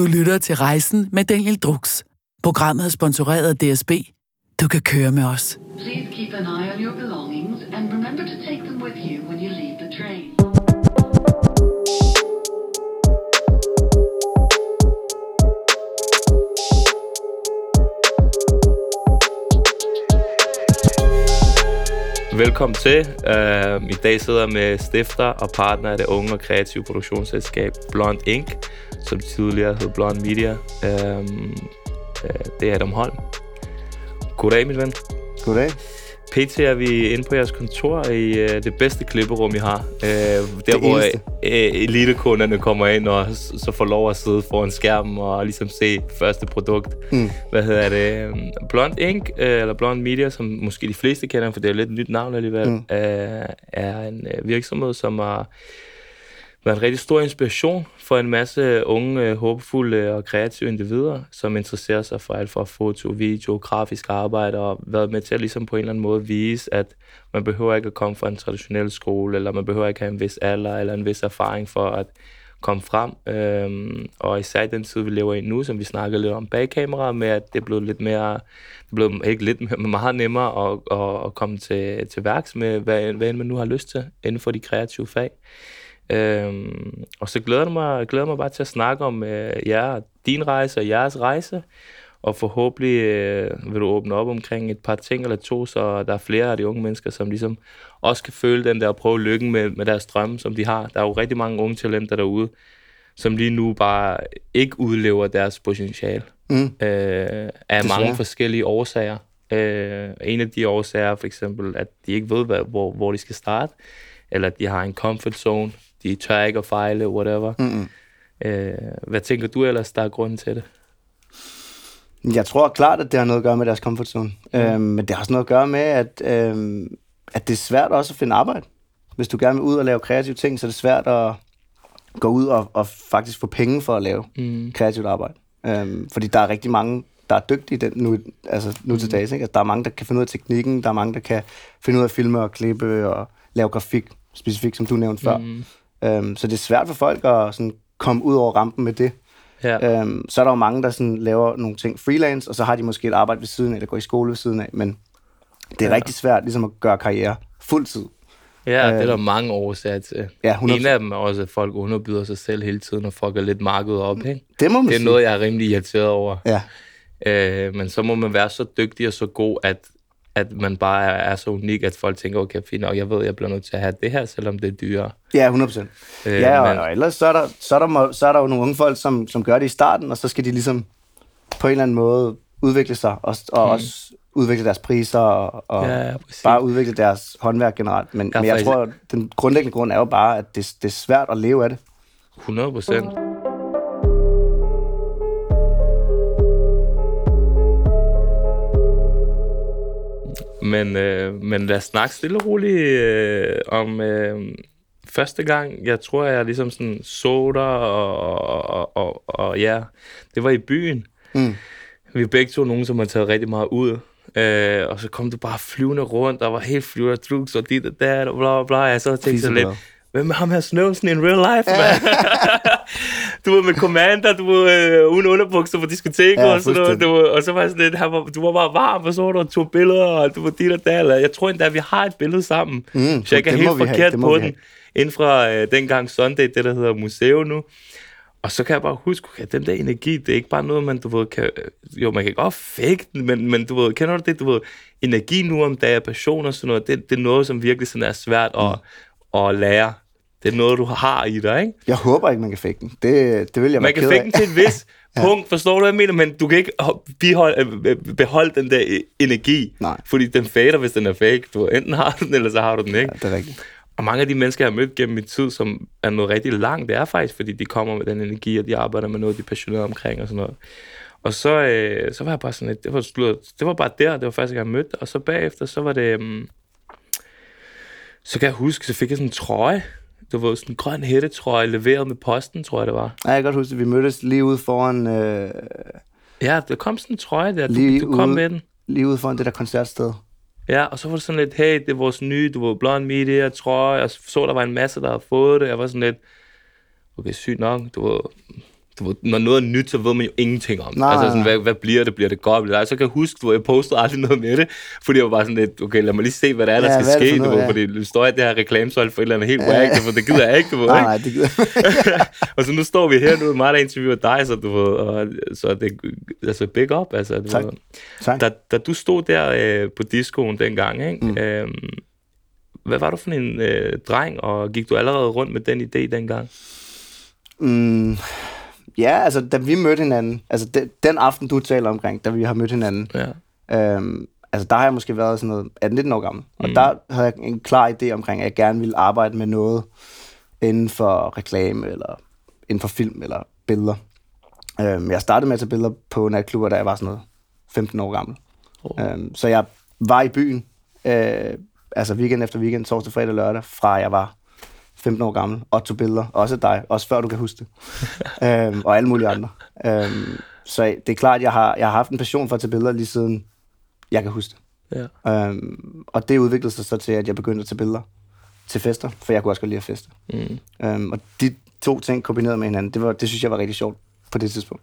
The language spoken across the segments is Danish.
Du lytter til Rejsen med Daniel Drux. Programmet er sponsoreret af DSB. Du kan køre med os. Please keep an eye on your belongings and remember to take them with you when you leave the train. Velkommen til. Uh, I dag sidder jeg med stifter og partner af det unge og kreative produktionsselskab Blond Inc., som tidligere hed Blond Media. Uh, uh, det er Adam Holm. Goddag, min ven. Goddag. PT er vi inde på jeres kontor i uh, det bedste klipperum, I har. Uh, der, Det hvor eneste. uh, elitekunderne kommer ind og så får lov at sidde foran skærmen og ligesom se første produkt. Mm. Hvad hedder det? Øhm, Blond Inc., øh, eller Blond Media, som måske de fleste kender, for det er lidt et nyt navn alligevel, mm. er, er en øh, virksomhed, som har været en rigtig stor inspiration for en masse unge, øh, håbefulde og kreative individer, som interesserer sig for alt fra foto, video, grafisk arbejde, og været med til at ligesom på en eller anden måde vise, at man behøver ikke at komme fra en traditionel skole, eller man behøver ikke have en vis alder eller en vis erfaring for at komme frem. Øhm, og især i den tid, vi lever i nu, som vi snakkede lidt om bag kamera, med at det er blevet lidt mere, det er blevet ikke lidt, men meget nemmere at, at, at komme til, til værks med, hvad, hvad end man nu har lyst til inden for de kreative fag. Øhm, og så glæder jeg mig, glæder mig bare til at snakke om øh, jer, din rejse og jeres rejse. Og forhåbentlig øh, vil du åbne op omkring et par ting eller to, så der er flere af de unge mennesker, som ligesom også kan føle den der og prøve lykken med, med deres drømme, som de har. Der er jo rigtig mange unge talenter derude, som lige nu bare ikke udlever deres potentiale. Mm. Øh, af mange forskellige årsager. Øh, en af de årsager er for eksempel, at de ikke ved, hvad, hvor, hvor de skal starte, eller at de har en comfort zone, de tør ikke at fejle, whatever. Mm-mm. Øh, hvad tænker du ellers, der er grunden til det? Jeg tror klart, at det har noget at gøre med deres comfort zone. Mm. Øhm, men det har også noget at gøre med, at, øhm, at det er svært også at finde arbejde. Hvis du gerne vil ud og lave kreative ting, så er det svært at gå ud og, og faktisk få penge for at lave Mm. kreativt arbejde. Øhm, fordi der er rigtig mange, der er dygtige den, nu, altså nu til dags. Ikke? Altså, der er mange, der kan finde ud af teknikken, der er mange, der kan finde ud af at filme og klippe og lave grafik, specifikt som du nævnte før. Mm. Øhm, så det er svært for folk at sådan, komme ud over rampen med det. Ja. Øhm, så er der jo mange, der sådan laver nogle ting freelance, og så har de måske et arbejde ved siden af, eller går i skole ved siden af, men det er Ja. rigtig svært ligesom at gøre karriere fuldtid. ja, det er øh, der mange årsager til. Ja, 100%. En af dem er også, at folk underbyder sig selv hele tiden og fucker lidt markedet op. Ikke? Det må man Det er sige. noget, jeg er rimelig irriteret over. Ja, Øh, men så må man være så dygtig og så god, at, at man bare er, er så unik, at folk tænker, okay, fint, og jeg ved, jeg bliver nødt til at have det her, selvom det er dyrere. ja 100 procent. Øh, Ja, og, men- og ellers så er, der, så, er der, må- så er der jo nogle unge folk, som, som gør det i starten, og så skal de ligesom på en eller anden måde udvikle sig, og, og mm. også udvikle deres priser, og, og Ja, præcis. bare udvikle deres håndværk generelt. Men, Ja, men jeg faktisk- tror, at den grundlæggende grund er jo bare, at det, det er svært at leve af det. 100 procent. Men, øh, men lad os snakke stille og roligt øh, om øh, første gang, jeg tror, jeg ligesom sådan så dig, og, og, og, og, og ja, det var i byen. Mm. Vi er begge to nogen, som har taget rigtig meget ud. Øh, og så kom du bare flyvende rundt, og var helt flyvende drugs og dit og dat, og bla bla bla. Jeg så tænkte så lidt, hvem er ham her Snøvsen in real life, man? du var med Commander, du var øh, uden underbukser på diskoteket Ja, og sådan noget. Du og så var jeg sådan lidt, han var, du var bare varm, og så var du og tog billeder, og du var dit og og Jeg tror endda, at vi har et billede sammen. Mm, så jeg er helt have, forkert må på den. Inden fra øh, dengang Sunday, det der hedder museum nu. Og så kan jeg bare huske, okay, den der energi, det er ikke bare noget, man, du ved, kan, jo, man kan godt fake den, men, men du ved, kender du det, du ved, energi nu om dagen, passion og sådan noget, det, det er noget, som virkelig sådan er svært at, Mm. at lære. Det er noget, du har i dig, ikke? Jeg håber ikke, man kan fake den. Det, det vil jeg Man kan af. den til et vis punkt, forstår du, hvad jeg mener? Men du kan ikke ho- biholde, øh, øh, beholde den der øh, energi. Nej. Fordi den fader, hvis den er fake. Du enten har du den, eller så har du den ikke. Ja, det er rigtigt. Og mange af de mennesker, jeg har mødt gennem min tid, som er noget rigtig langt, det er faktisk, fordi de kommer med den energi, og de arbejder med noget, de er passionerede omkring og sådan noget. Og så, øh, så var jeg bare sådan lidt, det var, slut, det var bare der, det var første gang, jeg mødte. Og så bagefter, så var det, um, så kan jeg huske, så fik jeg sådan en trøje, du ved, sådan en grøn hættetrøje, leveret med posten, tror jeg det var. Ja, jeg kan godt huske, at vi mødtes lige ude foran, øh, Ja, der kom sådan en trøje der, du, Lige du kom ude. med den. lige ude foran det der koncertsted. Ja, og så var det sådan lidt, hey, det er vores nye, du ved, Blond Media, trøje. Jeg så, der var en masse, der havde fået det. Jeg var sådan lidt, okay, sygt nok, du ved, du ved, når noget er nyt, så ved man jo ingenting om det. Nej, altså sådan, hvad, hvad bliver det? Bliver det godt? Bliver det? Så kan jeg huske, hvor jeg postede aldrig noget med det, fordi jeg var bare sådan lidt, okay, lad mig lige se, hvad der er, der Ja, skal ske, for du noget, ved, ja. fordi du står i det her reklamesøjle for et eller andet helt whack, for det gider jeg ikke, du ved, Nej, nej, det gider og så nu står vi her, nu er mig, der interviewer dig, så du ved, og, så det, altså big up, altså. Du Tak. Ved, Tak. da, da du stod der øh, på discoen dengang, ikke? Mm. Øhm, hvad var du for en øh, dreng, og gik du allerede rundt med den idé dengang? Mm, ja, altså, da vi mødte hinanden, altså den, den aften, du taler omkring, da vi har mødt hinanden, Ja. øhm, altså der har jeg måske været sådan noget 18-19 år gammel, og der havde jeg en klar idé omkring, at jeg gerne ville arbejde med noget inden for reklame, eller inden for film, eller billeder. Øhm, jeg startede med at tage billeder på natklubber, da jeg var sådan noget 15 år gammel. Oh. Øhm, så jeg var i byen, øh, altså weekend efter weekend, torsdag, fredag, lørdag, fra jeg var 15 år gammel, og tog billeder, også af dig, også før du kan huske det, øhm, og alle mulige andre. Øhm, så det er klart, at jeg har, jeg har haft en passion for at tage billeder lige siden jeg kan huske det. Ja. Øhm, og det udviklede sig så til, at jeg begyndte at tage billeder til fester, for jeg kunne også godt lide at feste. Mm. Øhm, og de to ting kombineret med hinanden, det, var, det synes jeg var rigtig sjovt på det tidspunkt.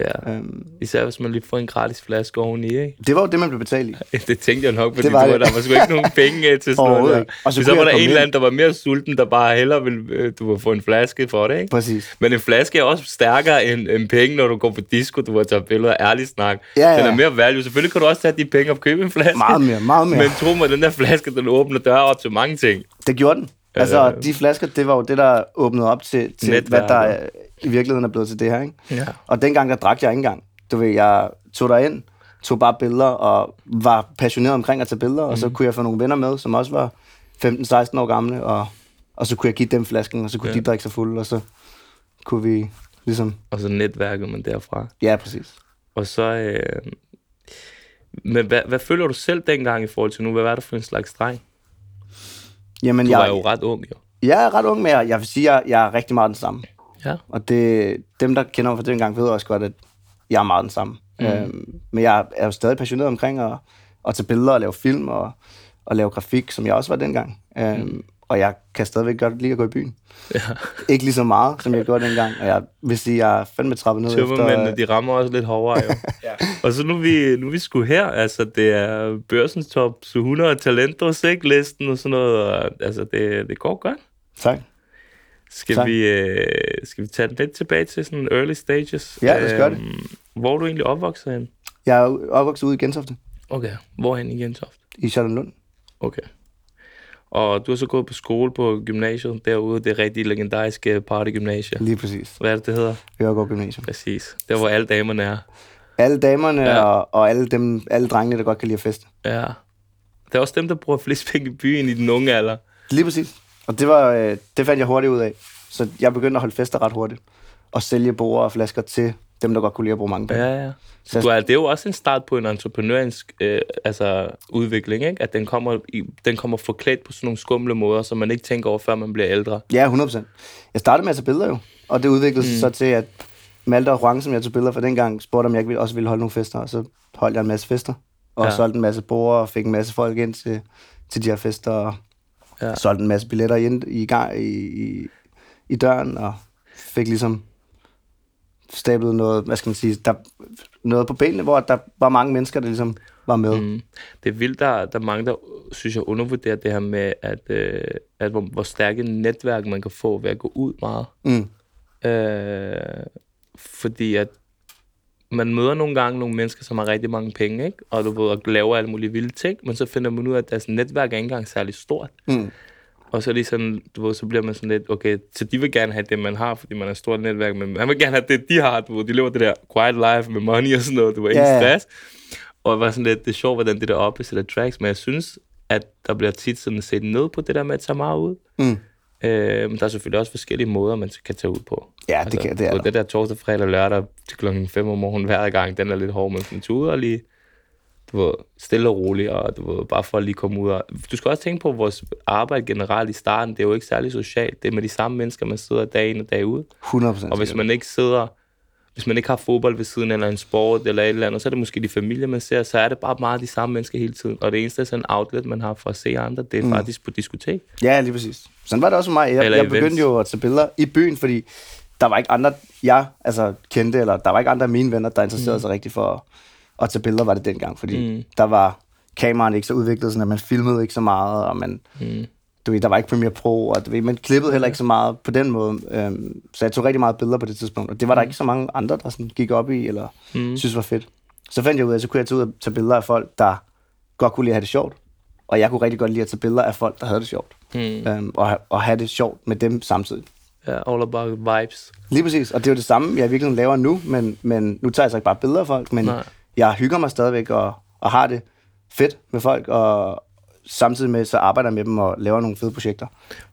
Ja. Øhm, Især hvis man lige får en gratis flaske oveni, ikke? det var jo det, man blev betalt i. Det tænkte jeg nok, fordi Det var det. der var sgu ikke nogen penge øh, til sådan noget der. Og så Så, var der en eller anden, der var mere sulten, der bare hellere ville øh, du vil få en flaske for det, ikke? Præcis. Men en flaske er også stærkere end, end penge, når du går på disco, du har taget billeder, ærlig snak. Ja, ja. Den er mere value. Selvfølgelig kan du også tage de penge og købe en flaske. Meget mere, meget mere. Men tro mig, den der flaske, den åbner døre op til mange ting. Det gjorde den. Altså, Øh. de flasker, det var jo det, der åbnede op til, til hvad der i virkeligheden er blevet til det her, ikke? Ja. Og dengang, der drak jeg ikke engang. Du ved, jeg tog derind, tog bare billeder, og var passioneret omkring at tage billeder, og så Mm. kunne jeg få nogle venner med, som også var 15-16 år gamle, og, og så kunne jeg give dem flasken, og så kunne Ja. ja. de drikke sig fulde, og så kunne vi ligesom... Og så netværket man derfra. Ja, præcis. Og så... Øh... Men hvad, hvad føler du selv dengang i forhold til nu? Hvad var det for en slags dreng? Jamen, Du jeg, var jo ret ung, jo. jeg er ret ung, men jeg, jeg vil sige, at jeg, jeg er rigtig meget den samme. Ja. Og det, dem, der kender mig fra dengang, ved også godt, at jeg er meget den samme. Mm. Øhm, men jeg er jo stadig passioneret omkring at, at tage billeder og lave film og, og lave grafik, som jeg også var dengang. Øhm, mm. Og jeg kan stadigvæk godt lide at gå i byen. ja. Ikke lige så meget, som jeg gjorde dengang. Og jeg vil sige, jeg er fandme trappet ned efter... de rammer også lidt hårdere, jo. ja. Og så nu vi, nu vi sgu her, altså det er børsens top 100 talentos, ikke? Listen og sådan noget, og, altså det, det går godt. Tak. Skal Tak. vi, øh, skal vi tage den lidt tilbage til sådan early stages? Ja, lad os gøre det. Øhm, Hvor er du egentlig opvokset hen? Jeg er opvokset ude i Gentofte, Okay, hvorhen i Gentofte? i Charlottenlund. Okay. Og du har så gået på skole på gymnasiet derude, det rigtig legendariske partygymnasie. Lige præcis. Hvad er det, det hedder? Ørgaard Gymnasium. Præcis. Der hvor alle damerne er. Alle damerne ja. og, og alle, dem, alle drengene, der godt kan lide at feste. Ja. Det er også dem, der bruger flest penge i byen i den unge alder. Lige præcis. Og det, var, øh, det fandt jeg hurtigt ud af. Så jeg begyndte at holde fester ret hurtigt. Og sælge borer og flasker til dem, der godt kunne lide at bruge mange penge. Ja, ja. Så du er, det er jo også en start på en entreprenørisk øh, altså, udvikling, ikke? At den kommer, i, den kommer forklædt på sådan nogle skumle måder, som man ikke tænker over, før man bliver ældre. Ja, 100%. Jeg startede med at tage billeder jo. Og det udviklede sig Mm. så til, at Malte og Rang, som jeg tog billeder for dengang, spurgte, om jeg ikke også ville holde nogle fester. Og så holdt jeg en masse fester. Og Ja. solgte en masse borer og fik en masse folk ind til, til de her fester. Og Ja. ja. solgte en masse billetter ind i, gang, i, i, i døren. Og fik ligesom stablet noget, hvad skal man sige, der, noget på benene, hvor der var mange mennesker, der ligesom var med. Mm. Det er vildt, der, der er mange, der synes jeg undervurderer det her med, at, øh, at hvor, hvor stærke netværk man kan få ved at gå ud meget. Mm. Øh, fordi at man møder nogle gange nogle mennesker, som har rigtig mange penge, ikke? og du ved, og laver alle mulige vilde ting, men så finder man ud af, at deres netværk er ikke engang særlig stort. Mm. Og så det sådan, du ved, så bliver man sådan lidt, okay, så de vil gerne have det, man har, fordi man har et stort netværk, men man vil gerne have det, de har, du ved, de lever det der quiet life med money og sådan noget, du ved, ingen Ja, ja. stress. Og det var sådan lidt, det er sjovt, hvordan det der opposite attracts, men jeg synes, at der bliver tit sådan set ned på det der med at tage meget ud. Mm. Øh, men der er selvfølgelig også forskellige måder, man kan tage ud på. Ja, det kan- det er der. Det der torsdag, fredag og lørdag til klokken 5 om morgenen hver gang, den er lidt hård, men sådan lige, du ved, stille og roligt, og du ved, bare for at lige komme ud og... Du skal også tænke på, at vores arbejde generelt i starten, det er jo ikke særlig socialt. Det er med de samme mennesker, man sidder dag ind og dag ud. 100 Og hvis man ikke sidder, hvis man ikke har fodbold ved siden eller en sport eller et eller andet, så er det måske de familier, man ser, så er det bare meget de samme mennesker hele tiden. Og det eneste sådan outlet, man har for at se andre, det er mm. faktisk på diskotek. Ja, lige præcis. Sådan var det også for mig. Jeg, Eller jeg events. begyndte jo at tage billeder i byen, fordi der var ikke andre, jeg altså, kendte, eller der var ikke andre af mine venner, der interesserede Mm. sig rigtig for at, tage billeder, var det dengang, fordi Mm. der var kameraerne ikke så udviklet, sådan at man filmede ikke så meget, og man, Mm. du ved, der var ikke Premiere Pro, og du ved, man klippede heller ikke så meget på den måde. Øhm, så jeg tog rigtig meget billeder på det tidspunkt, og det var der ikke så mange andre, der sådan gik op i, eller Mm. synes var fedt. Så fandt jeg ud af, at så kunne jeg tage ud og tage billeder af folk, der godt kunne lide at have det sjovt. Og jeg kunne rigtig godt lide at tage billeder af folk, der havde det sjovt. Mm. Øhm, og, og have det sjovt med dem samtidig. Ja, all about vibes. Lige præcis. Og det er jo det samme, jeg virkelig laver nu, men, men nu tager jeg så ikke bare billeder af folk, men Nej. Jeg hygger mig stadigvæk og, og har det fedt med folk, og samtidig med, så arbejder jeg med dem og laver nogle fede projekter.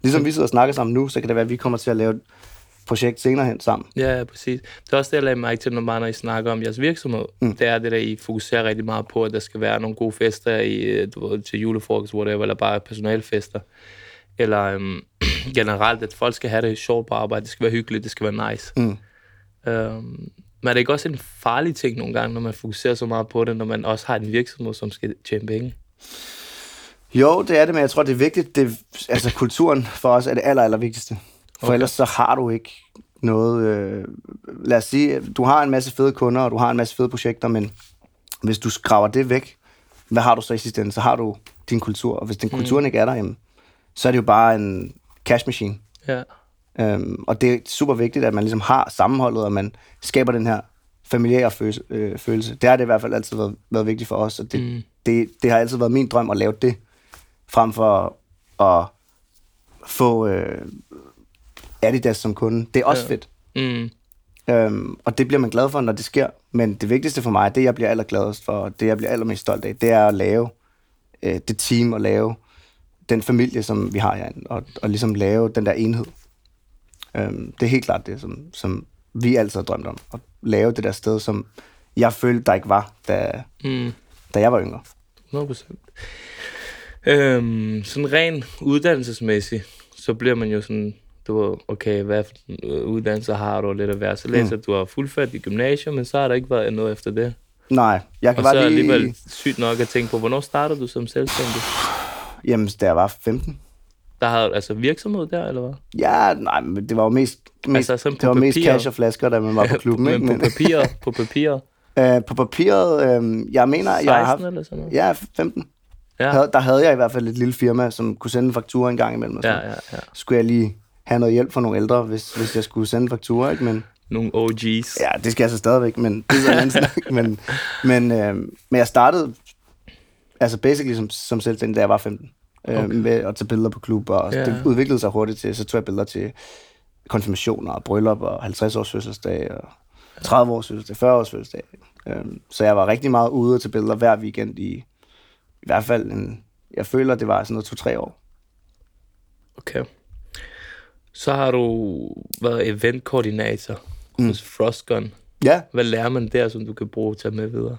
Ligesom vi sidder og snakker sammen nu, så kan det være, at vi kommer til at lave et projekt senere hen sammen. Ja, ja, præcis. Det er også det, jeg lagde mærke til, når, bare, når I snakker om jeres virksomhed. Mm. Det er det, der I fokuserer rigtig meget på, at der skal være nogle gode fester i, du ved, til julefrokost, whatever, eller bare personalfester. Eller øhm, generelt, at folk skal have det sjovt på arbejde. Det skal være hyggeligt, det skal være nice. Mm. Øhm, men er det ikke også en farlig ting nogle gange, når man fokuserer så meget på det, når man også har en virksomhed, som skal tjene penge? Jo, det er det, men jeg tror, det er vigtigt. Det, altså, kulturen for os er det aller, aller vigtigste. For Okay. ellers så har du ikke noget... Øh, lad os sige, du har en masse fede kunder, og du har en masse fede projekter, men hvis du skraver det væk, hvad har du så i sidste ende? Så har du din kultur, og hvis den kulturen ikke er der, jamen, så er det jo bare en cash machine. Ja. Øhm, og det er super vigtigt, at man ligesom har sammenholdet, og man skaber den her familiære følelse. Øh, følelse. Det har det i hvert fald altid været, været vigtigt for os, og det, Mm. det, det har altid været min drøm at lave det, frem for at få øh, Adidas som kunde. Det er også ja. fedt. Mm. Øhm, og det bliver man glad for, når det sker. Men det vigtigste for mig, det jeg bliver allergladest for, og det jeg bliver allermest stolt af, det er at lave øh, det team, og lave den familie, som vi har herinde, og, og ligesom lave den der enhed. Øhm, det er helt klart det, som, som vi altid har drømt om. At lave det der sted, som jeg følte, der ikke var, da, Mm. da jeg var yngre. 100%. Øhm, sådan ren uddannelsesmæssigt, så bliver man jo sådan, du ved, okay, hvad for øh, uddannelse har du, og lidt af hver. Så læser mm. du har fuldført i gymnasium, men så har der ikke været noget efter det. Nej, jeg kan Og så bare er lige... alligevel sygt nok at tænke på, hvornår startede du som selvstændig? Jamen, da jeg var 15. Der havde altså virksomhed der, eller hvad? Ja, nej, men det var jo mest, mest, Altså, sådan det var mest papir. cash og flasker, da man var på klubben. ikke? men på papiret, på papiret. Øh, på papiret, øh, jeg mener, 16 jeg har haft... eller sådan noget? Ja, 15. Ja, Ja. Havde, der havde jeg i hvert fald et lille firma, som kunne sende en faktura en gang imellem. Og ja, sådan. ja, ja. Så skulle jeg lige have noget hjælp fra nogle ældre, hvis, hvis jeg skulle sende en faktura, ikke? Men Nogle OG's. ja, det skal jeg så stadigvæk, men det er så en snak. Men, men, øh, men jeg startede altså basically som, som selvstændig, da jeg var 15. Okay. Okay. Øh, med at tage billeder på klub, og ja. det udviklede sig hurtigt til, så tog jeg billeder til konfirmationer og bryllup og 50 års fødselsdag og 30 års fødselsdag, 40 års fødselsdag. Øhm, så jeg var rigtig meget ude til billeder hver weekend i, i hvert fald en, jeg føler, det var sådan noget to-tre år. Okay. Så har du været eventkoordinator mm. hos Frostgun. Ja, Hvad lærer man der, som du kan bruge til at med videre?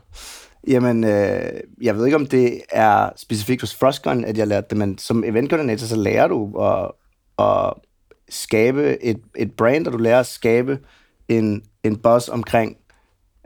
Jamen, øh, jeg ved ikke, om det er specifikt hos Frostgun, at jeg lærte det, men som eventkoordinator, så lærer du at, at skabe et, et brand, og du lærer at skabe en, en buzz omkring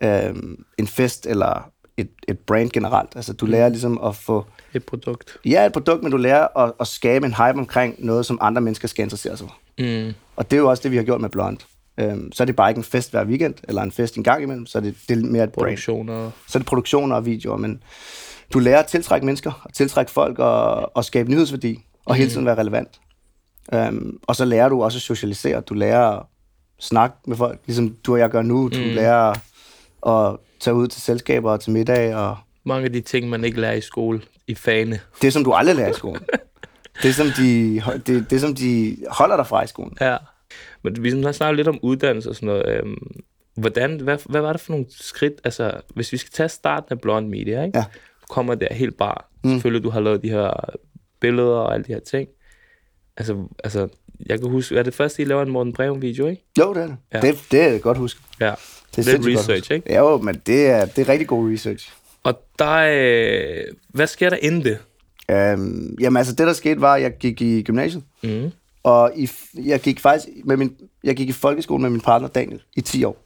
øh, en fest eller et, et brand generelt. Altså, du lærer ligesom at få, Et produkt. ja, et produkt, men du lærer at, at skabe en hype omkring noget, som andre mennesker skal interessere sig for. Mm. Og det er jo også det, vi har gjort med Blond. Øhm, så er det bare ikke en fest hver weekend, eller en fest en gang imellem, så er det, det er mere et brand Produktioner. så er det produktioner og videoer, men du lærer at tiltrække mennesker, at tiltrække folk og, og skabe nyhedsværdi, og hele tiden være relevant. Um, og så lærer du også at socialisere. Du lærer at snakke med folk, ligesom du og jeg gør nu. Du mm. lærer at tage ud til selskaber og til middag, og Mange af de ting, man ikke lærer i skole, i fagene. det, som du aldrig lærer i skolen. det, som de, det, det, som de holder dig fra i skolen. Ja. Men vi har snakket lidt om uddannelse og sådan noget. Øhm, hvordan, hvad, hvad var det for nogle skridt? Altså, hvis vi skal tage starten af Blond Media, ikke? Ja. Du kommer der helt bare. Mm. Selvfølgelig, du har lavet de her billeder og alle de her ting. Altså, altså jeg kan huske, er det første, I laver en Morten Breum-video, ikke? Jo, det er det. Ja. Det, det er godt huske. Ja. Det er Lidt godt research, huske. ikke? Jo, men det er, det er rigtig god research. Og der, øh, hvad sker der inden det? Um, jamen altså, det der skete var, at jeg gik i gymnasiet. Mm. Og i, jeg gik faktisk med min, jeg gik i folkeskole med min partner Daniel i 10 år.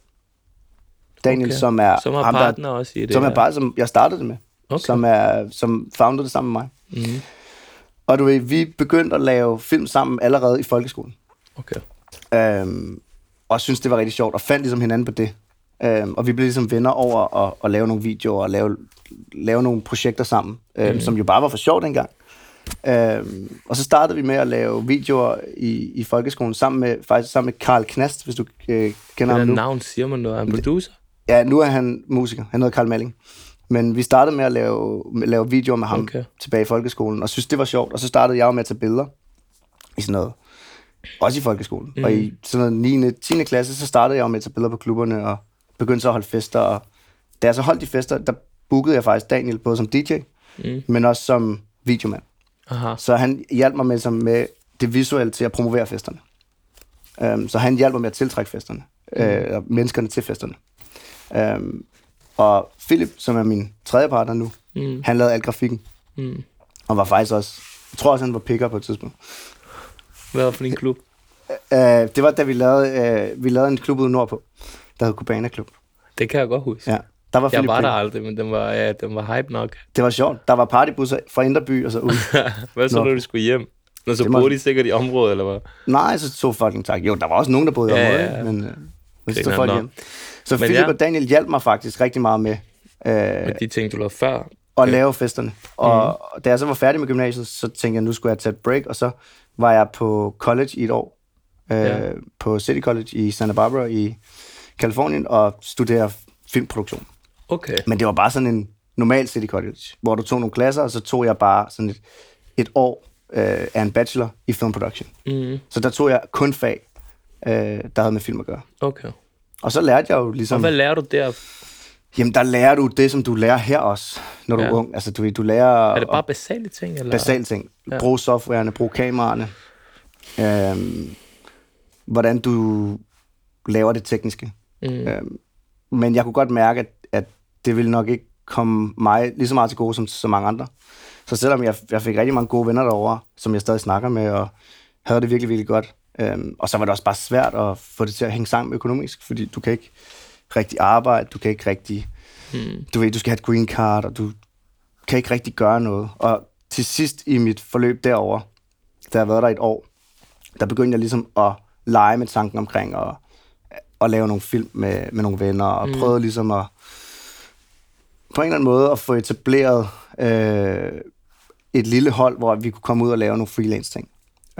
Daniel, Okay. som er Som har ham, der- partner også i det som er bare, som jeg startede det med. Okay. Som, er, som foundede det sammen med mig. Mm. Og du ved, vi begyndte at lave film sammen allerede i folkeskolen. Okay. Um, og synes det var rigtig sjovt, og fandt ligesom hinanden på det. Øhm, og vi blev ligesom venner over at, at lave nogle videoer og lave, lave nogle projekter sammen, øhm, mm. som jo bare var for sjov dengang. Øhm, og så startede vi med at lave videoer i, i folkeskolen sammen med, faktisk sammen med Karl Knast, hvis du øh, kender ham nu. navn siger man noget? Er han producer? Ja, nu er han musiker. Han hedder Karl Malling. Men vi startede med at lave, lave videoer med ham Okay. okay. tilbage i folkeskolen, og synes det var sjovt. Og så startede jeg jo med at tage billeder i sådan noget. Også i folkeskolen. Mm. Og i sådan noget 9. 10. klasse, så startede jeg jo med at tage billeder på klubberne, og begyndte så at holde fester. Og da jeg så holdt de fester, der bookede jeg faktisk Daniel, både som DJ, mm. men også som videomand. Aha. Så han hjalp mig med, som med det visuelle til at promovere festerne. Um, så han hjalp mig med at tiltrække festerne. Mm. Øh, menneskerne til festerne. Um, og Philip, som er min tredje partner nu, mm. han lavede al grafikken. Mm. Og var faktisk også, jeg tror også, han var picker på et tidspunkt. Hvad var det for en klub? Uh, det var, da vi lavede, uh, vi lavede en klub ude nordpå, der hed Cubana Klub. Det kan jeg godt huske. Ja, der var Jeg Philip var der aldrig, men den var, ja, den var hype nok. Det var sjovt. Der var partybusser fra Indreby og så ud. Hvad så, Nå. når du skulle hjem? Nå, så Det boede de sikkert i området, eller hvad? Nej, så tog fucking tak. Jo, der var også nogen, der boede i Ja, området, ja, ja. men, øh, men så tog folk hjem. Så Men Philip ja. og Daniel hjalp mig faktisk rigtig meget med øh, Med de ting, du lavede før. at lave festerne. Og mm. da jeg så var færdig med gymnasiet, så tænkte jeg, nu skulle jeg tage et break, og så var jeg på college i et år, øh, Ja. på City College i Santa Barbara i Kalifornien, og studerede filmproduktion. Okay. Men det var bare sådan en normal City College, hvor du tog nogle klasser, og så tog jeg bare sådan et, et år øh, af en bachelor i film production. Mm. Så der tog jeg kun fag, øh, der havde med film at gøre. Okay. Og så lærte jeg jo Og ligesom... hvad lærer du der? Jamen, der lærer du det, som du lærer her også, når du Ja. er ung. Altså, du, du lærer... Er det bare basale ting? Eller? basale ting. Ja. Brug softwarene, brug kameraerne. Øhm, hvordan du laver det tekniske. Mm. Øhm, men jeg kunne godt mærke, at det ville nok ikke komme mig lige så meget til gode som så mange andre. Så selvom jeg, jeg fik rigtig mange gode venner derovre, som jeg stadig snakker med, og havde det virkelig, virkelig godt. Øhm, og så var det også bare svært at få det til at hænge sammen økonomisk, fordi du kan ikke rigtig arbejde, du kan ikke rigtig... Mm. Du ved, du skal have et green card, og du kan ikke rigtig gøre noget. Og til sidst i mit forløb derover, da jeg har været der et år, der begyndte jeg ligesom at lege med tanken omkring at, at lave nogle film med, med nogle venner, og mm. prøvede ligesom at på en eller anden måde at få etableret øh, et lille hold, hvor vi kunne komme ud og lave nogle freelance ting.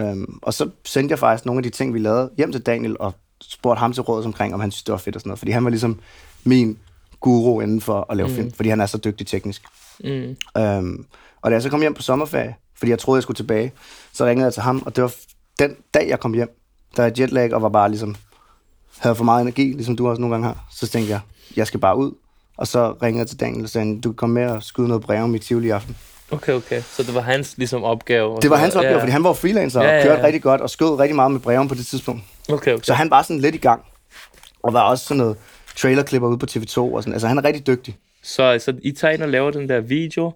Um, og så sendte jeg faktisk nogle af de ting, vi lavede, hjem til Daniel, og spurgte ham til råds omkring, om han synes, det var fedt og sådan noget. Fordi han var ligesom min guru inden for at lave mm. film, fordi han er så dygtig teknisk. Mm. Um, og da jeg så kom hjem på sommerferie, fordi jeg troede, jeg skulle tilbage, så ringede jeg til ham, og det var den dag, jeg kom hjem, der er jetlag og var bare ligesom, havde for meget energi, ligesom du også nogle gange har. Så tænkte jeg, jeg skal bare ud. Og så ringede jeg til Daniel og sagde, du kan komme med og skyde noget brev i Tivoli i aften. Okay, okay. Så det var hans ligesom opgave? og Det var hans opgave, ja. fordi han var freelancer Ja, og ja, kørte ja. rigtig godt og skød rigtig meget med breven på det tidspunkt. Okay, okay. Så han var sådan lidt i gang. Og var også sådan noget trailerklipper ude på TV2 og sådan. Altså han er rigtig dygtig. Så, så I tager ind og laver den der video,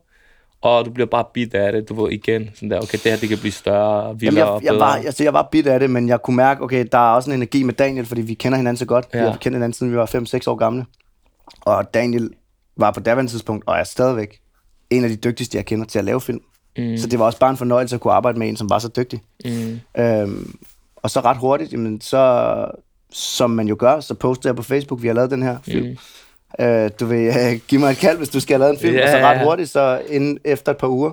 og du bliver bare bit af det, du ved, igen, sådan der, okay, det her, det kan blive større, vildere Jamen, og jeg, jeg, bedre. var, altså, jeg var bit af det, men jeg kunne mærke, okay, der er også en energi med Daniel, fordi vi kender hinanden så godt. Ja. Ja. Vi har kendt hinanden, siden vi var 5-6 år gamle. Og Daniel var på daværende tidspunkt, og er stadigvæk en af de dygtigste, jeg kender til at lave film. Mm. Så det var også bare en fornøjelse at kunne arbejde med en, som var så dygtig. Mm. Øhm, og så ret hurtigt, jamen, så, som man jo gør, så postede jeg på Facebook, vi har lavet den her film. Mm. Øh, du vil øh, give mig et kald, hvis du skal have lavet en film. Ja, og så ret hurtigt, så inden, efter et par uger,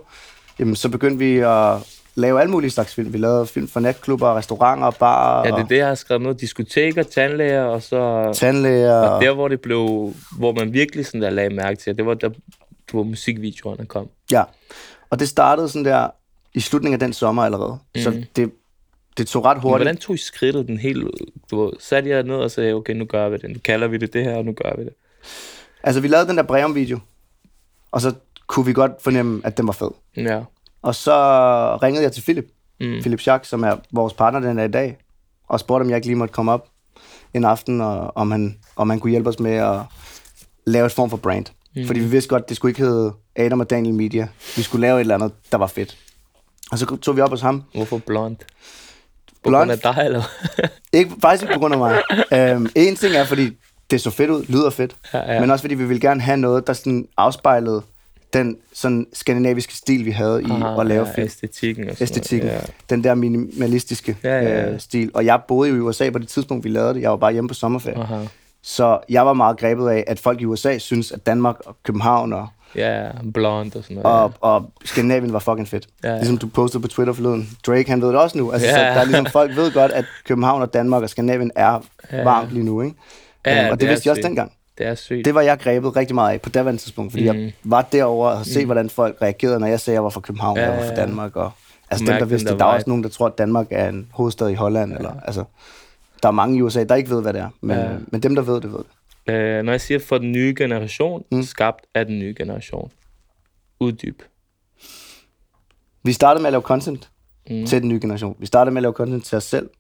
jamen, så begyndte vi at lave alle mulige slags film. Vi lavede film for natklubber, restauranter, barer, Ja, det er det, jeg har skrevet noget. Diskoteker, tandlæger, og så... tandlæger. Og der, hvor det blev... Hvor man virkelig sådan der lagde mærke til, det var der, hvor musikvideoerne kom. Ja, og det startede sådan der i slutningen af den sommer allerede. Mm. Så det, det tog ret Men hurtigt. hvordan tog I skridtet den helt... Du satte jeg ned og sagde, okay, nu gør vi det. Nu kalder vi det det her, og nu gør vi det. Altså, vi lavede den der Breum-video, og så kunne vi godt fornemme, at den var fed. Ja. Og så ringede jeg til Philip, Mm. Philip Schack, som er vores partner den dag i dag, og spurgte, om jeg ikke lige måtte komme op en aften, og om han, om han kunne hjælpe os med at lave et form for brand. Mm. Fordi vi vidste godt, det skulle ikke hedde Adam og Daniel Media. Vi skulle lave et eller andet, der var fedt. Og så tog vi op hos ham. Hvorfor blond? På Blond? grund af dig, eller? Ikke, faktisk ikke på grund af mig. øhm, en ting er, fordi det så fedt ud, lyder fedt. Ja, ja. Men også fordi vi ville gerne have noget, der sådan afspejlede den sådan skandinaviske stil, vi havde i Aha, at lave ja, film. æstetikken og Æstetikken. Noget. Den der minimalistiske Ja, ja, ja. Øh, stil. Og jeg boede i USA på det tidspunkt, vi lavede det. Jeg var bare hjemme på sommerferie. Ja. Aha. Så jeg var meget grebet af, at folk i USA synes, at Danmark og København og, Ja, blond og sådan noget. og, og Skandinavien var fucking fedt. Ja, ja. Ligesom du postede på Twitter forleden. Drake, han ved det også nu. Altså, Ja. så der er ligesom, folk ved godt, at København og Danmark og Skandinavien er Ja. varmt lige nu, ikke? Ja, Øhm, og det, det vidste jeg også dengang. Det er sygt. Det var jeg grebet rigtig meget af på daværende tidspunkt, fordi mm. Jeg var derovre og havde set, hvordan folk reagerede, når jeg sagde, at jeg var fra København, og Ja, jeg var fra ja, ja. Danmark. Og, altså Mærke dem, der vidste der. Der er også nogen, der tror, at Danmark er en hovedstad i Holland. Eller, altså, der er mange i USA, der ikke ved, hvad det er. Men, Ja. men dem, der ved det, ved det. Øh, når jeg siger for den nye generation, Mm. mm. skabt af den nye generation. Uddyb. Vi startede med at lave content Mm. mm. til den nye generation. Vi startede med at lave content til os selv.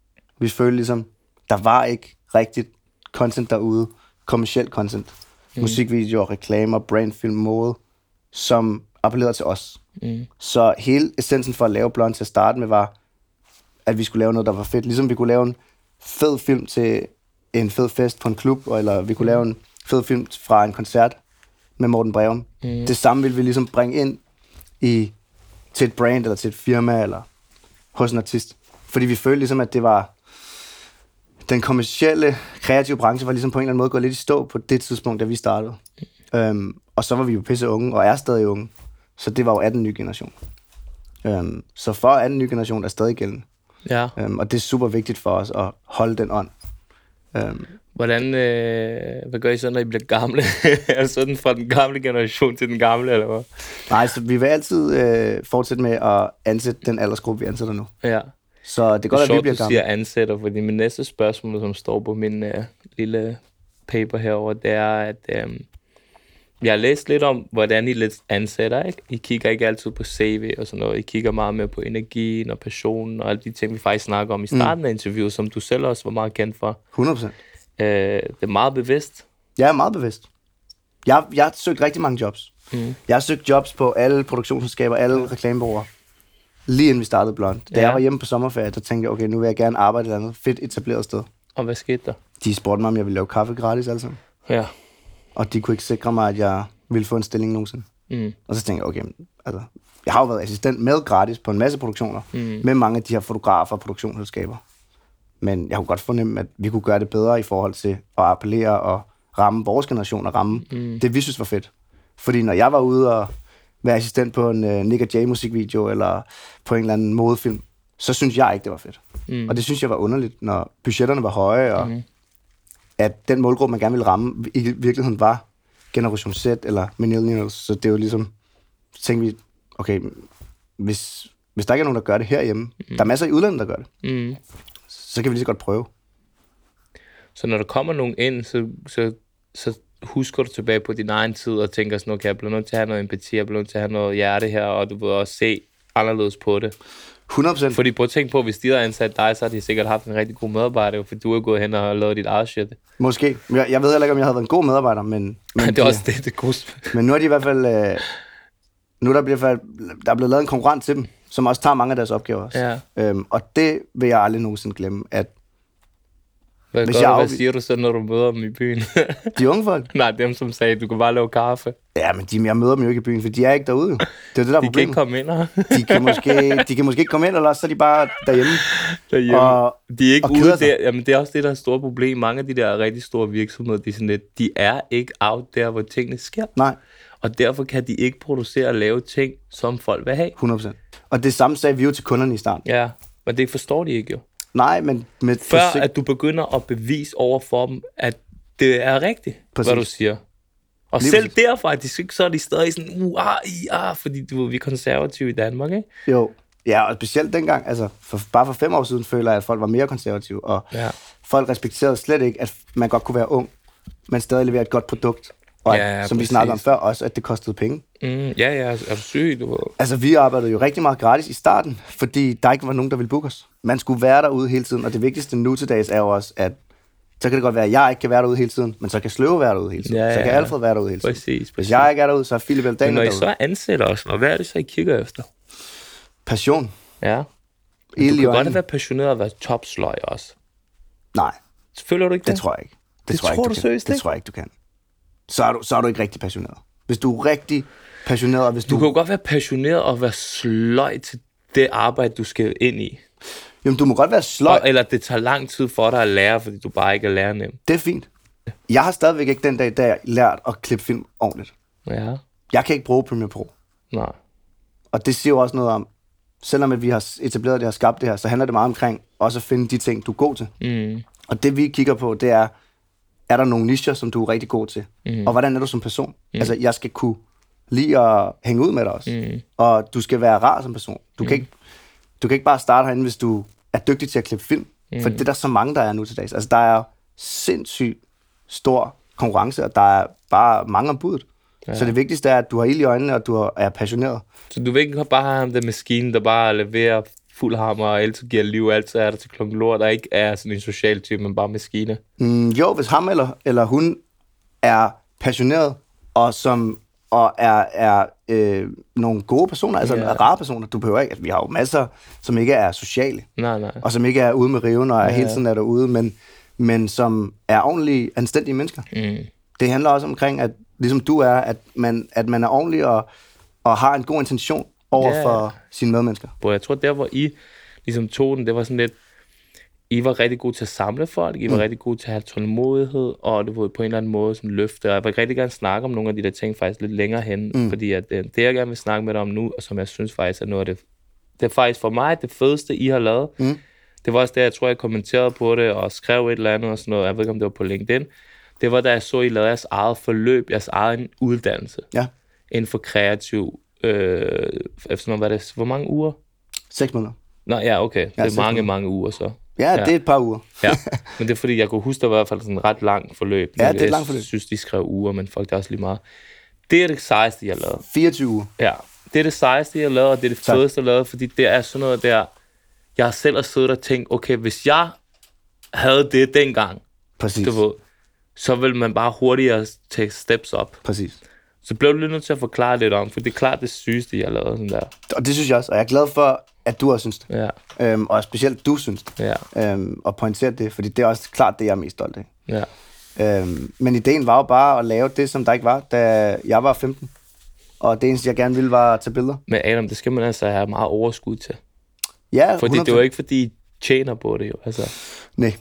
Vi følte ligesom, der var ikke rigtigt content derude. Kommersiel content. Mm. Musikvideoer, reklamer, brandfilm, mode, som appellerede til os. Mm. Så hele essensen for at lave Blond til at starte med var, at vi skulle lave noget, der var fedt. Ligesom vi kunne lave en fed film til en fed fest på en klub, eller vi kunne lave en fed film fra en koncert med Morten Breum. Mm. Det samme ville vi ligesom bringe ind i, til et brand, eller til et firma, eller hos en artist. Fordi vi følte ligesom, at det var den kommercielle, kreative branche var ligesom på en eller anden måde gået lidt i stå på det tidspunkt, da vi startede. Um, og så var vi jo pisse unge, og er stadig unge. Så det var jo af den nye generation. Um, så for at den nye generation er stadig gældende. Ja. Um, og det er super vigtigt for os at holde den ånd. Um, Hvordan, øh, hvad gør I så, når I bliver gamle? er det sådan fra den gamle generation til den gamle, eller hvad? nej, så vi vil altid øh, fortsætte med at ansætte den aldersgruppe, vi ansætter nu. Ja. Så det Det er godt, er at vi bliver gamle. siger ansætter, fordi min næste spørgsmål, som står på min øh, lille paper herover, det er, at øh, jeg har læst lidt om, hvordan I lidt ansætter, ikke? I kigger ikke altid på CV og sådan noget. I kigger meget mere på energien og passionen og alle de ting, vi faktisk snakker om i starten mm. af interviewet, som du selv også var meget kendt for. 100%. Øh, det er meget bevidst. Jeg er meget bevidst. Jeg, jeg har søgt rigtig mange jobs. Mm. Jeg har søgt jobs på alle produktionsselskaber, alle reklamebureauer. Lige inden vi startede Blond. Da Ja. jeg var hjemme på sommerferie, der tænkte jeg, okay, nu vil jeg gerne arbejde et eller andet fedt etableret sted. Og hvad skete der? De spurgte mig, om jeg ville lave kaffe gratis sammen. Ja. Og de kunne ikke sikre mig, at jeg ville få en stilling nogensinde. Mm. Og så tænkte jeg, okay, altså, jeg har jo været assistent med gratis på en masse produktioner, mm. med mange af de her fotografer og produktionsselskaber. Men jeg kunne godt fornemme, at vi kunne gøre det bedre i forhold til at appellere og ramme vores generation og ramme mm. det, vi synes var fedt. Fordi når jeg var ude og være assistent på en uh, Nick Jay musikvideo eller på en eller anden modefilm, så synes jeg ikke, det var fedt. Mm. Og det synes jeg var underligt, når budgetterne var høje, og mm. at den målgruppe, man gerne ville ramme, i virkeligheden var Generation Z eller Millennials. Så det er jo ligesom, så tænkte vi, okay, hvis, hvis der ikke er nogen, der gør det herhjemme, mm. der er masser i udlandet, der gør det, Mm. så kan vi lige så godt prøve. Så når der kommer nogen ind, så, så, så husker du tilbage på din egen tid og tænker sådan, okay, jeg bliver nødt til at have noget empati, jeg bliver nødt til at have noget hjerte her, og du vil også se anderledes på det. 100% Fordi prøv at tænke på, hvis de havde ansat dig, så har de sikkert haft en rigtig god medarbejder, for du er gået hen og har lavet dit eget shit. Måske. Jeg, jeg ved heller ikke, om jeg havde været en god medarbejder, men, men, det er også det, det er gode men nu er de i hvert fald... Øh, nu er der, bliver, der er blevet lavet en konkurrent til dem, som også tager mange af deres opgaver. Også. Ja. Øhm, og det vil jeg aldrig nogensinde glemme, at Hvad, Hvis gør jeg du, hvad siger du så, når du møder dem i byen? de unge folk, Nej, dem som sagde, du kan bare lave kaffe. ja, men de, jeg møder dem jo ikke i byen, for de er ikke derude. Det er det, der er De kan ikke problemet. komme ind her. De kan, måske, de kan måske ikke komme ind, eller så er de bare derhjemme. derhjemme. Og- de er ikke og ude der. Jamen, det er også det, der er et stort problem. Mange af de der rigtig store virksomheder, de, er sådan lidt, de er ikke out der, hvor tingene sker. Nej, Og derfor kan de ikke producere og lave ting, som folk vil have. 100%. Og det samme sagde vi jo til kunderne i starten. Ja, men det forstår de ikke jo. Nej, men med Før fysik- at du begynder at bevise over for dem, at det er rigtigt, Præcis. hvad du siger. Og Lige selv præcis. der faktisk, ikke, så er de stadig sådan, uh, ah, i, ah, fordi du vi er konservative i Danmark, ikke? Jo, ja, og specielt dengang, altså for, bare for fem år siden, føler jeg, at folk var mere konservative, og Ja. folk respekterede slet ikke, at man godt kunne være ung, men stadig levere et godt produkt. Og at, Ja, ja, som vi præcis. snakkede om før, også at det kostede penge. Mm, ja, ja, er du syg, du. Altså, vi arbejdede jo rigtig meget gratis i starten, fordi der ikke var nogen, der ville booke os. Man skulle være derude hele tiden, og det vigtigste nu til dags er jo også, at så kan det godt være, at jeg ikke kan være derude hele tiden, men så kan Sløve være derude hele tiden. Ja, så kan ja, ja. Alfred være derude hele tiden. Præcis, Hvis præcis. jeg ikke er derude, så er Philip Men Eldaner når I derude. så ansætter os, og hvad er det så, I kigger efter? Passion. Ja. Ild Du kan godt være passioneret og være topsløj også. Nej, Føler du ikke det? det tror jeg ikke. Det tror jeg ikke, du kan. seriøst Det ikke? tror jeg ikke, du kan. Så er du, så er du ikke rigtig passioneret. Hvis du er rigtig passioneret, og hvis Du du... kan jo godt være passioneret og være sløj til det arbejde, du skal ind i. Jamen, du må godt være sløj. Eller det tager lang tid for dig at lære, fordi du bare ikke er lærernem. Det er fint. Jeg har stadigvæk ikke den dag, da jeg lært at klippe film ordentligt. Ja, Jeg kan ikke bruge Premiere Pro. nej. Og det siger jo også noget om, selvom at vi har etableret det og skabt det her, så handler det meget omkring også at finde de ting, du er god til. Mm. Og det vi kigger på, det er, er der nogle nicher, som du er rigtig god til? Mm. Og hvordan er du som person? Mm. Altså, jeg skal kunne lide at hænge ud med dig også. Mm. Og du skal være rar som person. Du, mm. kan ikke, du kan ikke bare starte herinde, hvis du er dygtig til at klippe film. Mm. For det er der så mange, der er nu til dags. Altså, der er sindssygt stor konkurrence, og der er bare mange om budet. Ja. Så det vigtigste er, at du har ild i øjnene, og du er passioneret. Så du vil ikke bare have ham der maskine, der bare leverer fuld hammer og altid giver liv, altid er der til klokken lort, der ikke er sådan en social type, men bare maskine. Mm, jo, hvis ham eller, eller hun er passioneret, og som og er, er øh, nogle gode personer, altså yeah. rare personer. Du behøver ikke, altså, vi har jo masser, som ikke er sociale, Nej, nej. og som ikke er ude med riven og er Ja. hele tiden er derude, men, men som er ordentlige, anstændige mennesker. Mm. Det handler også omkring, at ligesom du er, at man, at man er ordentlig og, og har en god intention over Ja. for sine medmennesker. Hvor jeg tror, der hvor I ligesom tog den, det var sådan lidt, I var rigtig gode til at samle folk, I var mm. rigtig gode til at have tålmodighed, og det var på en eller anden måde sådan løfte, og jeg vil rigtig gerne snakke om nogle af de der ting faktisk lidt længere hen, mm. fordi at, øh, det jeg gerne vil snakke med dig om nu, og som jeg synes faktisk er noget af det, det er faktisk for mig det fedeste, I har lavet, Mm. det var også det, jeg tror, jeg kommenterede på det, og skrev et eller andet og sådan noget, jeg ved ikke, om det var på LinkedIn, det var da jeg så, I lavede jeres eget forløb, jeres egen uddannelse, Ja, inden for kreativ, øh, efter hvad det, hvor mange uger? seks måneder. Nå ja, okay. Det er mange, mange uger så. Ja, ja, det er et par uger. Ja, men det er fordi, jeg kunne huske, der var i hvert fald sådan et ret langt forløb. Ja, det er et jeg langt forløb. synes, de skrev uger, men folk, det er også lige meget. Det er det sejeste, jeg lavet. 24 uger. Ja, det er det sejeste, jeg lavet, og det er det Tak. fedeste, jeg lavet, fordi det er sådan noget der, jeg har selv har siddet og tænkt, okay, hvis jeg havde det dengang, Præcis. du ved, så vil man bare hurtigere tage steps op. Præcis. Så blev du lidt nødt til at forklare lidt om, for det er klart det sygeste, jeg har lavet. Sådan der. Og det synes jeg også, og jeg er glad for, at du også synes det. Ja, Øhm, og specielt du synes det. ja, Øhm, og pointere det, fordi det er også klart det, jeg er mest stolt af. ja. Øhm, men ideen var jo bare at lave det, som der ikke var, da jeg var 15. Og det eneste, jeg gerne ville, var at tage billeder. Men Adam, det skal man altså have meget overskud til. Ja, Fordi det var ikke, fordi I tjener på det jo. Altså, Nej,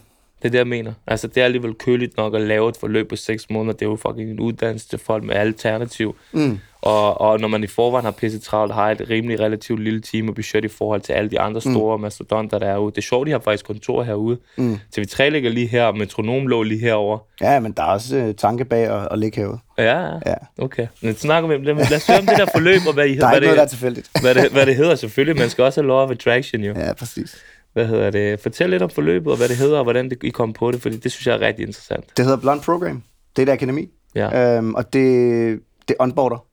det er det, jeg mener. Altså, det er alligevel køligt nok at lave et forløb på 6 måneder. Det er jo fucking en uddannelse til folk med alternativ. Mm. Og, og når man i forvejen har pisse travlt, har et rimelig relativt lille team og budget i forhold til alle de andre store mm. mastodonter, der er ude. Det er sjovt, de har faktisk kontor herude. Mm. TV3 ligger lige her, og Metronom lå lige herover. ja, men der er også øh, tanke bag at, at ligge herude. Ja, ja. Okay. Men snakker vi om det. Lad os høre om det der forløb, og hvad, I, Der er hvad, ikke noget, der er det, tilfældigt. hvad, det, hvad det hedder selvfølgelig. Man skal også have law of attraction, jo. Ja, præcis. Hvad hedder det? Fortæl lidt om forløbet, og hvad det hedder, og hvordan det, I kom på det, fordi det synes jeg er rigtig interessant. Det hedder Blond Program. Det er et akademi. Ja. Øhm, og det, det onboarder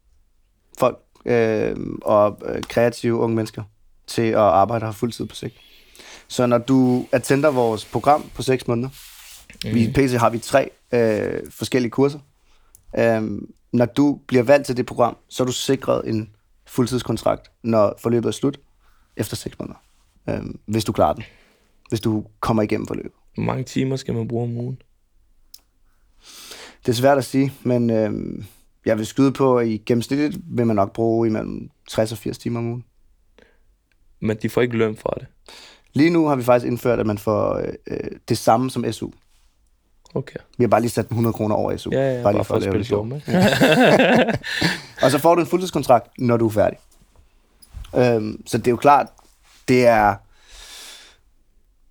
folk øhm, og øh, kreative unge mennesker til at arbejde her fuldtid på sigt. Så når du attender vores program på 6 måneder, mm. vi PC har vi tre øh, forskellige kurser. Øhm, når du bliver valgt til det program, så er du sikret en fuldtidskontrakt, når forløbet er slut, efter 6 måneder. Øhm, hvis du klarer den. Hvis du kommer igennem forløbet. Hvor mange timer skal man bruge om ugen? Det er svært at sige, men øh, jeg vil skyde på, at i gennemsnitligt vil man nok bruge imellem 60 og 80 timer om ugen. Men de får ikke løn for det. Lige nu har vi faktisk indført, at man får øh, øh, det samme som SU. Okay. Vi har bare lige sat den 100 kroner over SU. Ja, ja, bare, bare for at lave spille det sjovt. Og så får du en fuldtidskontrakt, når du er færdig. Øhm, så det er jo klart, det er,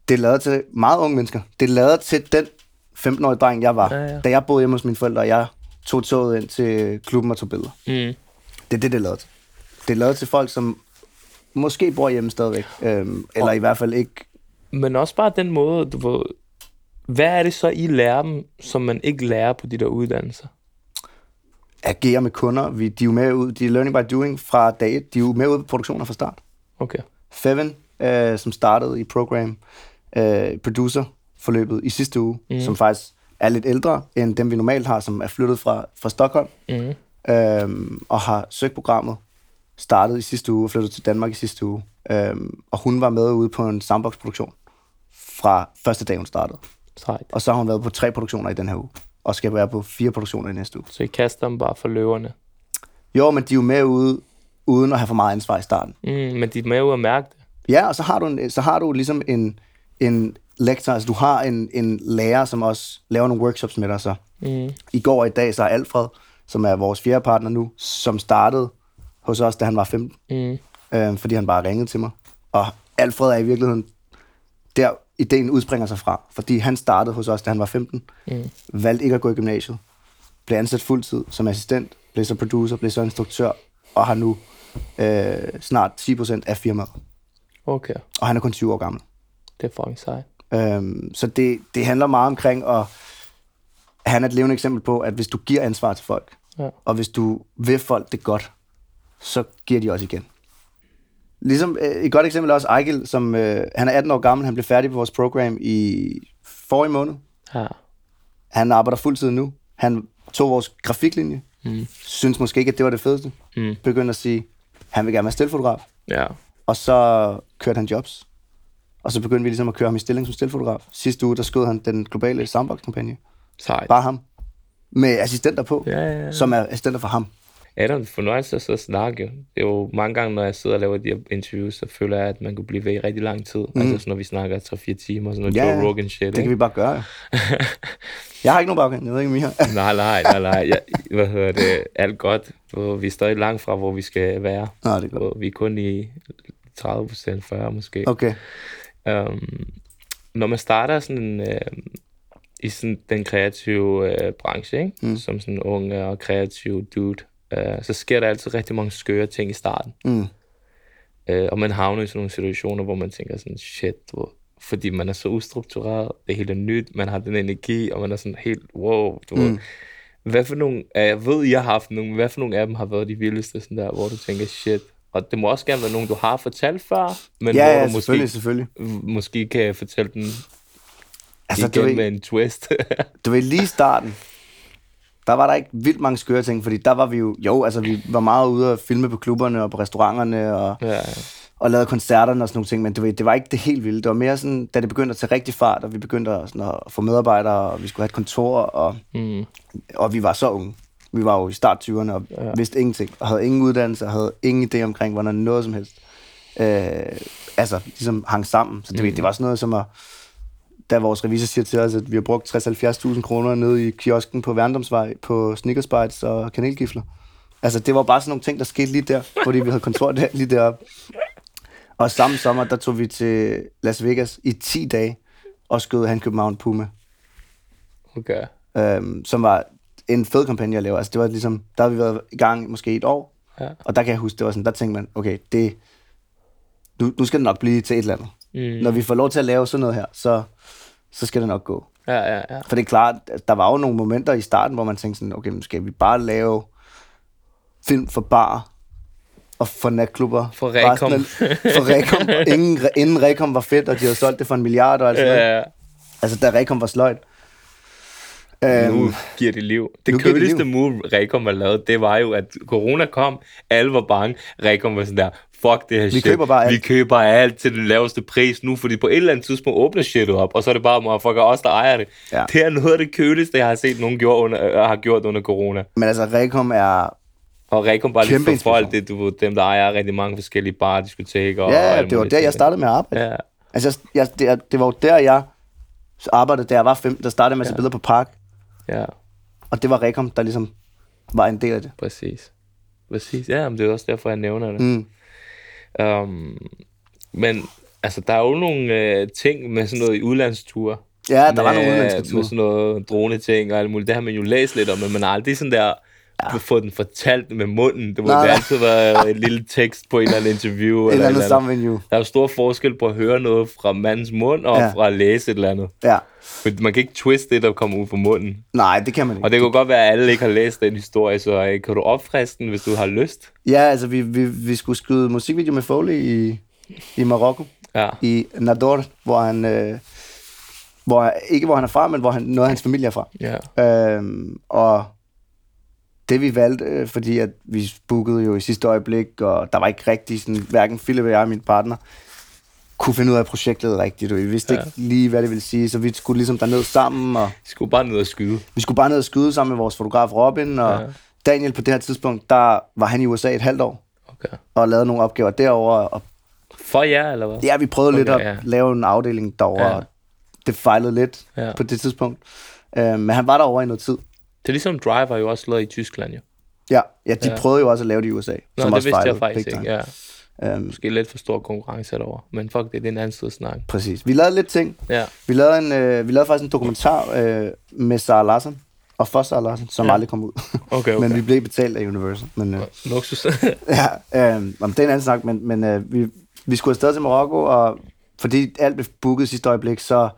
det er lavet til meget unge mennesker. Det er lavet til den 15-årige dreng, jeg var, Ja, ja. da jeg boede hjemme hos mine forældre, og jeg tog toget ind til klubben og tog billeder. Mm. Det er det, det er lavet til. Det er lavet til folk, som måske bor hjemme stadigvæk, øhm, eller i hvert fald ikke... Men også bare den måde, du ved, hvad er det så, I lærer dem, som man ikke lærer på de der uddannelser? agere med kunder. Vi, de er jo med ud, de er learning by doing fra dag et. De er jo med ud på produktioner fra start. Okay. Feven, øh, som startede i program, øh, producer forløbet i sidste uge, mm. som faktisk er lidt ældre end dem, vi normalt har, som er flyttet fra, fra Stockholm, Mm. øh, og har søgt programmet, startet i sidste uge og flyttet til Danmark i sidste uge. Øh, og hun var med ude på en soundbox-produktion fra første dag, hun startede. Sejt. Og så har hun været på tre produktioner i den her uge, og skal være på fire produktioner i næste uge. Så I kaster dem bare for løverne. Jo, men de er jo med ude, uden at have for meget ansvar i starten. Mm, men de er med ud at mærke det. Ja, og så har du, en, så har du ligesom en, en lektor, altså du har en, en lærer, som også laver nogle workshops med dig. Så. Mm. I går og i dag, så er Alfred, som er vores fjerde partner nu, som startede hos os, da han var 15, Mm. øh, fordi han bare ringede til mig. Og Alfred er i virkeligheden, der ideen udspringer sig fra, fordi han startede hos os, da han var 15, Mm. valgte ikke at gå i gymnasiet, blev ansat fuldtid som assistent, blev så producer, blev så instruktør, og har nu øh, snart 10% af firmaet. Okay, Og han er kun 20 år gammel. det er fucking sejt. Øhm, så det, det handler meget omkring at han er et levende eksempel på, at hvis du giver ansvar til folk, Ja. og hvis du vil folk det godt, så giver de også igen. Ligesom øh, et godt eksempel er også Ejgil, som øh, han er 18 år gammel, han blev færdig på vores program i forrige måned. Ja. Han arbejder fuldtid nu. Han tog vores grafiklinje, Mm. synes måske ikke, at det var det fedeste. Mm. Begyndte at sige, han vil gerne være stillfotograf. Ja. Og så kørte han jobs. Og så begyndte vi ligesom at køre ham i stilling som stillfotograf. Sidste uge, der skød han den globale soundbox-kampagne. Sejt. Bare ham. Med assistenter på, Ja, ja, ja. som er assistenter for ham. Adam, det er fornøjelse at sidde og snakke. Det er jo mange gange, når jeg sidder og laver de her interviews, så føler jeg, at man kunne blive ved i rigtig lang tid. Mm. Altså sådan, når vi snakker 3-4 timer, sådan noget Ja, Joe ja. Rogan shit. Det kan ikke? vi bare gøre. Jeg har ikke nogen baggrund, jeg ved ikke, har. nej, nej, nej, nej. Jeg, hvad hedder det? Alt godt. Hvor Vi er stadig langt fra, hvor vi skal være. Nå, det er godt. Vi er kun i 30 procent, 40 måske. Okay. Um, når man starter sådan uh, i sådan den kreative uh, branche, ikke? Mm. som sådan en ung og kreativ dude, uh, så sker der altid rigtig mange skøre ting i starten. Mm. Uh, og man havner i sådan nogle situationer, hvor man tænker sådan, shit, hvor, fordi man er så ustruktureret, det er helt nyt, man har den energi, og man er sådan helt, wow, du mm. hvad for nogle, jeg ved, jeg har haft nogle, hvad for nogle af dem har været de vildeste, sådan der, hvor du tænker, shit, og det må også gerne være nogen, du har fortalt før, men Ja, hvor ja, du selvfølgelig, måske, selvfølgelig. måske kan jeg fortælle den Altså, igen du ved, med en twist. du ved, lige i starten, der var der ikke vildt mange skøre ting, fordi der var vi jo, jo, altså vi var meget ude at filme på klubberne og på restauranterne og, ja, og lavede koncerterne og sådan nogle ting, men du ved, det var ikke det helt vilde. Det var mere sådan, da det begyndte at tage rigtig fart, og vi begyndte at, sådan, at få medarbejdere, og vi skulle have et kontor, og, mm, og vi var så unge. Vi var jo i start 20'erne og ja. vidste ingenting, og havde ingen uddannelse, og havde ingen idé omkring, hvordan noget som helst. Øh, altså, ligesom hang sammen. Så det, mm. det var sådan noget som at, da vores revisor siger til os, at vi har brugt 60-70.000 kroner nede i kiosken på Værndomsvej på Snickersbites og kanelgifler. Altså, det var bare sådan nogle ting, der skete lige der, fordi vi havde kontor der, lige deroppe. Og samme sommer, der tog vi til Las Vegas i 10 dage og skød Han København Puma okay. øhm, som var en fed kampagne at lave. Altså, det var ligesom, der har vi været i gang måske et år, Ja. og der kan jeg huske, det var sådan, der tænkte man, okay, det, nu, nu skal det nok blive til et eller andet. Mm. Når vi får lov til at lave sådan noget her, så, så skal det nok gå. Ja, ja, ja. For det er klart, at der var jo nogle momenter i starten, hvor man tænkte sådan, okay, nu skal vi bare lave film for bar og for natklubber. For Rekom. Af- For Rekom. Ingen, inden Rekom var fedt, og de havde solgt det for en milliard og alt sådan noget. ja. Altså, da Rekom var sløjt. Øhm, Nu giver det liv. Det køligste liv. move, Rekom har lavet, det var jo, at corona kom, alle var bange. Rekom var sådan der, fuck det her shit. køber bare alt." Vi køber alt til den laveste pris nu, fordi på et eller andet tidspunkt åbner shit op, og så er det bare motherfucker os, der ejer det. Ja. Det er noget af det køligste, jeg har set nogen gjorde under, øh, har gjort under corona. men altså, Rekom er Og Rekom bare lige for folk, det, du ved, dem, der ejer rigtig mange forskellige bar, diskoteker. og Ja, alle det var der, jeg startede med at arbejde. Ja, Altså, jeg, det, det var jo der, jeg arbejdede, da jeg var 15. Der startede med at tage billeder på park. Ja, Og det var Rekom, der ligesom var en del af det. præcis. Præcis, ja, men det er også derfor, jeg nævner det. Mm. Um, men altså, der er jo nogle øh, ting med sådan noget i udlandsture. Ja, der med, var nogle udenlandske Med sådan noget drone-ting og alt muligt. Det har man jo læst lidt om, men man har aldrig sådan der ja. fået den fortalt med munden. Det må Nej, det altid være et lille tekst på en eller anden interview. Eller eller andet et sammenvenue. Der er jo stor forskel på at høre noget fra mandens mund og Ja. fra at læse et eller andet. Ja. For man kan ikke twiste det, der kommer ud fra munden. Nej, det kan man ikke. Og det kunne godt være, at alle ikke har læst den historie, så øh, kan du opfriske den, hvis du har lyst? Ja, altså, vi, vi, vi skulle skyde musikvideo med Foley i, i Marokko. Ja. I Nador, hvor han... Øh, hvor, ikke hvor han er fra, men hvor han, noget af hans familie er fra. Ja. Øhm, og det vi valgte, øh, fordi at vi bookede jo i sidste øjeblik, og der var ikke rigtig sådan, hverken Philip og jeg og min partner, kunne finde ud af projektet rigtigt, og vi vidste Ja. ikke lige, hvad det ville sige, så vi skulle ligesom derned sammen, og De skulle bare ned og skyde. vi skulle bare ned og skyde sammen med vores fotograf Robin, og Ja. Daniel på det her tidspunkt, der var han i USA et halvt år, Okay. og lavede nogle opgaver derover og For jer, eller hvad? ja, vi prøvede okay, lidt at ja. lave en afdeling derovre, Ja. og det fejlede lidt Ja. på det tidspunkt. Øh, men han var derovre i noget tid. Det er ligesom Driver jo også lavet i Tyskland, jo. Ja, ja de Ja. prøvede jo også at lave det i USA, Nå, som det også vidste jeg faktisk ikke, ja. Øhm, Måske lidt for stor konkurrence derovre. Men fuck det, det er en anden sted at snakke. præcis. Vi lavede lidt ting. Ja. Vi lavede, en, øh, vi lavede faktisk en dokumentar øh, med Sarah Larsen, og for Sarah Larsen, som Ja. aldrig kom ud. Okay, okay. men vi blev betalt af Universal. Men, øh, Luksus. ja, øh, om det er en anden snak, men, men øh, vi, vi skulle afsted til Marokko, og fordi alt blev booket i sidste øjeblik, så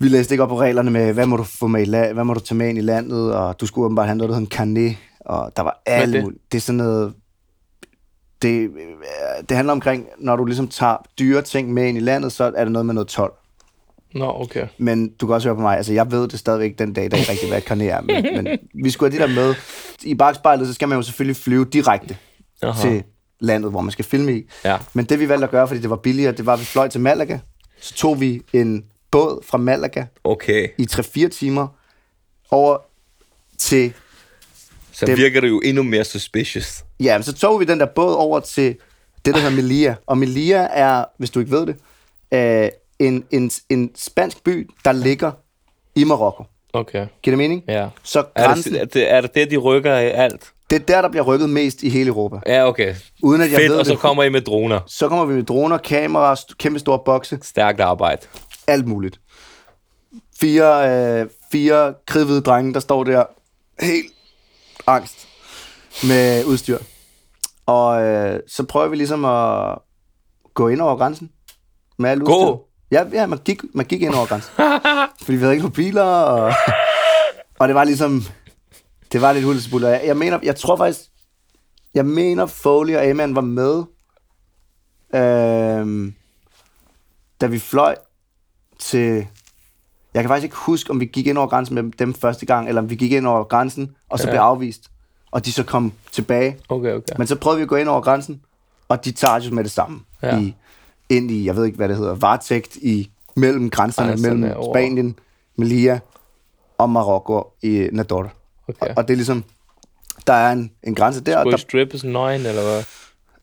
vi læste ikke op på reglerne med, hvad må du få med i land, hvad må du tage med ind i landet, og du skulle åbenbart have noget, der hedder en carnet, og der var alle det? mulige. Det er sådan noget, det, øh, det handler omkring, når du ligesom tager dyre ting med ind i landet, så er det noget med noget tolv. Nå, okay. Men du kan også høre på mig, altså jeg ved det stadigvæk den dag, der ikke rigtig, hvad carnet er, men, men vi skulle have de der med. I bagspejlet, så skal man jo selvfølgelig flyve direkte Aha. til landet, hvor man skal filme i. Ja. Men det vi valgte at gøre, fordi det var billigere, det var, at vi fløj til Malaga. Så tog vi en båd fra Malaga Okay. i 3-4 timer over til... Så Det- virker det jo endnu mere suspicious. Ja, men så tog vi den der båd over til det, der hedder Melilla. Og Melilla er, hvis du ikke ved det, øh, en, en, en spansk by, der ligger i Marokko. Okay. Giver det mening? Ja. Så grænsen, det, er, det, er det der, de rykker i alt? det er der, der bliver rykket mest i hele Europa. Ja, okay. Uden at jeg Fedt, ved og så det. kommer I med droner. Så kommer vi med droner, kameraer, st- kæmpe store bokse, Stærkt arbejde. Alt muligt. Fire, øh, fire kridhvide drenge, der står der helt angst med udstyr. Og øh, så prøver vi ligesom at gå ind over grænsen med alt Gå? udstyr. Ja, ja man, gik, man gik ind over grænsen. Fordi vi havde ikke nogen biler, og, og det var ligesom... Det var lidt hulsebullet. Jeg, jeg mener, jeg tror faktisk... Jeg mener, Foley og Aman var med, øh, da vi fløj til... Jeg kan faktisk ikke huske, om vi gik ind over grænsen med dem første gang, eller om vi gik ind over grænsen, og så Ja. blev afvist, og de så kom tilbage. Okay, okay. Men så prøvede vi at gå ind over grænsen, og de tager os med det samme. Ja. I, ind i, jeg ved ikke, hvad det hedder, varetægt i mellem grænserne, Grænserne mellem over- Spanien, Melilla og Marokko i Nador. Okay. Og, og det er ligesom, der er en, en grænse der, Skulle I der, strippe sådan nøgen, eller hvad?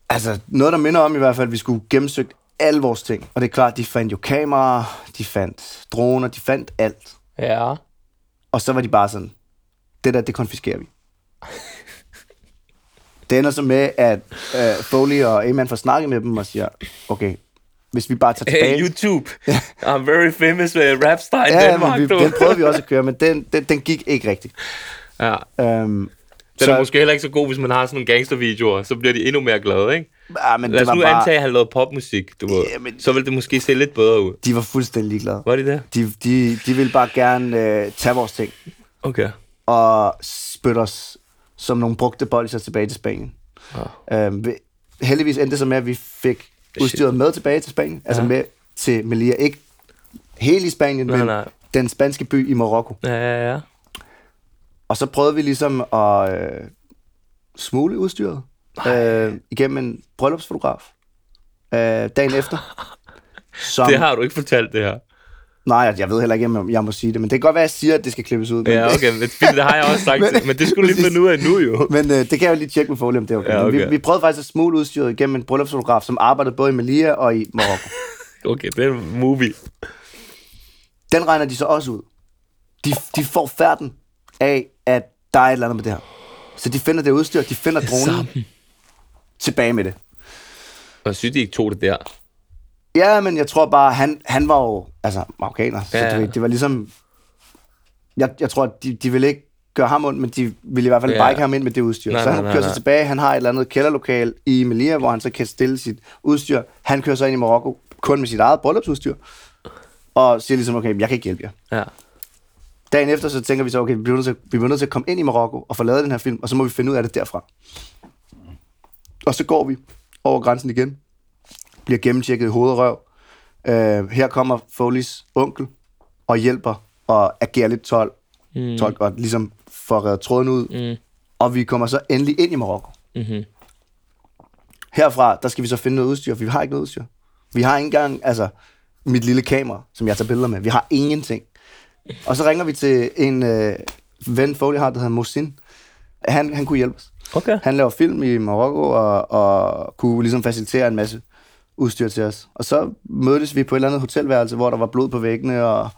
altså noget, der minder om i hvert fald, at vi skulle gennemsøge alle vores ting. Og det er klart, de fandt jo kameraer, de fandt droner, de fandt alt. Ja. Og så var de bare sådan, det der, det konfiskerer vi. det ender så med, at uh, Foley og Aman får snakket med dem og siger, okay, hvis vi bare tager tilbage... Hey, YouTube. I'm very famous with rap in ja, men vi, den prøvede vi også at køre, men den, den, den gik ikke rigtigt. Ja. Um, Den er måske heller ikke så god, hvis man har sådan nogle gangstervideoer. Så bliver de endnu mere glade, ikke? ja, men Lad os nu bare, antage, at han lavede popmusik, du ved. Ja, men- Så vil det måske se lidt bedre ud. de var fuldstændig ligeglade. Var det det? De, de, de ville bare gerne uh, tage vores ting Okay. og spytte os som nogle brugte bolcher tilbage til Spanien. Ah. Um, heldigvis endte det så med, at vi fik udstyret med tilbage til Spanien. Altså Ja. med til Melilla. Ikke helt i Spanien, Nej, men nej. den spanske by i Marokko. Ja, ja, ja. Og så prøvede vi ligesom at øh, smule udstyret øh, igennem en bryllupsfotograf øh, dagen efter. Som, Det har du ikke fortalt, det her. Nej, jeg- ved heller ikke, om jeg må sige det, men det kan godt være, at jeg siger, at det skal klippes ud. Men, Ja, okay, men det har jeg også sagt. men, men det skulle lige finde ud af nu, jo. men øh, det kan jeg jo lige tjekke med Foley, om det er okay. Ja, Men okay. Vi, vi prøvede faktisk at smule udstyret igennem en bryllupsfotograf, som arbejdede både i Melilla og i Marokko. Okay, det er en movie. Den regner de så også ud. De, de får færden af, at der er et eller andet med det her. Så de finder det udstyr, de finder dronen, tilbage med det. Og synes, de ikke tog det der. Ja, men jeg tror bare, han, han var jo altså, marokkaner, så Ja. du ved, det var ligesom... Jeg, jeg tror, at de, de ville ikke gøre ham ondt, men de ville i hvert fald Ja. bare ikke have ham ind med det udstyr. Nej, så nej, han nej, kører sig nej. tilbage, han har et eller andet kælderlokal i Melilla, hvor han så kan stille sit udstyr. Han kører så ind i Marokko kun med sit eget bryllupsudstyr, og siger ligesom, okay, jeg kan ikke hjælpe jer. Ja. Dagen efter, så tænker vi så, okay, vi bliver, nødt til, vi bliver nødt til at komme ind i Marokko og få lavet den her film, og så må vi finde ud af det derfra. Og så går vi over grænsen igen, bliver gennemtjekket i hoved og røv. Øh, her kommer Foleys onkel og hjælper og agerer lidt tolk, mm. tolk og ligesom får reddet tråden ud. Mm. Og vi kommer så endelig ind i Marokko. Mm-hmm. Herfra, der skal vi så finde noget udstyr, for vi har ikke noget udstyr. Vi har ikke engang, altså, mit lille kamera, som jeg tager billeder med. Vi har ingenting. Og så ringer vi til en øh, ven, Foley har, der hedder Mosin, Han, han kunne hjælpe os. Okay. Han laver film i Marokko og, og kunne ligesom facilitere en masse udstyr til os. Og så mødtes vi på et eller andet hotelværelse, hvor der var blod på væggene, og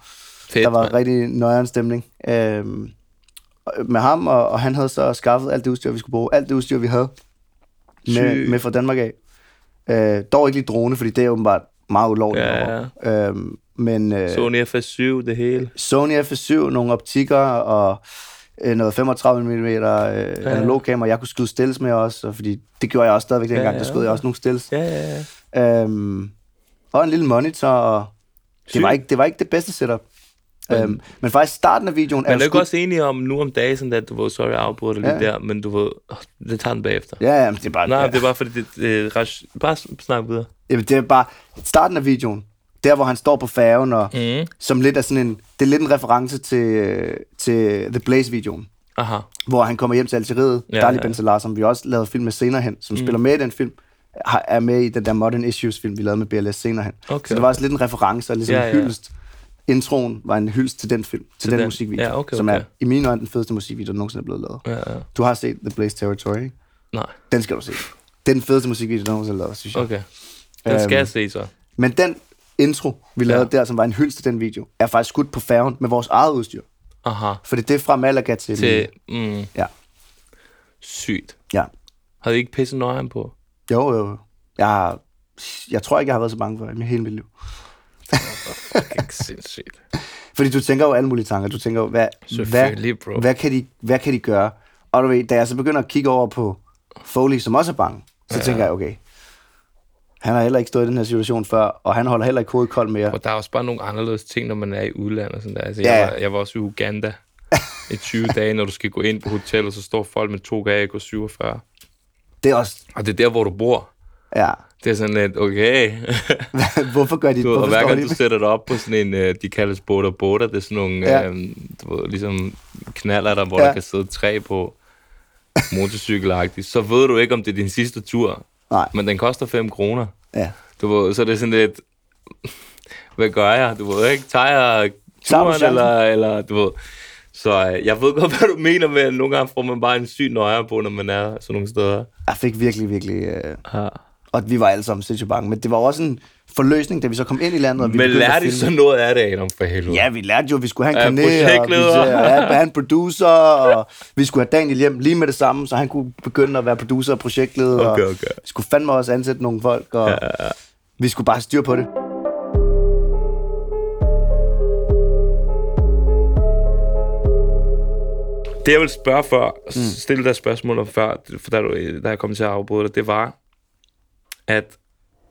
Fedt, der var mand. rigtig nøjeren stemning. Øhm, med ham, og, og han havde så skaffet alt det udstyr, vi skulle bruge. Alt det udstyr, vi havde med, med fra Danmark af. Øh, dog ikke lige drone, fordi det er åbenbart meget ulovligt. Ja, derovre. Øhm, men øh, Sony FS7, det hele. Sony FS7, nogle optikker og øh, noget 35 mm øh, analog kamera, jeg kunne skyde stills med også, og fordi det gjorde jeg også stadigvæk dengang, Ja, ja, ja. der skød jeg også nogle stills. Ja, ja, ja. Øhm, og en lille monitor, og det var, ikke, det var ikke det bedste setup. Men, øhm, men faktisk starten af videoen Men er du ikke skudt- også enig om nu om dagen, sådan at du ved, sorry, lige Ja. der, men du åh, det tager den bagefter. Ja, ja, men det er bare... Nej, ja. det er bare fordi, det, det ret... Bare snak videre. Jamen, det er bare starten af videoen. Der, hvor han står på færgen, og Mm. som lidt er sådan en... Det er lidt en reference til, til The Blaze-videoen, Aha. hvor han kommer hjem til Algeriet. Ja, Dali ja. Ben Salah, som vi også lavede film med senere hen, som mm. spiller med i den film, er med i den der Modern Issues-film, vi lavede med BLS senere hen. Okay. Så det var også lidt en reference, og ligesom Ja, ja, en hyldest. Introen var en hyldest til den film, til, Til den, den. musikvideo, Ja, okay, som okay. er i mine øjne den fedeste musikvideo, der nogensinde er blevet lavet. Ja, ja. Du har set The Blaze Territory, ikke? Nej, Den skal du se. Det er den fedeste musikvideo, der nogensinde er lavet, synes jeg. okay. Den skal Øhm, jeg se så. Men den intro, vi lavede Ja. der, som var en hyldest til den video, er faktisk skudt på færgen med vores eget udstyr. Aha. Fordi det er fra Malaga til... Til, mm, Ja, sygt. ja. Havde I ikke pisset nøjeren på? Jo, jo. Jeg, har, jeg tror ikke, jeg har været så bange for det i hele mit liv. Fucking sindssygt. Fordi du tænker jo alle mulige tanker. Du tænker jo, hvad, hvad, bro. hvad, kan de, hvad kan de gøre? Og du ved, da jeg så begynder at kigge over på Foley, som også er bange, så ja. tænker jeg, okay, han har heller ikke stået i den her situation før, og han holder heller ikke hovedet koldt mere. Og der er også bare nogle anderledes ting, når man er i udlandet. og Sådan der. Altså, Ja, jeg, var, jeg var også i Uganda i 20 dage, når du skal gå ind på hotellet, så står folk med to gag og 47. Det er også, Og det er der, hvor du bor. ja. Det er sådan lidt, okay. Hvorfor gør de ved, og hver gang du sætter dig op på sådan en, øh, de kaldes boda boda, det er sådan nogle, Ja. øhm, du ved, ligesom knaller der, hvor ja. der kan sidde tre på motorcykelagtigt, så ved du ikke, om det er din sidste tur. Nej. Men den koster 5 kroner. Ja. Du ved, så er det sådan lidt, hvad gør jeg? Du ved ikke, tager jeg turen, eller, eller du ved. Så øh, jeg ved godt, hvad du mener med, at nogle gange får man bare en syg nøje på, når man er sådan nogle steder. Jeg fik virkelig, virkelig... Øh, Ja. og vi var alle sammen sindssygt bange. Men det var også en forløsning, da vi så kom ind i landet, og vi Men lærte I så noget af det, Adam, for helvede? Ja, vi lærte jo, at vi skulle have en kanal, og vi skulle have en producer, og vi skulle have Daniel hjem lige med det samme, så han kunne begynde at være producer og projektleder. Okay, og okay. Vi skulle fandme også ansætte nogle folk, og ja. vi skulle bare styre på det. Det jeg vil spørge før, mm. stille dig spørgsmål om før, for da, du, da jeg kom til at afbryde dig, det var, at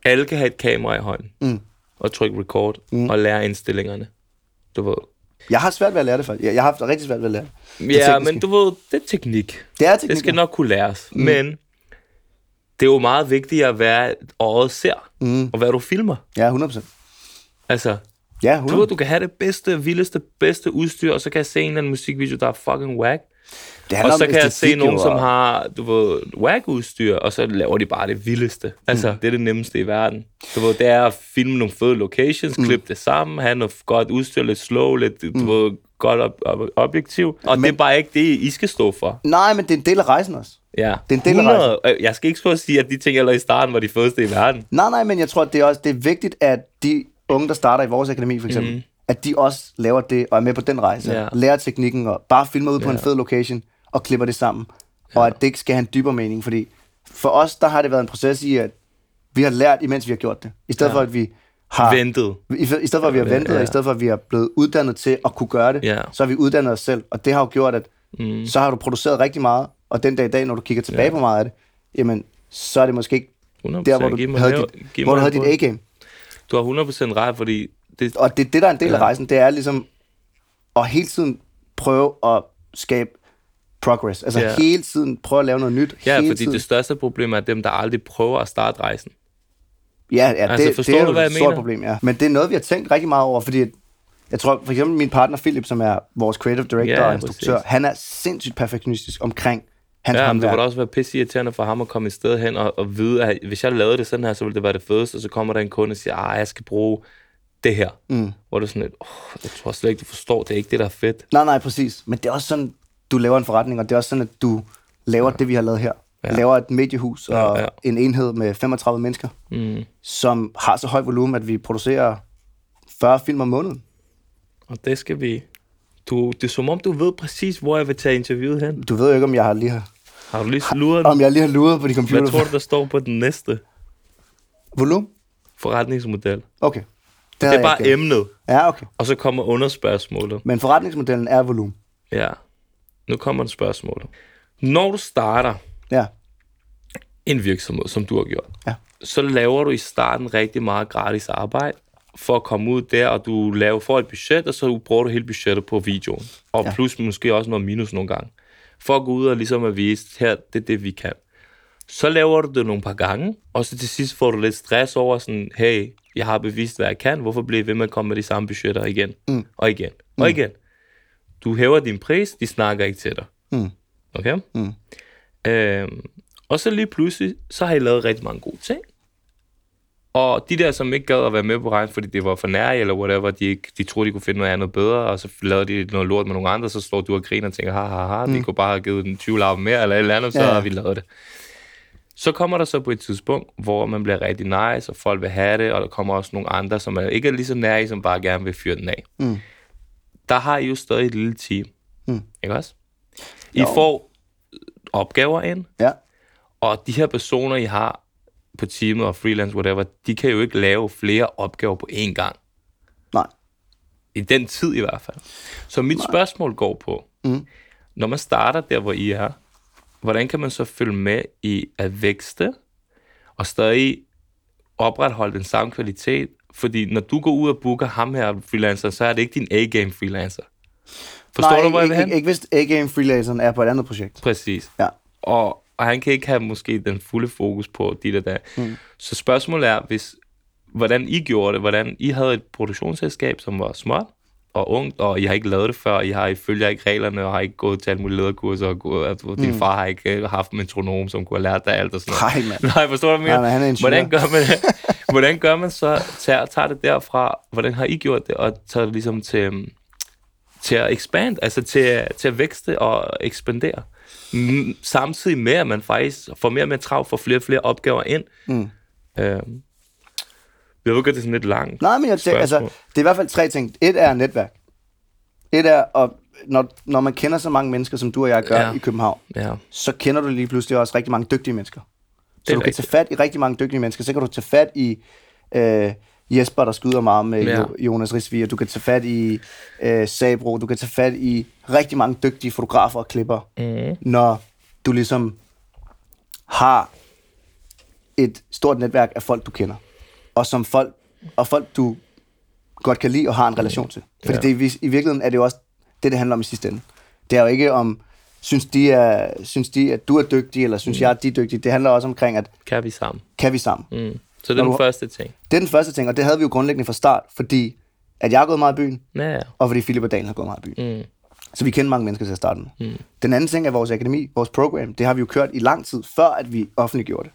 alle kan have et kamera i hånden, Mm. og trykke record, mm. og lære indstillingerne. Du ved. Jeg har svært ved at lære det, faktisk. Jeg jeg har haft rigtig svært ved at lære det. Ja, tekniske. men du ved, det er teknik. Det er teknik. Det skal nok kunne læres. Mm. Men det er jo meget vigtigt at være øjet ser, Mm. og hvad du filmer. Ja, 100 Altså, Ja, du 100 ved, du kan have det bedste, vildeste, bedste udstyr, og så kan jeg se en eller anden musikvideo, der er fucking whack. Det handler Og så kan jeg se nogen, jo, som og- har, du ved, whack-udstyr, og så laver de bare det vildeste. Altså, det er det nemmeste i verden. Du ved, det er at filme nogle fede locations, mm. klippe det sammen, have noget godt udstyr, lidt slow, lidt, du ved, godt ob- ob- objektiv. Og Men, det er bare ikke det, I skal stå for. Nej, men det er en del af rejsen også. Ja. Det er en del af 100. Øh, Jeg skal ikke skulle sige, at de ting, jeg lavede i starten, var de fedeste i verden. Nej, nej, men jeg tror, det er også det er vigtigt, at de unge, der starter i vores akademi for eksempel, mm. At de også laver det og er med på den rejse. Ja. Lærer teknikken og bare filmer ud på Ja. en fed location og klipper det sammen. Og at det ikke skal have en dybere mening, fordi for os, der har det været en proces i, at vi har lært, imens vi har gjort det. I stedet Ja. for, at vi har... Ventet. I, I stedet for, at vi har Ja, ventet, ja. og i stedet for, at vi er blevet uddannet til at kunne gøre det, Ja. så har vi uddannet os selv. Og det har jo gjort, at mm. så har du produceret rigtig meget, og den dag i dag, når du kigger tilbage Ja. på meget af det, jamen, så er det måske ikke 100%. der, hvor du havde dit, hvor du havde dit. A-game. Du har 100% ret, fordi det, Og det, det, der er en del af Ja. rejsen, det er ligesom at hele tiden prøve at skabe progress. Altså Ja. hele tiden prøve at lave noget nyt. ja, hele fordi tiden. det største problem er dem, der aldrig prøver at starte rejsen. Ja, ja Altså, det, det er du, jo et stort problem, ja. Men det er noget, vi har tænkt rigtig meget over, fordi jeg tror, for eksempel min partner Philip, som er vores creative director Ja, og instruktør, præcis. han er sindssygt perfektionistisk omkring hans Ja, men det håndværk. kunne også være pisse irriterende for ham at komme et sted hen og, og vide, at hvis jeg lavede det sådan her, så ville det være det fedeste, og så kommer der en kunde og siger, at jeg skal bruge det her. Mm. Hvor er sådan lidt, oh, jeg tror slet ikke, du forstår, det er ikke det, der er fedt. Nej, nej, præcis. Men det er også sådan, du laver en forretning, og det er også sådan, at du laver ja. det, vi har lavet her. Ja. Laver et mediehus og Ja, ja. en enhed med 35 mennesker, Mm. som har så høj volumen, at vi producerer 40 film om måneden. Og det skal vi... Du, det er som om, du ved præcis, hvor jeg vil tage interviewet hen. Du ved jo ikke, om jeg har lige har, Har du lige sluret om jeg lige har luret på de computer. Hvad tror du, der står på den næste Volumen? forretningsmodel? Okay. Det er bare ikke. emnet, Ja, okay. og så kommer underspørgsmålet. Men forretningsmodellen er volumen. Ja, nu kommer der spørgsmålet. Når du starter Ja. en virksomhed, som du har gjort, Ja. så laver du i starten rigtig meget gratis arbejde for at komme ud der, og du laver for et budget, og så bruger du hele budgettet på videoen. Og ja. plus måske også noget minus nogle gange. For at gå ud og ligesom at vise, her, det er det, vi kan. Så laver du det nogle par gange, og så til sidst får du lidt stress over sådan, hey, jeg har bevist, hvad jeg kan, hvorfor bliver jeg ved med at komme med de samme budgetter igen, mm. og igen, og Mm. igen. Du hæver din pris, de snakker ikke til dig. Mm. Okay? Mm. Øhm, og så lige pludselig, så har I lavet rigtig mange gode ting. Og de der, som ikke gad at være med på regn, fordi det var for nær eller whatever, de, ikke, de troede, de kunne finde noget andet bedre, og så lavede de noget lort med nogle andre, så står du og griner og tænker, ha, ha, ha, mm. vi kunne bare have givet den 20 lav mere, eller et eller andet, så ja. har vi lavet det. Så kommer der så på et tidspunkt, hvor man bliver rigtig nice, og folk vil have det, og der kommer også nogle andre, som er ikke er lige så nære, som bare gerne vil fyre den af. Mm. Der har I jo stadig et lille team. Mm. Ikke også? I Jo. får opgaver ind, Ja. og de her personer, I har på teamet og freelance, whatever, de kan jo ikke lave flere opgaver på én gang. Nej. I den tid i hvert fald. Så mit Nej. spørgsmål går på, Mm. når man starter der, hvor I er, hvordan kan man så følge med i at vækste, og stadig opretholde den samme kvalitet? Fordi når du går ud og booker ham her freelancer, så er det ikke din A-game freelancer. Forstår Nej, du, hvor jeg ikke, vil hen? ikke, ikke hvis A-Game Freelanceren er på et andet projekt. Præcis. Ja. Og, og han kan ikke have måske den fulde fokus på dit og dat. Mm. Så spørgsmålet er, hvis, hvordan I gjorde det, hvordan I havde et produktionsselskab, som var småt og ungt, og I har ikke lavet det før, I har I følger ikke reglerne, og har ikke gået til alle mulige lederkurser, og gået, at din far har ikke øh, haft en metronom, som kunne have lært dig alt og sådan noget. Nej, mand. Nej, forstår du, jeg Nej, men han er ingeniør. Hvordan gør man, hvordan gør man så, tager, tager det derfra, hvordan har I gjort det, og tager det ligesom til, til at expand, altså til, til at vækste og ekspandere. Mm, Samtidig med, at man faktisk får mere og mere travlt for flere og flere opgaver ind. Mm. Øhm, jeg ved godt, det er sådan lidt langt. Nej, men jeg tænker, altså, det er i hvert fald tre ting. Et er netværk. Et er, og når, når man kender så mange mennesker, som du og jeg gør ja. I København, Ja, så kender du lige pludselig også rigtig mange dygtige mennesker. Så du kan rigtigt. tage fat i rigtig mange dygtige mennesker. Så kan du tage fat i øh, Jesper, der skyder meget med ja. Jonas Risvier. Du kan tage fat i øh, Sabro. Du kan tage fat i rigtig mange dygtige fotografer og klipper. mm. Når du ligesom har et stort netværk af folk, du kender. Og som folk, og folk, du godt kan lide og har en relation til. Fordi Ja. det, i- virkeligheden er det jo også det, det handler om i sidste ende. Det er jo ikke om, synes de, er, synes de at du er dygtig, eller synes mm. jeg, at de er dygtige. Det handler også omkring, at kan vi sammen. kan vi sammen? Mm. Mm. Så det er Når den du- første ting. Det er den første ting, og det havde vi jo grundlæggende fra start, fordi at jeg har gået meget i byen, Ja, ja. og fordi Philip og Daniel har gået meget i byen. Mm. Så vi kender mange mennesker til at starte med. Mm. Den anden ting er vores akademi, vores program. Det har vi jo kørt i lang tid, før at vi offentliggjorde det.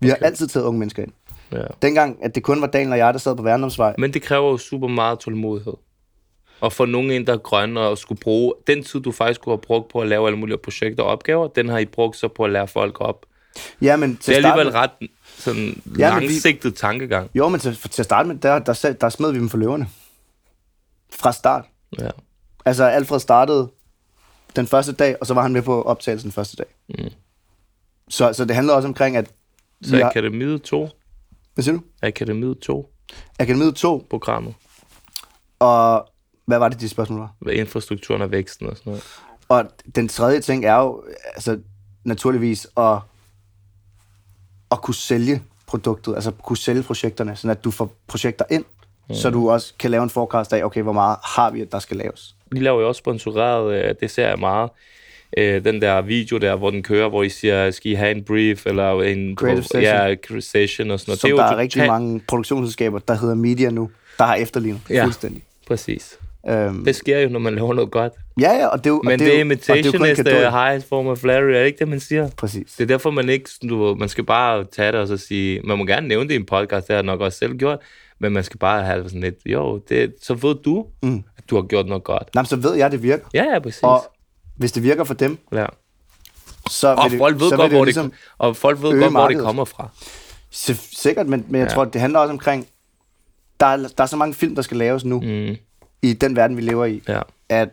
Vi okay. har altid taget unge mennesker ind. Ja. Dengang, at det kun var Daniel og jeg, der sad på Værndomsvej. Men det kræver jo super meget tålmodighed. Og for nogen ind, der er grønne og skulle bruge den tid, du faktisk kunne have brugt på at lave alle mulige projekter og opgaver, den har I brugt så på at lære folk op. Ja, men til Det er alligevel ret sådan Ja, men vi- langsigtet tankegang. Jo, men til, til at starte med, der, der, der, smed vi dem for løverne. Fra start. Ja. Altså, Alfred startede den første dag, og så var han med på optagelsen første dag. Mm. Så, så det handler også omkring, at... Så har, Akademiet 2, hvad siger du? Akademiet 2 Akademiet 2, programmet, og hvad var det, de spørgsmål var? med infrastrukturen og væksten og sådan noget. Og den tredje ting er jo, altså naturligvis at, at kunne sælge produktet, altså kunne sælge projekterne, sådan at du får projekter ind, mm. så du også kan lave en forecast af, okay, hvor meget har vi, at der skal laves. De laver jo også sponsoreret, øh, det ser jeg meget, øh, den der video der, hvor den kører, hvor I siger, skal I have en brief, eller en... Creative session. Ja, session og sådan noget. Som det er der er rigtig mange produktionsselskaber, der hedder Media nu, der har efterlignet Ja. fuldstændig. Præcis. Øhm, Det sker jo, når man laver noget godt. ja, ja, og det er jo, Men og det, er det imitation er en is the highest form of flattery, er det ikke det, man siger? Præcis. Det er derfor, man ikke, du man skal bare tage det og så sige, man må gerne nævne det i en podcast, det har jeg nok også selv gjort, men man skal bare have sådan lidt, jo, det, så ved du, mm. at du har gjort noget godt. Men så ved jeg, det virker. Ja, ja, præcis. Og hvis det virker for dem, ja. så Og vil folk det, ved så godt, det hvor ligesom, det, og folk ved godt, hvor det markedet. kommer fra. Si- Sikkert, men, men jeg Ja. tror, det handler også omkring, der er, der er så mange film, der skal laves nu, Mm, i den verden, vi lever i, ja. at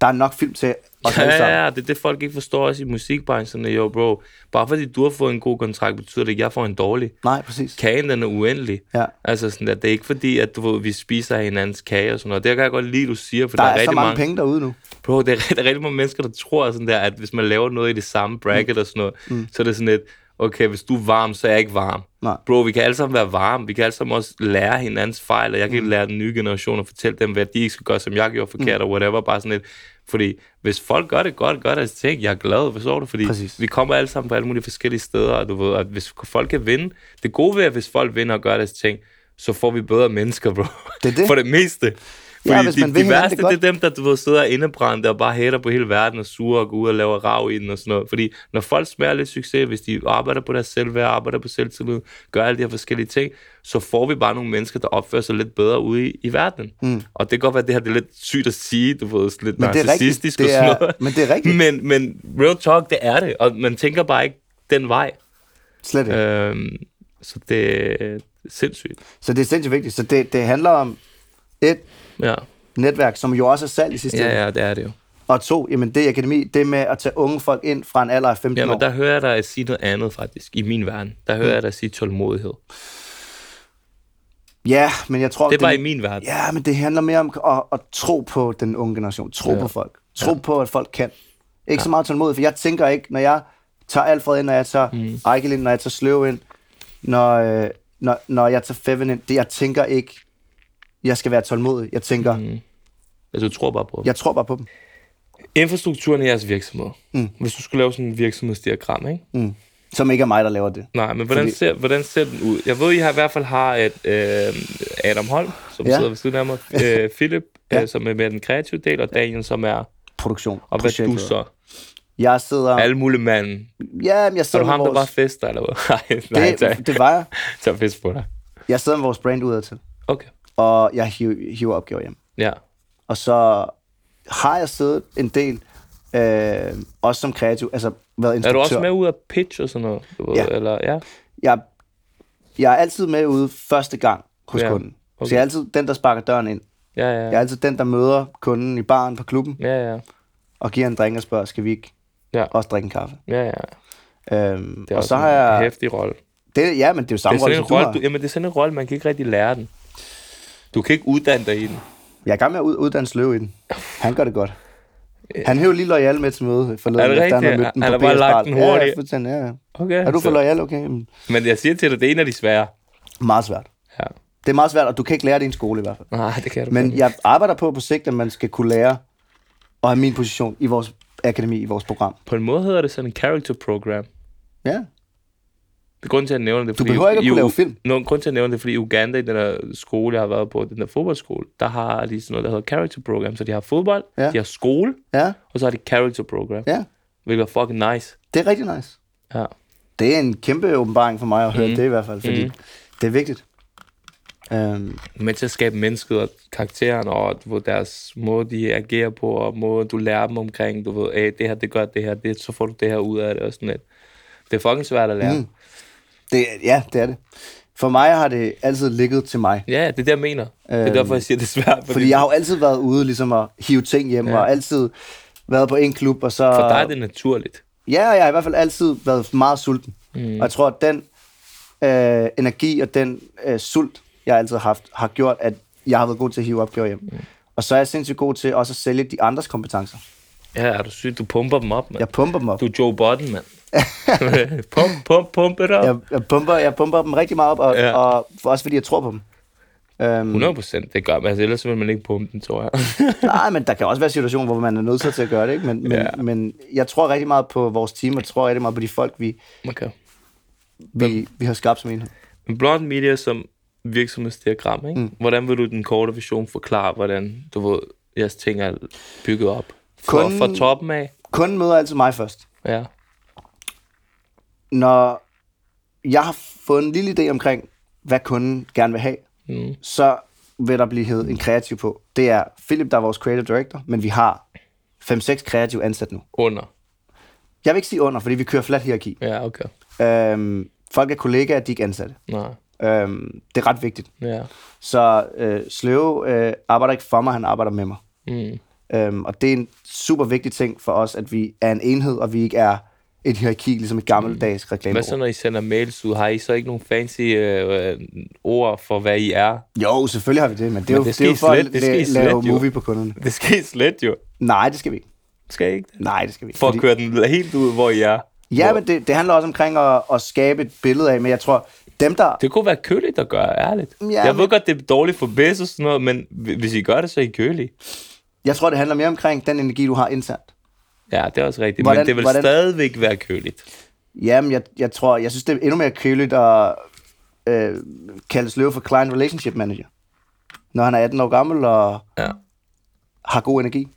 der er nok film til os Ja, alle sammen. ja, ja, det er det, folk ikke forstår også i musikbranchen. Jo, bro, bare fordi du har fået en god kontrakt, betyder det ikke, at jeg får en dårlig. Nej, præcis. Kagen, den er uendelig. Ja. Altså sådan, at det er ikke fordi, at du vi spiser af hinandens kage og sådan noget. Det kan jeg godt lide, du siger, for Der, der, er, er, så rigtig mange, mange, penge derude nu. Bro, det er, der er rigtig mange mennesker, der tror sådan der, at hvis man laver noget i det samme bracket mm. og sådan noget, mm. så er det sådan lidt, okay, hvis du er varm, så er jeg ikke varm. Nej. Bro, vi kan alle sammen være varme. Vi kan alle sammen også lære hinandens fejl, og jeg kan mm. lære den nye generation og fortælle dem, hvad de ikke skal gøre, som jeg gjorde forkert, mm. og whatever. Bare sådan lidt. Fordi hvis folk gør det godt, gør deres ting, jeg er glad, forstår du? Fordi Præcis. vi kommer alle sammen på alle mulige forskellige steder, og du ved, at hvis folk kan vinde, det gode ved, at hvis folk vinder og gør deres ting, så får vi bedre mennesker, bro. Det er det. For det meste. Fordi Ja, hvis de, man vil de værste, det godt. det er dem, der du ved, sidder indebrændte og bare hater på hele verden og sure og går ud og laver rav i den og sådan noget. Fordi når folk smager lidt succes, hvis de arbejder på deres selvværd, arbejder på selvtillid, gør alle de her forskellige ting, så får vi bare nogle mennesker, der opfører sig lidt bedre ude i, i verden. Mm. Og det kan godt være, at det her det er lidt sygt at sige, du ved, lidt Men det er rigtigt. narcissistisk Det og sådan noget. men det er rigtigt. Men, men real talk, det er det, og man tænker bare ikke den vej. Slet ikke. Øhm, så det er sindssygt. Så det er sindssygt vigtigt. Så det, det handler om et Ja. netværk, som jo også er salg i sidste ende. ja, ja, det er det jo. Og to, jamen det akademi, det med at tage unge folk ind fra en alder af 15 Ja, år. men der hører jeg dig sige noget andet faktisk, i min verden. Der hører jeg dig sige tålmodighed. Ja, men jeg tror... Det er bare i min verden. Ja, men det handler mere om at, at tro på den unge generation. Tro Ja. på folk. Tro på, at folk kan. Ikke så meget tålmodighed, for jeg tænker ikke, når jeg tager Alfred ind, når jeg tager mm. Ejkel ind, når jeg tager Sløv ind, når, øh, når, når jeg tager Feven ind, det, jeg tænker ikke, jeg skal være tålmodig. Jeg tænker, mm. Altså, du tror bare på dem. jeg tror bare på dem. Infrastrukturen i jeres virksomhed. Mm. Hvis du skulle lave sådan en virksomhedsdiagram, ikke? Mm. Som ikke er mig, der laver det. Nej, men hvordan, Fordi- ser, hvordan ser den ud? Jeg ved, I har i hvert fald har et øh, Adam Holm, som Ja. sidder ved siden af mig. Øh, Philip, Ja. ja. øh, som er med den kreative del, og Daniel, som er... Produktion. Og hvad du så? Jeg sidder... Alle mulige manden. Ja, men jeg Er sidder du ham, med der bare vores... fester, eller hvad? Nej, nej, tag, det, det var jeg. tag fest på dig. Jeg sidder med vores brand udad til. Okay. Og jeg hiver, hiver opgaver hjem. Ja. Og så har jeg siddet en del, øh, også som kreativ, altså været Er instruktør. du også med ud af pitch og sådan noget? Ja. Eller, ja. Jeg, jeg er altid med ude første gang hos Ja, kunden. okay. Så jeg er altid den, der sparker døren ind. Ja, ja. Jeg er altid den, der møder kunden i baren på klubben, Ja, ja. og giver en drink og spørger, skal vi ikke Ja. også drikke en kaffe? Ja, ja. Øhm, Det er og så en har jeg... hæftig rolle. Det, ja, men det er jo Det er samme rolle, en som du rolle, har. du, jamen, det er sådan en rolle, man kan ikke rigtig lære den. Du kan ikke uddanne dig i den. Jeg er i gang med at ud- uddanne Sløv i den. Han gør det godt. Han hævde lige Loyal med til møde forleden. Er det efter han rigtigt? havde mødt den Han på bare lagt den Ja, hurtigt. fuldstændig, ja, ja. Okay. Er du for Loyal? Okay. Men jeg siger til dig, det er en af de svære. Meget svært. Ja. Det er meget svært, og du kan ikke lære det i en skole i hvert fald. Nej, det kan du Men jeg arbejder på på sigt, at man skal kunne lære at have min position i vores akademi, i vores program. På en måde hedder det sådan en character program. Ja. Det grund til at nævne det. fordi behøver ikke at kunne lave film. Nå, grund til at nævne det, fordi Uganda, i den der skole, jeg har været på, den der fodboldskole, der har de sådan noget, der hedder character program. Så de har fodbold, Ja. de har skole, Ja, og så har de character program. ja. Hvilket er fucking nice. Det er rigtig nice. Ja. Det er en kæmpe åbenbaring for mig at høre Mm. det i hvert fald, fordi Mm. det er vigtigt. Um, med til at skabe mennesket og karakteren, og du ved, deres måde, de agerer på, og måde, du lærer dem omkring, du ved, hey, det her, det gør det her, det, så får du det her ud af det, og sådan lidt. Det er fucking svært at lære. Mm. Det, ja, det er det. For mig har det altid ligget til mig. Ja, det er det, jeg mener. det er Øhm, derfor, jeg siger, det er svært. Fordi jeg har jo altid været ude ligesom at hive ting hjem. Ja. og altid været på en klub, og så... For dig er det naturligt. Ja, og jeg har i hvert fald altid været meget sulten. Mm. Og jeg tror, at den øh, energi og den øh, sult, jeg altid har haft, har gjort, at jeg har været god til at hive opgaver hjem. Mm. Og så er jeg sindssygt god til også at sælge de andres kompetencer. Ja, er du syg? Du pumper dem op, mand. Jeg pumper dem op. Du er Joe Budden, mand. pump, pump, pump it up. Jeg, jeg, pumper, jeg pumper dem rigtig meget op, og, ja. Og for, også fordi jeg tror på dem. Um, 100 procent, det gør man. Altså, ellers vil man ikke pumpe den, tror jeg. nej, men der kan også være situationer, hvor man er nødt til at gøre det. Ikke? Men, men, Ja. men jeg tror rigtig meget på vores team, og tror rigtig meget på de folk, vi, okay. vi, vi har skabt som enhed. Men Blond Media som virksomhedsdiagram, ikke? Mm. Hvordan vil du den korte version forklare, hvordan du ved, jeres ting er bygget op? For, Kun- fra toppen af? Kunden møder altid mig først. Ja. Når jeg har fået en lille idé omkring, hvad kunden gerne vil have, Mm. så vil der blive hed en kreativ på. Det er Philip, der er vores creative director, men vi har 5-6 kreative ansat nu. Under. Jeg vil ikke sige under, fordi vi kører flat hierarki. Ja, okay. Øhm, folk er kollegaer, de er ikke ansatte. Nej. Øhm, det er ret vigtigt. Ja. Så øh, Sløve øh, arbejder ikke for mig, han arbejder med mig. Mm. Øhm, og det er en super vigtig ting for os, at vi er en enhed, og vi ikke er et hierarki, ligesom et gammeldags reklame. Hvad så, når I sender mails ud? Har I så ikke nogen fancy øh, øh, ord for, hvad I er? Jo, selvfølgelig har vi det, men det er Men jo, det er jo for slet- at det skal la- slet lave jo. movie på kunderne. Det skal I slet jo. Nej, det skal vi ikke. Skal I ikke det? Nej, det skal vi ikke. For at køre den helt ud, hvor I er. Ja, Hvor- men det, det handler også omkring at, at skabe et billede af, men jeg tror, dem der... Det kunne være køligt at gøre, ærligt. Ja, jeg men- ved godt, det er dårligt for bedst og sådan noget, men hvi- hvis I gør det, så er I kølige. Jeg tror, det handler mere omkring den energi, du har internt. Ja, det er også rigtigt. Hvordan- men det vil hvordan- stadigvæk være køligt. Jamen, jeg, jeg tror, jeg synes, det er endnu mere køligt at øh, kalde Sløve for Client Relationship Manager. Når han er 18 år gammel og Ja. har god energi.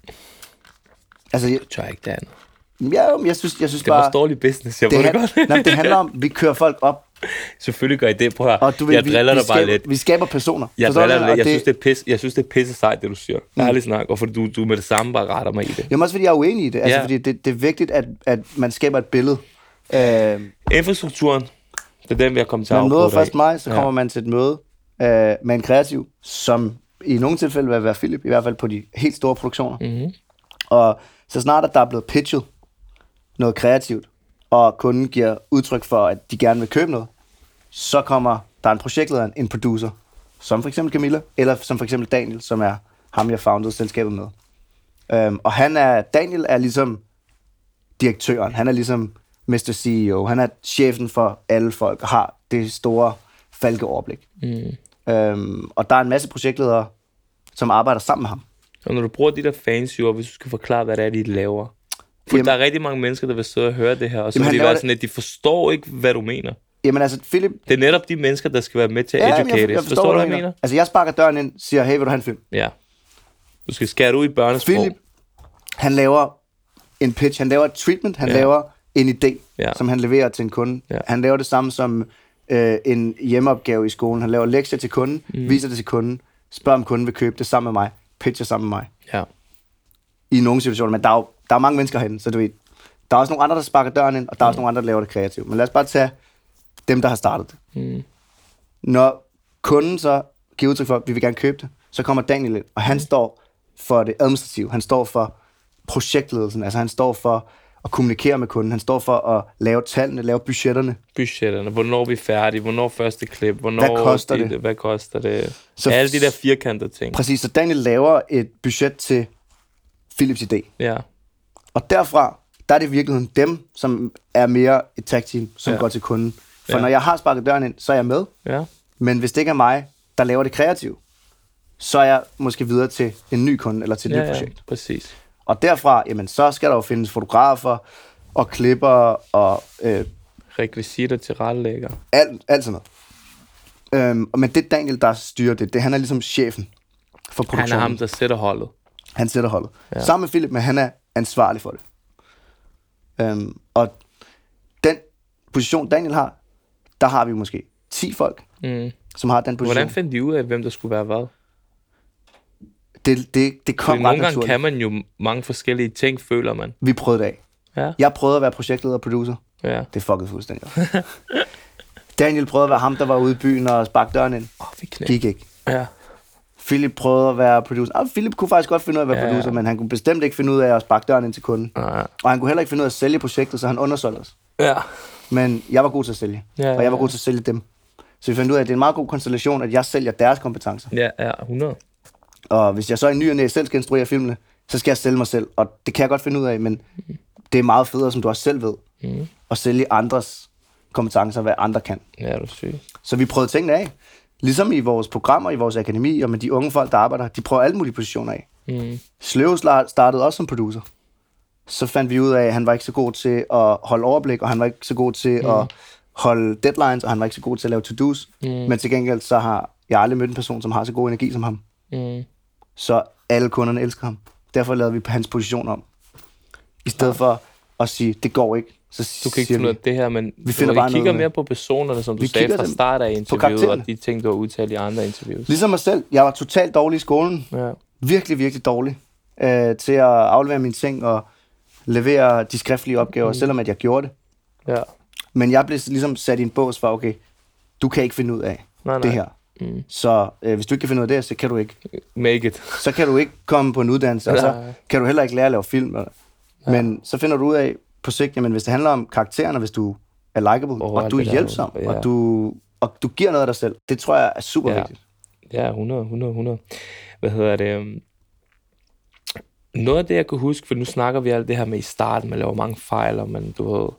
Altså, jeg, Jeg tør ikke det andet. ja, jeg synes, jeg synes Det var bare... også dårlig business, jeg det, det han, godt. nej, det handler om, vi kører folk op, Selvfølgelig gør I det. Prøv høre. og du ved, jeg vi, driller vi, dig bare skaber, lidt. vi skaber personer. Jeg, driller dig og lidt. jeg, det- synes, det er pisse, jeg synes, det er pisse sejt, det du siger. Mm. Ærligt snak. Og fordi du, du med det samme bare retter mig i det. Jamen også fordi jeg er uenig i det. Altså, Ja. fordi det, det er vigtigt, at, at man skaber et billede. Øh, Infrastrukturen, det er den, vi har kommet til at man møder afprøve først mig, så Ja. kommer man til et møde øh, med en kreativ, som i nogle tilfælde vil være Philip, i hvert fald på de helt store produktioner. Mhm. Og så snart, at der er blevet pitchet noget kreativt, og kunden giver udtryk for, at de gerne vil købe noget, så kommer der en projektleder, en producer, som for eksempel Camilla, eller som for eksempel Daniel, som er ham, jeg foundede selskabet med. Øhm, og han er, Daniel er ligesom direktøren, han er ligesom Mr. CEO, han er chefen for alle folk, og har det store falkeoverblik. Mm. Øhm, og der er en masse projektledere, som arbejder sammen med ham. Og når du bruger de der fans, jo, hvis du skal forklare, hvad det er, de laver. For Jamen- der er rigtig mange mennesker, der vil sidde og høre det her, og så Jamen, vil de være sådan, at de forstår ikke, hvad du mener. Jamen altså, Philip... Det er netop de mennesker, der skal være med til at men educate. Jeg, forstår, du, hvad jeg mener? Altså, jeg sparker døren ind, siger, hey, vil du have en film? Ja. Du skal skære ud i børnesprog. Philip, han laver en pitch, han laver et treatment, han Ja. ja. laver en idé, Ja. ja. som han leverer til en kunde. Ja. Ja. Han laver det samme som øh, en hjemmeopgave i skolen. Han laver lektier til kunden, mm. viser det til kunden, spørger om kunden vil købe det sammen med mig, pitcher sammen med mig. Ja. I nogle situationer, men der er jo der er mange mennesker herinde, så du ved, der er også nogle andre, der sparker døren ind, og der er også nogle andre, der laver det kreativt. Men lad os bare tage dem, der har startet det. Mm. Når kunden så giver udtryk for, at vi vil gerne købe det, så kommer Daniel ind, og han står for det administrative. Han står for projektledelsen. Altså han står for at kommunikere med kunden. Han står for at lave tallene, lave budgetterne. Budgetterne, hvornår er vi færdige, hvornår første klip, hvornår... Hvad koster de- det? Hvad koster det? Så... Alle de der firkantede ting. Præcis, så Daniel laver et budget til Philips idé. Ja. Og derfra, der er det i virkeligheden dem, som er mere et tag team, som Ja. ja. går til kunden. For Ja. ja. når jeg har sparket døren ind, så er jeg med. Ja. Men hvis det ikke er mig, der laver det kreative, så er jeg måske videre til en ny kunde eller til et Ja, nyt ja, projekt. præcis. Og derfra, jamen, så skal der jo findes fotografer og klipper og øh, Rekvisitter til rettelægger. alt, alt sådan noget. Øhm, men det er Daniel, der styrer det. det. Han er ligesom chefen for Han produktionen. er ham, der sætter holdet. Han sætter holdet. Ja. Ja. Sammen med Philip, men han er ansvarlig for det. Øhm, og den position, Daniel har, der har vi måske 10 folk, Mm. som har den position. Hvordan fandt de ud af, hvem der skulle være hvad? det, det, det kom Fordi ret nogle gange naturligt. kan man jo mange forskellige ting, føler man. Vi prøvede det af. Ja. Jeg prøvede at være projektleder og producer. Ja. Det fuckede fuldstændig. Daniel prøvede at være ham, der var ude i byen og sparke døren ind. Åh, vi knæ. Gik ikke. Ja. Philip prøvede at være producer. Ah, Philip kunne faktisk godt finde ud af at være Ja, producer, men han kunne bestemt ikke finde ud af at sparke døren ind til kunden. Ja. Og han kunne heller ikke finde ud af at sælge projektet, så han undersolgte os. Ja. Men jeg var god til at sælge, Ja, og jeg var god til at sælge dem. Så vi fandt ud af, at det er en meget god konstellation, at jeg sælger deres kompetencer. Ja, ja, 100. Og hvis jeg så i ny og næ selv skal instruere filmene, så skal jeg sælge mig selv. Og det kan jeg godt finde ud af, men det er meget federe, som du også selv ved, Mm. at sælge andres kompetencer, hvad andre kan. Ja, er du syg. Så vi prøvede tingene af. Ligesom i vores programmer, i vores akademi, og med de unge folk, der arbejder, de prøver alle mulige positioner af. Mm. Sløve startede også som producer. Så fandt vi ud af, at han var ikke så god til at holde overblik, og han var ikke så god til mm. at holde deadlines, og han var ikke så god til at lave to-dos. Mm. Men til gengæld, så har jeg aldrig mødt en person, som har så god energi som ham. Mm. Så alle kunderne elsker ham. Derfor lavede vi på hans position om. I stedet for at sige, det går ikke, så Du kan ikke finde ud af det her, men vi, finder du, bare kigger noget- mere på personerne, som du Vi sagde fra start af interviewet, og de ting, du har udtalt i andre interviews. Ligesom mig selv, jeg var totalt dårlig i skolen. Ja. Virkelig, virkelig dårlig øh, til at aflevere mine ting, og levere de skriftlige opgaver, mm. selvom at jeg gjorde det. Ja. Men jeg blev ligesom sat i en bås for, okay, du kan ikke finde ud af Nej, det nej. her. Mm. Så øh, hvis du ikke kan finde ud af det, så kan du ikke, Make it. så kan du ikke komme på en uddannelse, og så kan du heller ikke lære at lave film. eller- Men så finder du ud af på sigt, jamen hvis det handler om karakteren, og hvis du er likable, Og og du er hjælpsom, ja. og, du, og du giver noget af dig selv, det tror jeg er super Ja. vigtigt. Ja, 100, 100, 100. Hvad hedder det? øhm, Noget af det, jeg kan huske, for nu snakker vi alt det her med i starten, man laver mange fejl, og man, du ved,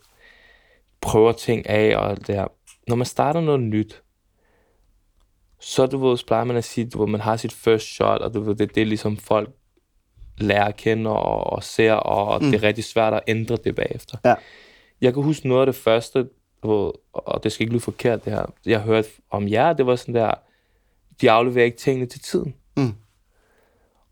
prøver ting af og alt det her. Når man starter noget nyt, så du ved, så plejer man at sige, du ved, man har sit first shot, og du ved, det, det er ligesom folk lærer at kende og, og ser, og mm. det er rigtig svært at ændre det bagefter. Ja. Jeg kan huske noget af det første, hvor, og det skal ikke lyde forkert det her, jeg hørte om jer, det var sådan der, de afleverer ikke tingene til tiden. Mm.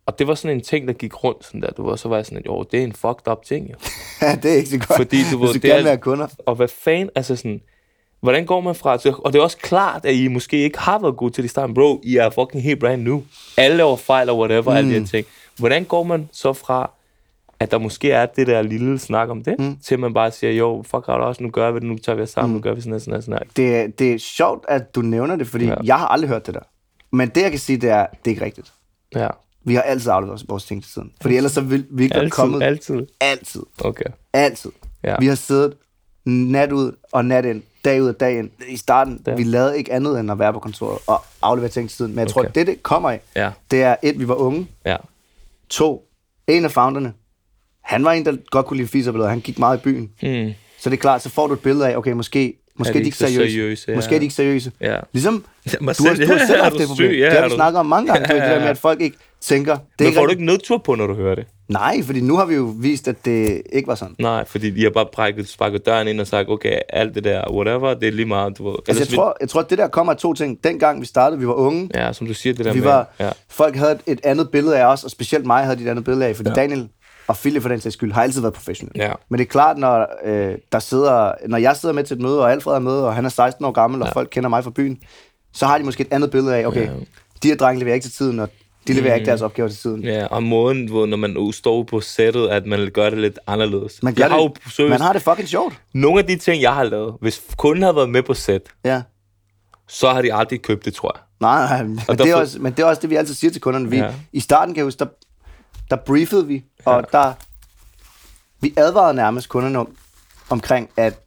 Og det var sådan en ting, der gik rundt sådan der, du ved, så var jeg sådan, jo, det er en fucked up ting, jo. Ja, det er ikke så godt, Fordi du ved, det er- have kunder. Og hvad fanden, altså sådan, hvordan går man fra, og det er også klart, at I måske ikke har været gode til det i starten, bro, I er fucking helt brand new. Alle laver fejl og whatever, mm. alle de her ting. Hvordan går man så fra, at der måske er det der lille snak om det, mm. til man bare siger, jo, fuck out også, nu gør vi det, nu tager vi os sammen, mm. nu gør vi sådan her, sådan her, sådan her. Det, er- det er sjovt, at du nævner det, fordi Ja. jeg har aldrig hørt det der. Men det, jeg kan sige, det er, det er ikke rigtigt. Ja, Vi har altid afleveret vores ting til tiden. Fordi ellers så vil vi ikke være altid, kommet. altid. Altid. Okay. Altid. Ja. Vi har siddet nat ud og nat ind, dag ud og dag ind. I starten, Ja. vi lavede ikke andet end at være på kontoret og aflevere ting til tiden. Men jeg tror, Okay. at det, det kommer af, Ja, det er et, vi var unge. ja, To, en af founderne, han var en, der godt kunne lide fiserbilleder. Han gik meget i byen. mm. Så det er klart, så får du et billede af, okay, måske, måske er de ikke seriøse. seriøse, ja. Måske er de ikke seriøse. ja. Ligesom, Ja, du har, du har ja, selv haft du det problem. syg? Ja, det har vi du- snakket om mange gange. Ja, Ja, det ja, der med, ja. at folk ikke tænker. Det Men ikke får du rigtigt. ikke nedtur på, når du hører det? Nej, fordi nu har vi jo vist, at det ikke var sådan. Nej, fordi de har bare brækket, sparket døren ind og sagt, okay, alt det der, whatever, det er lige meget, du. Altså, jeg, Ellers tror, jeg tror, at det der kommer af to ting. Dengang vi startede, vi var unge. ja, som du siger, det der Vi med, var, ja, Folk havde et- et andet billede af os, og specielt mig havde de et andet billede af, fordi ja. Daniel og Philip for den sags skyld har altid været professionelle. Ja. Men det er klart, når, øh, der sidder, når jeg sidder med til et møde, og Alfred er med, og han er 16 år gammel, og Ja. folk kender mig fra byen, så har de måske et andet billede af, okay, Ja. de her drenge leverer ikke til tiden, og de leverer ikke deres opgaver til tiden. ja, og måden, hvor, når man står på sættet, at man gør det lidt anderledes. Man, gør jeg har jo det, seriøst, man har det fucking sjovt. nogle af de ting, jeg har lavet, hvis kunden havde været med på sæt, Ja. så har de aldrig købt det, tror jeg. Nej, nej, men Og det, er også, men det er også det, vi altid siger til kunderne. Vi, Ja. I starten, kan jeg huske, der, der briefede vi, og ja. der, vi advarede nærmest kunderne om, omkring, at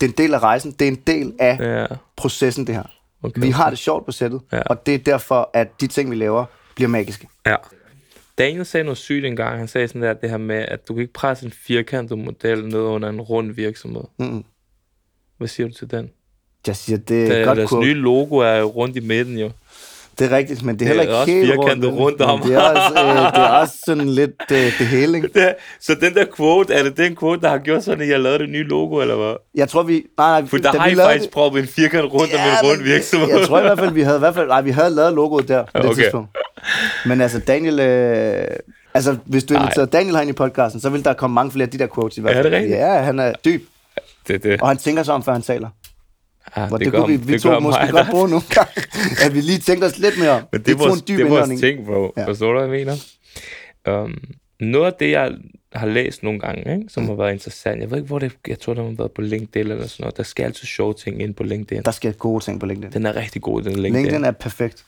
det er en del af rejsen, det er en del af ja. Processen, det her. okay. Vi har det sjovt på sættet, ja. og det er derfor, at de ting, vi laver, bliver magiske. Ja. Daniel sagde noget sygt engang. Han sagde sådan der, det her med, at du kan ikke presse en firkantet model ned under en rund virksomhed. Mm. Hvad siger du til den? Jeg siger, det er et godt deres quote. nye logo er rundt i midten, jo. Det er rigtigt, men det er Det heller er ikke også helt rundt. rundt om. Det er også, øh, det er også sådan lidt øh, det hele, ikke? Det, så den der quote, er det den quote, der har gjort sådan, at jeg lavede det nye logo, eller hvad? Jeg tror, vi... Nej, nej, For der har I faktisk proppet en firkant rundt om en rund virksomhed. Jeg tror i hvert fald, vi havde, i hvert fald, nej, vi havde lavet logoet der på det Okay. tidspunkt. Men altså, Daniel... Øh, altså, hvis du inviterede Daniel herind i podcasten, så vil der komme mange flere af de der quotes i hvert Er fald. det rigtigt? Ja, han er dyb, det, det. og han tænker sig om, før han taler. Ja, det, det kunne vi, vi det to gør måske godt der- bruge nogle gange, at vi lige tænkte os lidt mere om. Men det, er en vores, det er vores ting, bro. Ja. Forstår du, hvad jeg mener? Um, noget af det, jeg har læst nogle gange, ikke, som mm. har været interessant. Jeg ved ikke, hvor det Jeg tror, det har været på LinkedIn eller sådan noget. Der skal altid sjove ting ind på LinkedIn. Der sker gode ting på LinkedIn. Den er rigtig god, den LinkedIn. LinkedIn er perfekt.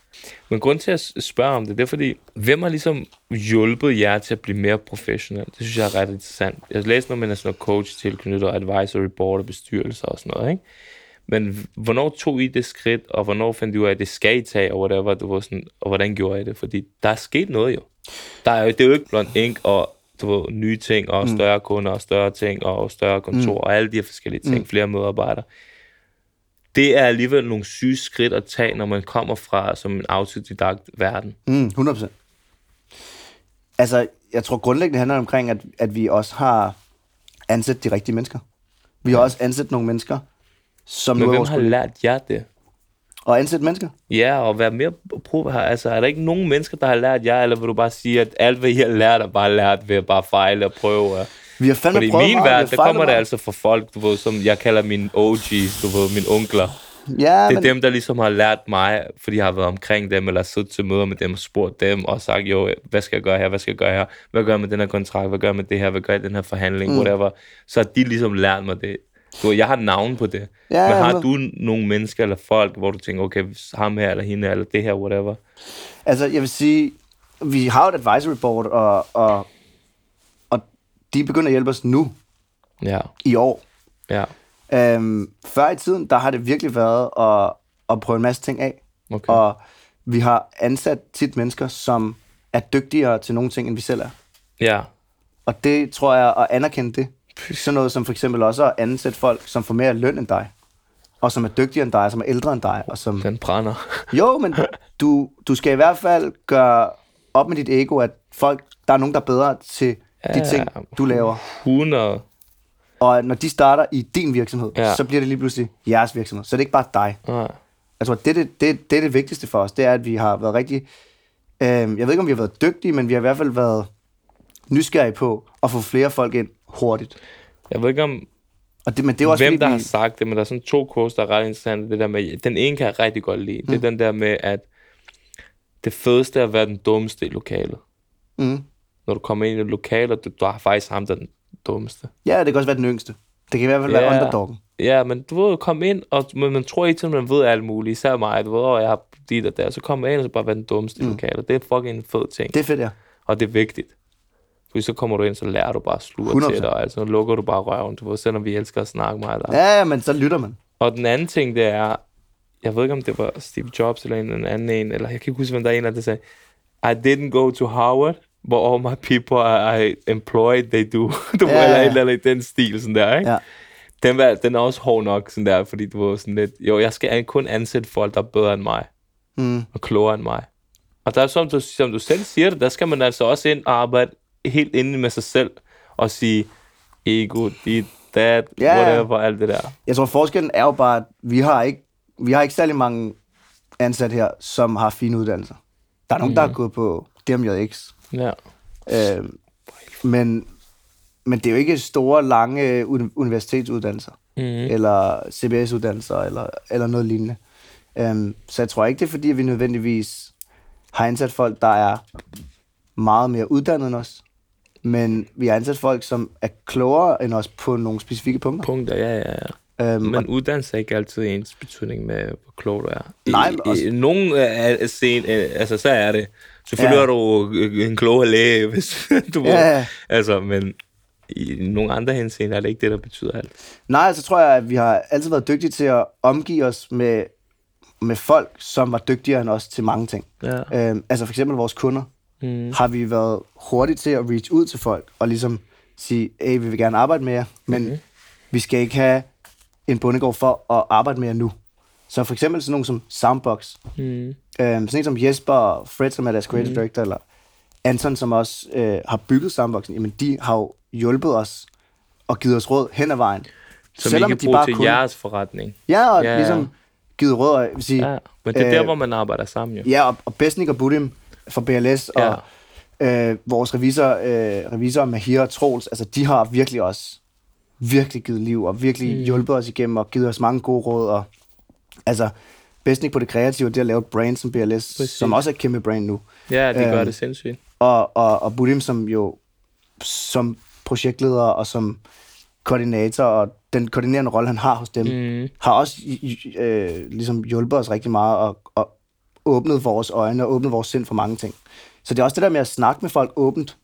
Men grund til at spørge om det, det er fordi, hvem har ligesom hjulpet jer til at blive mere professionel? Det synes jeg er ret interessant. Jeg har læst noget med sådan noget coach tilknyttet og advisory board og bestyrelser og sådan noget, ikke? Men hvornår tog I det skridt, og hvornår fandt I ud af, at det skal I tage, og whatever, du var sådan, og hvordan gjorde I det? Fordi der er sket noget jo. Der er jo det er jo ikke blot ink og du ved, nye ting, og større kunder, og større ting, og større kontor, mm. og alle de her forskellige ting, mm. flere medarbejdere. Det er alligevel nogle syge skridt at tage, når man kommer fra som en autodidakt verden. Mm, 100%. Altså, jeg tror grundlæggende handler det omkring, at, at vi også har ansat de rigtige mennesker. Vi har også ansat nogle mennesker, som Men hvem har lært jer det? Og ansætte mennesker. Ja, og være mere prøve her. Altså, er der ikke nogen mennesker, der har lært jer, eller vil du bare sige, at alt, hvad I har lært, er bare lært ved at bare fejle og prøve? Vi har fandme Fordi i min verden, der kommer det altså fra folk, du ved, som jeg kalder mine OG's, du ved, mine onkler. Ja, Det er men, dem, der ligesom har lært mig, fordi jeg har været omkring dem, eller siddet til møder med dem og spurgt dem, og sagt, jo, hvad skal jeg gøre her, hvad skal jeg gøre her, hvad gør jeg med den her kontrakt, hvad gør jeg med det her, hvad gør jeg i den her forhandling, mm. whatever. Så har de ligesom lært mig det. Du, jeg har navn på det. Ja, men har men- du nogle mennesker eller folk, hvor du tænker, okay, ham her eller hende, eller det her, whatever. altså, jeg vil sige, vi har et advisory board, og, og, og de begynder at hjælpe os nu, Ja, i år. ja, Øhm, før i tiden, der har det virkelig været at, at prøve en masse ting af. okay. Og vi har ansat tit mennesker, som er dygtigere til nogle ting, end vi selv er. Ja, Og det tror jeg, at anerkende det. Sådan noget som for eksempel også at ansætte folk, som får mere løn end dig. Og som er dygtigere end dig, som er ældre end dig. Og som... den brænder. Jo, men du, du skal i hvert fald gøre op med dit ego, at folk, der er nogen, der er bedre til de Ja. ting, du laver. 100. Og når de starter i din virksomhed, Ja. så bliver det lige pludselig jeres virksomhed. Så det er ikke bare dig. Jeg tror, det, det, det, det er det vigtigste for os, det er, at vi har været rigtig... Øh, jeg ved ikke, om vi har været dygtige, men vi har i hvert fald været nysgerrige på at få flere folk ind hurtigt. Jeg ved ikke om, Og det, men det er også Hvem fordi, der vi, har sagt det, men der er sådan to quotes, der er ret interessante. Det der med, den ene kan jeg rigtig godt lide. Mm. Det er den der med, at det fedeste er at være den dummeste i lokalet. Mm. Når du kommer ind i et lokale, og du, du har faktisk ham, der er den dummeste. Ja, det kan også være den yngste. Det kan i hvert fald være Ja. underdoggen. Ja, men du ved, komme ind, og man, man tror ikke, at man ved alt muligt. Især mig, du ved, åh, jeg har dit og der. Så kommer jeg ind, og så bare være den dummeste mm. i lokalet. Det er fucking en fed ting. Det er fedt, ja. Og det er vigtigt. Fordi så kommer du ind, så lærer du bare at slure 100%. til dig. Altså, så lukker du bare røven, du ved, selvom vi elsker at snakke meget. Der. Ja, ja, men så lytter man. Og den anden ting, det er, jeg ved ikke, om det var Steve Jobs eller en, en anden en, eller jeg kan ikke huske, hvem der er en, der sagde, I didn't go to Harvard, but all my people I employed, they do. du Ja, eller et eller andet i den stil, sådan der, ikke? Ja. Den, var, den er også hård nok, sådan der, fordi du var sådan lidt, jo, jeg skal kun ansætte folk, der er bedre end mig, Mm. og klogere end mig. Og der er, som du, som du selv siger det, der skal man altså også ind og arbejde helt inde med sig selv, og sige, ego, dit, dat, Ja. whatever, alt det der. Jeg tror, forskellen er jo bare, at vi har ikke, vi har ikke særlig mange ansat her, som har fine uddannelser. Der er nogen, mm. der har gået på DMJX. Ja. Øh, men, men det er jo ikke store, lange uni- universitetsuddannelser. Mm. eller CBS-uddannelser, eller, eller noget lignende. Um, så jeg tror ikke, det er fordi, vi nødvendigvis har ansat folk, der er meget mere uddannet end os, men vi har ansat folk, som er klogere end os på nogle specifikke punkter. Punkter, ja, ja, ja. Um, Men uddannelse er ikke altid ens betydning med, hvor klog du er. I, Nej, men også- I, nogle af af scen, øh, altså så er det. Selvfølgelig Ja. er du øh, en klogere læge, hvis du Ja. Altså, men i nogle andre henseender er det ikke det, der betyder alt. Nej, så tror jeg, at vi har altid været dygtige til at omgive os med, med folk, som var dygtigere end os til mange ting. Ja. Um, altså for eksempel vores kunder. Mm. har vi været hurtige til at reach ud til folk og ligesom sige, hey, vi vil gerne arbejde med jer, men mm-hmm. vi skal ikke have en bondegård for at arbejde med jer nu. Så for eksempel sådan nogen som Soundbox, Mm. øhm, sådan en som Jesper og Fred, som er deres creative mm. director, eller Anton, som også øh, har bygget Soundboxen, jamen de har jo hjulpet os og givet os råd hen ad vejen. Som Selvom I kan bruge til kun... jeres forretning. Ja, og Ja, ligesom givet råd, jeg vil sige, Ja. Men det er der, Øh, hvor man arbejder sammen, jo. Ja, og, og Besnik og Budim fra BLS, og øh, vores revisor, øh, revisor Mahir og Troels, altså de har virkelig også virkelig givet liv, og virkelig mm. hjulpet os igennem, og givet os mange gode råd, og altså Besnik på det kreative, det at lave et brand som BLS, Præcis. som også er et kæmpe brand nu, Ja, det gør Øhm, det sindssygt. og, og, og Budim som jo som projektleder og som koordinator, og den koordinerende rolle, han har hos dem, Mm. har også øh, ligesom hjulpet os rigtig meget og, og åbnet vores øjne og åbnet vores sind for mange ting. Så det er også det der med at snakke med folk åbent.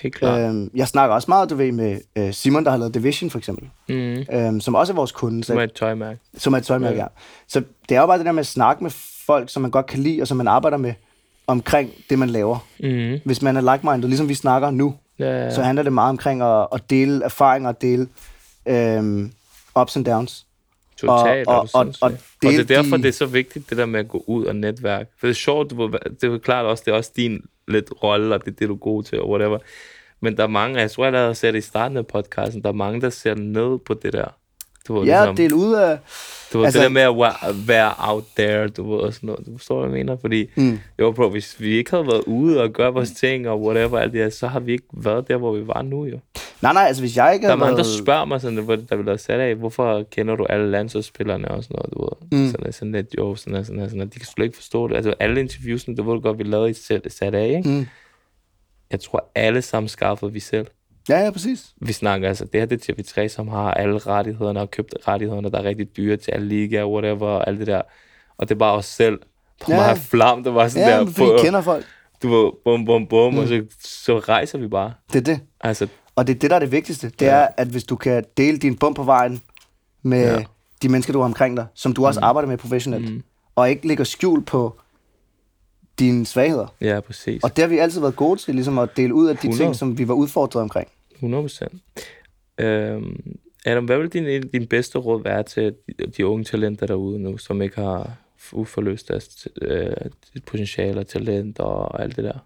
Helt klart. Øhm, jeg snakker også meget, du ved, med øh, Simon, der har lavet Division for eksempel, Mm. øhm, som også er vores kunde, Som er så, et tøjmærke. som er et tøjmærke, Ja. ja. Så det er jo bare det der med at snakke med folk, som man godt kan lide, og som man arbejder med omkring det, man laver. Mm. Hvis man er like-minded, ligesom vi snakker nu, Ja, ja. så handler det meget omkring at, at dele erfaringer og dele øhm, ups and downs. Totalt, og- og, og- og, og- og, det er derfor, de- det er så vigtigt, det der med at gå ud og netværke. For det er sjovt, det er jo klart også, det er også din lidt rolle, og det er det, du er god til, og whatever. Men der er mange, jeg tror, jeg lavede det i starten af podcasten, der er mange, der ser ned på det der. Du ved, Ja, ligesom, dele ud af... du ved, altså- det der med at være, være out there, du ved, og sådan noget. Du forstår, hvad jeg mener? Fordi, Mm. jo bro, hvis vi ikke havde været ude og gøre vores ting, og whatever, alt det her, så har vi ikke været der, hvor vi var nu, jo. Nej, nej, altså hvis jeg ikke Der er havde mange, der været- spørger mig, sådan, hvor der vil være sat af, hvorfor kender du alle landsholdsspillerne og sådan noget, du ved. Mm. Sådan, sådan lidt, jo, sådan, og sådan, sådan, de kan slet ikke forstå det. Altså, alle interviewsene, det ved du godt, vi lavede i sat af, ikke? Mm. Jeg tror, alle sammen skaffede vi selv. Ja, ja, præcis. Vi snakker altså, det her det er TV3, som har alle rettighederne og købt rettighederne, der er rigtig dyre til alle ligaer, whatever, og alt det der. Og det er bare os selv. På Ja. ja. meget flam, der var sådan Ja, der men fordi I kender folk. du ved, bum, bum, bum, mm. og så, så rejser vi bare. Det er det. Altså, Og det er det, der er det vigtigste. Det er, at hvis du kan dele din bum på vejen med ja. Ja. de mennesker, du har omkring dig, som du også mm. arbejder med professionelt, mm. og ikke lægger skjul på dine svagheder. ja, præcis. Og det har vi altid været gode til, ligesom at dele ud af de 100. ting, som vi var udfordret omkring. 100 procent. Øhm, Adam, hvad vil din, din bedste råd være til de, de unge talenter derude nu, som ikke har uforløst deres øh, potentiale og talent og alt det der?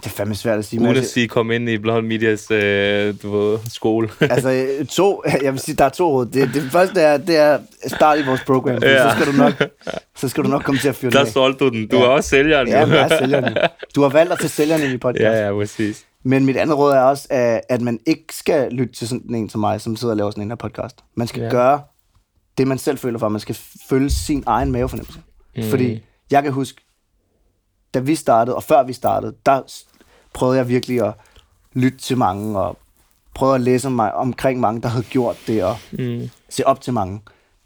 Det er fandme svært at sige. Uden at altså- sige, kom ind i Blond Medias øh, du ved, skole. Altså, øh, to, jeg vil sige, der er to råd. Det, det første er, det er start i vores program, ja. Så, skal du nok, så skal du nok komme til at fyre der solgte du den. Du Ja. er også sælgeren. Ja, jeg er sælgeren. Du har valgt at tage sælgeren ind i podcast. ja, ja, præcis. Men mit andet råd er også, at, man ikke skal lytte til sådan en som mig, som sidder og laver sådan en her podcast. Man skal. Ja. gøre det, man selv føler for. Man skal følge sin egen mavefornemmelse. Mm. Fordi jeg kan huske, da vi startede, og før vi startede, der prøvede jeg virkelig at lytte til mange, og prøve at læse mig, omkring mange, der havde gjort det, og Mm. se op til mange.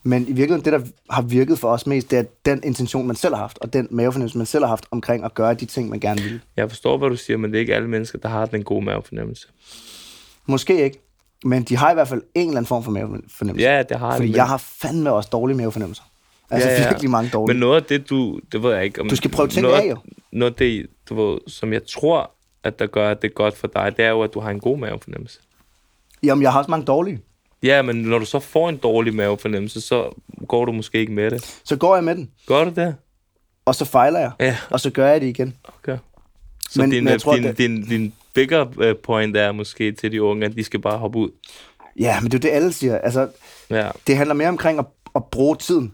Men i virkeligheden, det, der har virket for os mest, det er den intention, man selv har haft, og den mavefornemmelse, man selv har haft omkring at gøre de ting, man gerne vil. Jeg forstår, hvad du siger, men det er ikke alle mennesker, der har den gode mavefornemmelse. Måske ikke, men de har i hvert fald en eller anden form for mavefornemmelse. Ja, det har Fordi det, jeg har fandme også dårlige mavefornemmelser. Altså ja, ja. virkelig mange dårlige. Men noget af det, du... Det ved jeg ikke. Om, Du skal prøve ting af, jo. Noget af det, du ved, som jeg tror, at der gør, det godt for dig, det er jo, at du har en god mavefornemmelse. Jamen, jeg har også mange dårlige. Ja, men når du så får en dårlig mavefornemmelse, så går du måske ikke med det. Så går jeg med den, Gør du det? og så fejler jeg, Ja, og så gør jeg det igen. okay. Så Men- din, men jeg tror, din, det- din, din bigger øh, point er måske til de unge, at de skal bare hoppe ud. Ja, men det er det, alle siger. Altså, Ja, det handler mere omkring at, at bruge tiden.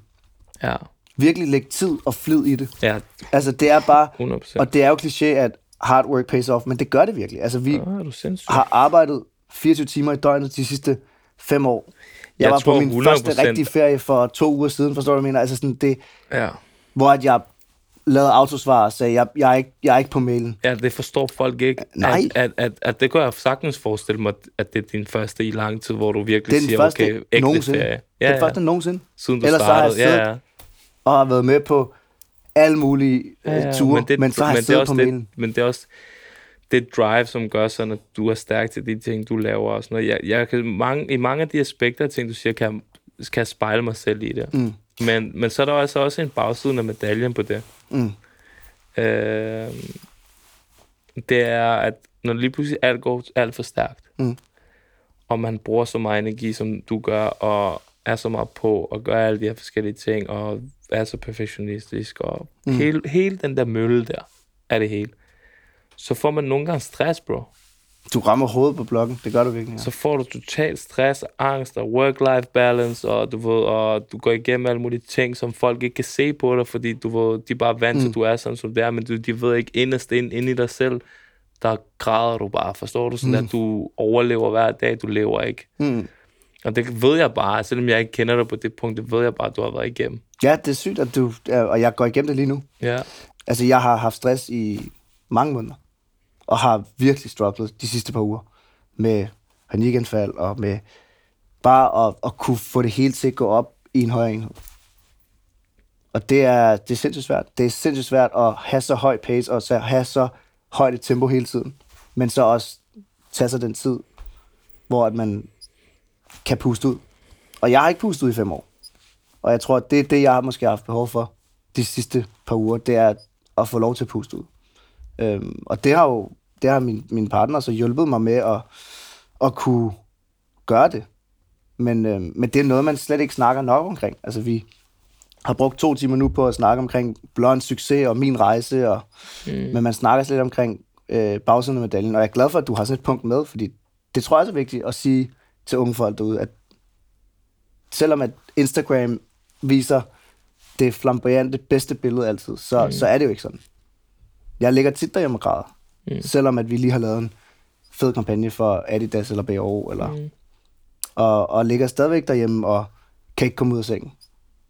ja, Virkelig lægge tid og flid i det. ja, Altså, det er bare... 100 procent. Og det er jo kliché, at hard work pays off, men det gør det virkelig. Altså, vi Ah, har arbejdet 24 timer i døgnet de sidste fem år. Jeg, jeg var tror på min 100%. første rigtige ferie for to uger siden, forstår du, hvad jeg mener? Altså sådan det, Ja. hvor at jeg lavede autosvar og sagde, jeg, jeg, er ikke, jeg er ikke på mailen. Ja, det forstår folk ikke. Nej. At, at, at, at det kan jeg sagtens forestille mig, at det er din første i lang tid, hvor du virkelig Det er den siger, første okay, ægte nogensinde. ferie. det Ja, er den ja. første nogensinde. Siden du Ellers så har jeg startede. Ja, ja. og har været med på alle mulige ja, ja, ja. ture, men, det, men så har jeg det er siddet også på det, mailen. Men det er også det drive, som gør sådan, at du er stærk til de ting, du laver. Og sådan noget. Jeg, jeg kan, mange, I mange af de aspekter af ting, du siger, kan, kan spejle mig selv i det. Mm. Men, men så er der altså også en bagside af medaljen på det. Mm. Øh, det er, at når lige pludselig alt går alt for stærkt, Mm. og man bruger så meget energi, som du gør, og er så meget på, og gør alle de her forskellige ting, og er så perfektionistisk, og mm. hele, hele den der mølle der, er det hele. Så får man nogle gange stress, bro. Du rammer hovedet på blokken, det gør du virkelig. Ja. Så får du totalt stress, angst og work-life balance, og du, ved, og du går igennem alle mulige ting, som folk ikke kan se på dig, fordi du ved, de er bare vant til, at du er sådan, som det er, men du, de ved ikke inderst ind, ind i dig selv, der græder du bare, forstår du? Sådan, mm. at du overlever hver dag, du lever ikke. Mm. Og det ved jeg bare, selvom jeg ikke kender dig på det punkt, det ved jeg bare, at du har været igennem. ja, det er sygt, at du... Og jeg går igennem det lige nu. Ja, Altså, jeg har haft stress i mange måneder, og har virkelig strugglet de sidste par uger med panikanfald og med bare at, at kunne få det hele til at gå op i en højere enhed. Og det er, det er sindssygt svært. Det er sindssygt svært at have så høj pace og så have så højt et tempo hele tiden. Men så også tage sig den tid, hvor at man kan puste ud. Og jeg har ikke pustet ud i fem år. Og jeg tror, at det er det, jeg har måske haft behov for de sidste par uger, det er at få lov til at puste ud. Øhm, og det har jo det har min, min partner så hjulpet mig med at, at kunne gøre det. Men, øhm, men det er noget, man slet ikke snakker nok omkring. Altså vi har brugt to timer nu på at snakke omkring Blonds succes og min rejse, og, mm. men man snakker slet omkring øh, bagsiden af medaljen. Og jeg er glad for, at du har sådan et punkt med, fordi det tror jeg også er vigtigt at sige til unge folk derude, at selvom at Instagram viser det flamboyante, bedste billede altid, så, mm. så er det jo ikke sådan. Jeg ligger tit derhjemme og græder, mm. selvom at vi lige har lavet en fed kampagne for Adidas eller BO, eller, mm. og, og ligger stadigvæk derhjemme og kan ikke komme ud af sengen.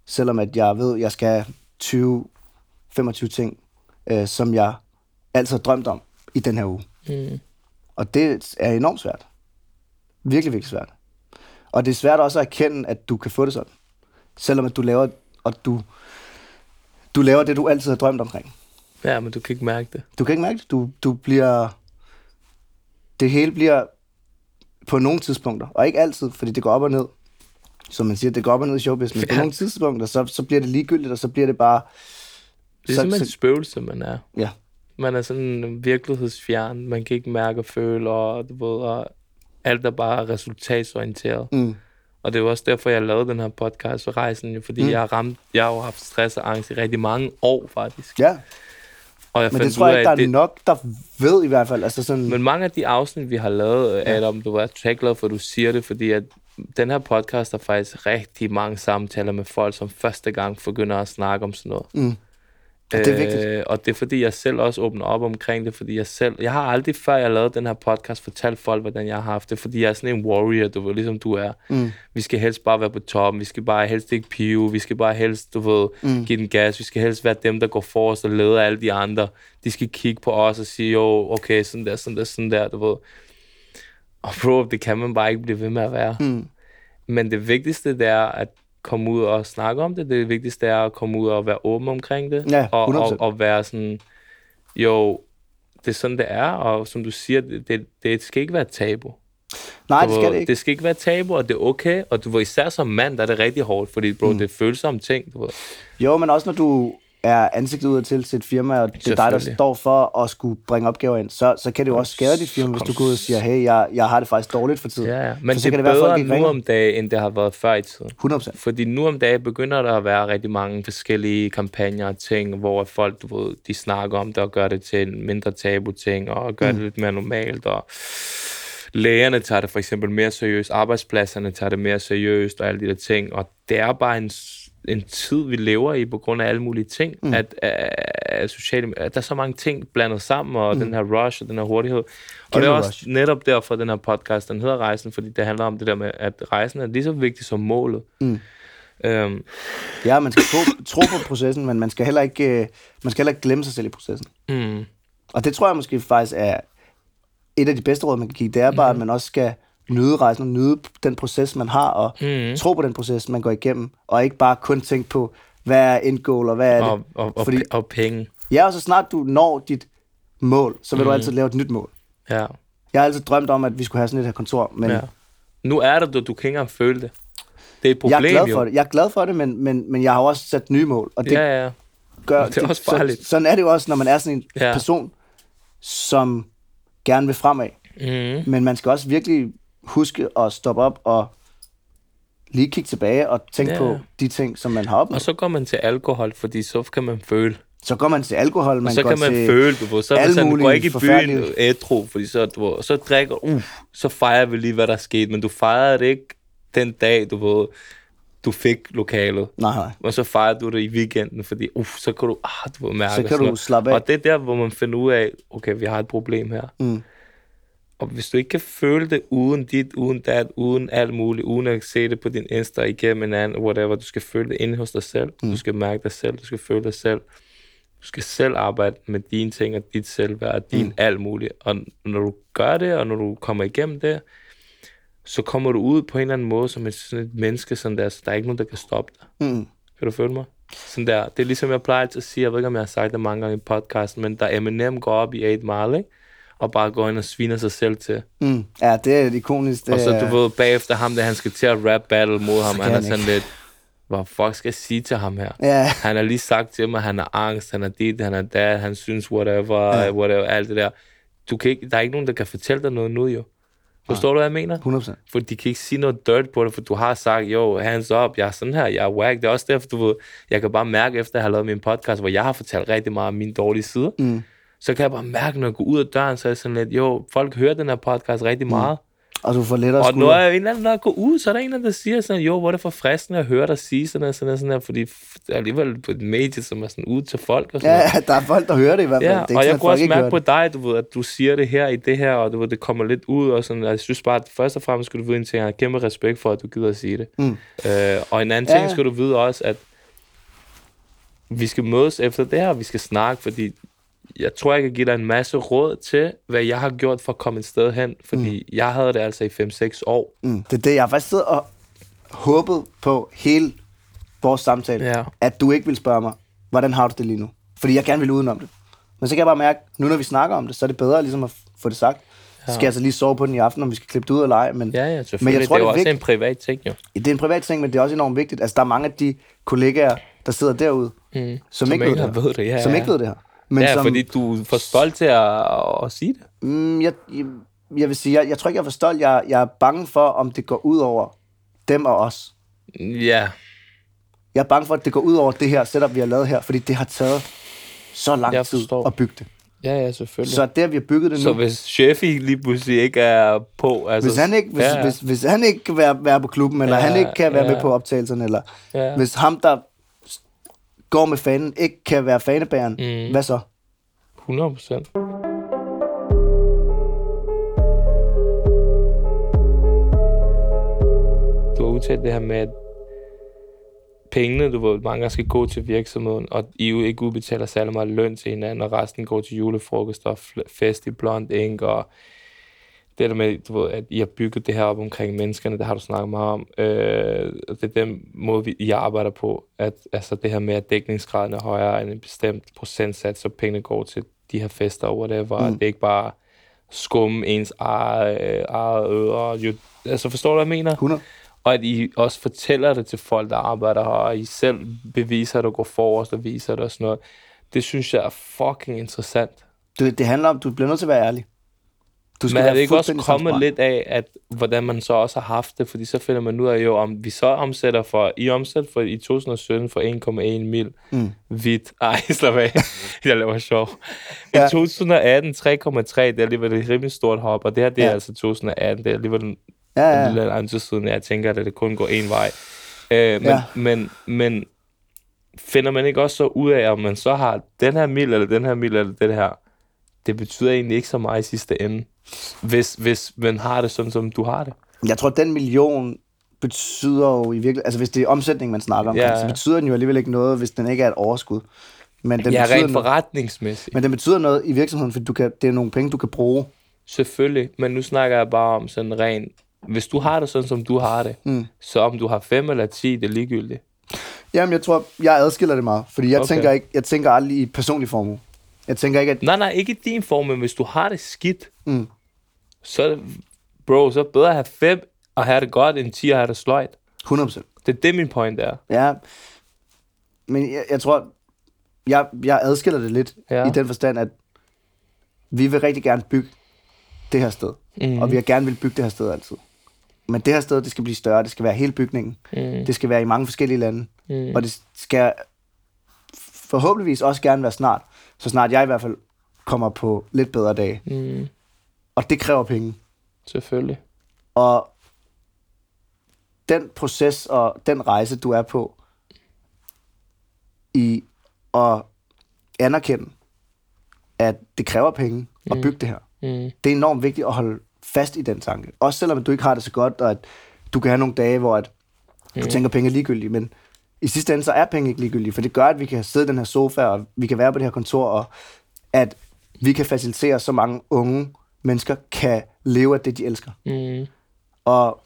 Selvom at jeg ved, at jeg skal have 20-25 ting, øh, som jeg altid har drømt om i den her uge. Mm. Og det er enormt svært. Virkelig, virkelig svært. Og det er svært også at erkende, at du kan få det sådan. Selvom at du laver, og du, du laver det, du altid har drømt omkring. Ja, men du kan ikke mærke det. Du kan ikke mærke det. Du, du bliver... Det hele bliver på nogle tidspunkter, og ikke altid, fordi det går op og ned. Som man siger, det går op og ned i showbiz, men ja. på nogle tidspunkter, så, så bliver det ligegyldigt, og så bliver det bare... Det er så, simpelthen så, spøgelse, man er. ja, Man er sådan virkelighedsfjern. Man kan ikke mærke og føle, og, du ved, og alt er bare resultatsorienteret. mm, Og det er jo også derfor, jeg lavede den her podcast for rejsen, fordi mm. jeg har ramt, jeg har jo haft stress og angst i rigtig mange år, faktisk. ja. Og jeg Men det tror jeg ikke, der er det, nok, der ved i hvert fald. Altså sådan, Men mange af de afsnit, vi har lavet, ja. Adam, du er jeg glad for, at du siger det, fordi at den her podcast har faktisk rigtig mange samtaler med folk, som første gang begynder at snakke om sådan noget. Mm. Og det er vigtigt. Øh, og det er fordi, jeg selv også åbner op omkring det, fordi jeg selv... Jeg har aldrig, før jeg lavede den her podcast, fortalt folk, hvordan jeg har haft det, fordi jeg er sådan en warrior, du ved, ligesom du er. Mm. Vi skal helst bare være på toppen, vi skal bare helst ikke pive, vi skal bare helst, du ved, mm. give den gas, vi skal helst være dem, der går forrest og leder alle de andre. De skal kigge på os og sige, jo, okay, sådan der, sådan der, sådan der, du ved. Og bro, det kan man bare ikke blive ved med at være. Mm. Men det vigtigste, det er at komme ud og snakke om det. Det vigtigste er at komme ud og være åben omkring det. Ja, og, 100%. og, og være sådan, jo, det er sådan, det er. Og som du siger, det, det, det skal ikke være tabu. Nej, det skal det ikke. Det skal ikke være tabu, og det er okay. Og du ved, især som mand, der er det rigtig hårdt, fordi bro, mm. det er følsomme ting. Du ved. Jo, men også når du er ansigtet ud til til et firma, og det er dig, der står for at skulle bringe opgaver ind, så, så kan det jo også skade dit firma, hvis du går ud og siger, hey, jeg, jeg har det faktisk dårligt for tiden. Ja, ja. Men så det kan er det folk bedre nu ringer. om dagen, end det har været før i tiden. 100%. Fordi nu om dagen begynder der at være rigtig mange forskellige kampagner og ting, hvor folk, du ved, de snakker om det og gør det til en mindre tabu ting, og gør mm. det lidt mere normalt, og lægerne tager det for eksempel mere seriøst, arbejdspladserne tager det mere seriøst, og alle de der ting, og det er bare en, en tid, vi lever i, på grund af alle mulige ting, mm. at, at, at, sociale, at der er så mange ting blandet sammen, og mm. den her rush og den her hurtighed. Og Kæmpe det er også rush. netop derfor, den her podcast, den hedder Rejsen, fordi det handler om det der med, at rejsen er lige så vigtig som målet. Mm. Øhm, Ja, man skal tro, tro på processen, men man skal, heller ikke, øh, man skal heller ikke glemme sig selv i processen. mm, Og det tror jeg måske faktisk er et af de bedste råd, man kan give. Det er bare, Mhm. at man også skal nyde rejsen og nyde den proces, man har, og Mhm. tro på den proces, man går igennem, og ikke bare kun tænke på, hvad er end goal, og hvad er det. og, og, Fordi- og penge. Ja, og så snart du når dit mål, så vil Mhm. du altid lave et nyt mål. Ja. Jeg har altid drømt om, at vi skulle have sådan et her kontor, men ja. Nu er det, du, du kan ikke engang føle det. Det er et problem, jeg er glad jo. for det. Jeg er glad for det, men, men, men jeg har jo også sat nye mål, og det Ja, ja. gør... det er også farligt. Så, sådan er det jo også, når man er sådan en Ja. person, som gerne vil fremad. Mm-hmm. Men man skal også virkelig huske at stoppe op og lige kigge tilbage og tænke Ja. på de ting, som man har opnået. Og så går man til alkohol, fordi så kan man føle. Så går man til alkohol, man og så går kan man til... føle, du ved. Så man sådan, du går ikke i byen ædru, fordi så, du så drikker uh, så fejrer vi lige, hvad der er sket. Men du fejrer det ikke den dag, du ved, du fik lokalet. Nej, nej. Og så fejrer du det i weekenden, fordi uh, så kan du, ah, du mærke Så kan du slappe af. Og det er der, hvor man finder ud af, okay, vi har et problem her. Mm. Og hvis du ikke kan føle det uden dit, uden dat, uden alt muligt, uden at se det på din Insta igennem en anden, whatever, du skal føle det inde hos dig selv. Mm. Du skal mærke dig selv, du skal føle dig selv. Du skal selv arbejde med dine ting og dit selvværd og din mm. alt muligt. Og når du gør det, og når du kommer igennem det, så kommer du ud på en eller anden måde som et, sådan et menneske, sådan der, så der er ikke nogen, der kan stoppe dig. Mm. Kan du føle mig? Sådan der. Det er ligesom jeg plejer at sige, jeg ved ikke, om jeg har sagt det mange gange i podcasten, men der Eminem går op i 8 Mile, ikke? Og bare går ind og sviner sig selv til. Mm. Ja, det er et ikonisk... Det Og så, du ved, bagefter ham, der han skal til at rap battle mod ham, han er sådan lidt, hvad fuck skal jeg sige til ham her? Ja, Han har lige sagt til mig, at han har angst, han er dit, han er dat, han synes whatever, ja. whatever, alt det der. Du kan ikke, der er ikke nogen, der kan fortælle dig noget nu, jo. Forstår du, hvad jeg mener? 100%. For de kan ikke sige noget dirt på det, for du har sagt, jo, hands up, jeg er sådan her, jeg er whack. Det er også derfor, du ved, jeg kan bare mærke, efter at have lavet min podcast, hvor jeg har fortalt rigtig meget om mine dårlige sider, Mm. Så kan jeg bare mærke, når jeg går ud af døren, så er jeg sådan lidt, jo, folk hører den her podcast rigtig meget. Og du får lettere Og når jeg en eller anden, når jeg går ud, så er der en eller anden, der siger sådan, jo, hvor er det for fristende at høre dig sige sådan og sådan og sådan her, fordi det er alligevel på et medie, som er sådan ud til folk og sådan Ja, noget. der er folk, der hører det i hvert fald. Ja, det er ikke og sådan, jeg kunne også mærke på dig, du ved, at du siger det her i det her, og du ved, det kommer lidt ud, og sådan, og jeg synes bare, at først og fremmest skal du vide en ting, jeg har kæmpe respekt for, at du gider at sige det. Mm. Øh, og en anden Ja, ting skal du vide også, at vi skal mødes efter det her, og vi skal snakke, fordi jeg tror, jeg kan give dig en masse råd til, hvad jeg har gjort for at komme et sted hen, fordi mm. jeg havde det altså i 5-6 år. Mm. Det er det, jeg har faktisk siddet og håbet på hele vores samtale, Ja. at du ikke vil spørge mig, hvordan har du det lige nu? Fordi jeg gerne vil udenom det. Men så kan jeg bare mærke, nu når vi snakker om det, så er det bedre ligesom at få det sagt. Så skal jeg altså lige sove på den i aften, om vi skal klippe det ud eller ej. Men, Ja, ja, men jeg tror, det er det jo er, også en privat ting, jo. det er en privat ting, men det er også enormt vigtigt. Altså, der er mange af de kollegaer, der sidder derude, Mm. som, Som ikke ved det, her. det, ja, som ja. ikke ved det her. Men ja, som, fordi du er for stolt til at, at sige det. Mm, jeg, jeg, jeg vil sige, jeg, jeg tror ikke, jeg er for stolt. Jeg, jeg er bange for, om det går ud over dem og os. Ja, Jeg er bange for, at det går ud over det her setup, vi har lavet her, fordi det har taget så lang tid at bygge det. ja, ja, selvfølgelig. Så det, vi har bygget det Så nu, hvis Sheffi lige pludselig ikke er på... Altså, hvis han ikke, hvis, ja, ja. hvis, hvis han ikke kan være, være på klubben, eller Ja, han ikke kan være ja. med på optagelserne, eller Ja. hvis ham, der går med fanen, ikke kan være fanebæren, Mm. hvad så? 100 procent. Du har udtalt det her med, at pengene, du ved, mange gange skal gå til virksomheden, og I jo ikke udbetaler særlig meget løn til hinanden, og resten går til julefrokost og fl- fest i Blond Ink, og det der med, du ved, at I har bygget det her op omkring menneskerne, det har du snakket meget om. Øh, det er den måde, vi, I arbejder på, at altså det her med, at dækningsgraden er højere end en bestemt procentsats, så pengene går til de her fester og whatever. Mm. Det er ikke bare skumme ens eget, øh, eget øre. Altså forstår du, hvad jeg mener? 100? Og at I også fortæller det til folk, der arbejder her, og I selv beviser det og går forrest og viser det og sådan noget. Det synes jeg er fucking interessant. Det, det handler om, du bliver nødt til at være ærlig. Du Men er det ikke også kommet lidt af, at hvordan man så også har haft det? Fordi så finder man ud af jo, om vi så omsætter for, I omsætter for i 2017 for 1,1 mil Mm. hvidt. Ej, slap af. Jeg laver sjov. I Ja. 2018 3,3, det er alligevel et rimelig stort hop, og det her det er Ja. altså 2018, det er alligevel Ja, ja. en lille anden siden, jeg tænker, at det kun går en vej. Øh, men, Ja. men, men finder man ikke også så ud af, om man så har den her mil, eller den her mil, eller det her, det betyder egentlig ikke så meget i sidste ende, hvis, hvis man har det sådan, som du har det. Jeg tror, den million betyder jo i virkeligheden, altså hvis det er omsætning, man snakker om, Ja. så betyder den jo alligevel ikke noget, hvis den ikke er et overskud. Men den, er betyder rent forretningsmæssigt. men den betyder noget i virksomheden, fordi du kan, det er nogle penge, du kan bruge. Selvfølgelig, men nu snakker jeg bare om sådan ren, hvis du har det sådan, som du har det, Mm. så om du har 5 eller 10, det er ligegyldigt. Jamen, jeg tror, jeg adskiller det meget, fordi jeg, okay. tænker, ikke, jeg tænker aldrig i personlig formue. Jeg tænker ikke, at... Nej, nej, ikke i din form, men hvis du har det skidt, Mm. så, er bro, så bedre at have 5 og have det godt, end 10 og have det sløjt. 100%. Det er det, min point er. Ja, men jeg, jeg tror, jeg, jeg adskiller det lidt Ja. i den forstand, at vi vil rigtig gerne bygge det her sted. Mm. Og vi har gerne vil bygge det her sted altid. Men det her sted, det skal blive større. Det skal være hele bygningen. Mm. Det skal være i mange forskellige lande. Mm. Og det skal forhåbentligvis også gerne være snart. Så snart jeg i hvert fald kommer på lidt bedre dage. Mm. Og det kræver penge. Selvfølgelig. Og den proces og den rejse, du er på, i at anerkende, at det kræver penge at bygge det her. Mm. Det er enormt vigtigt at holde fast i den tanke. Også selvom du ikke har det så godt, og at du kan have nogle dage, hvor at du tænker, at penge er ligegyldige. Men i sidste ende, så er penge ikke ligegyldige, for det gør, at vi kan sidde i den her sofa, og vi kan være på det her kontor, og at vi kan facilitere, så mange unge mennesker kan leve af det, de elsker. Mm. Og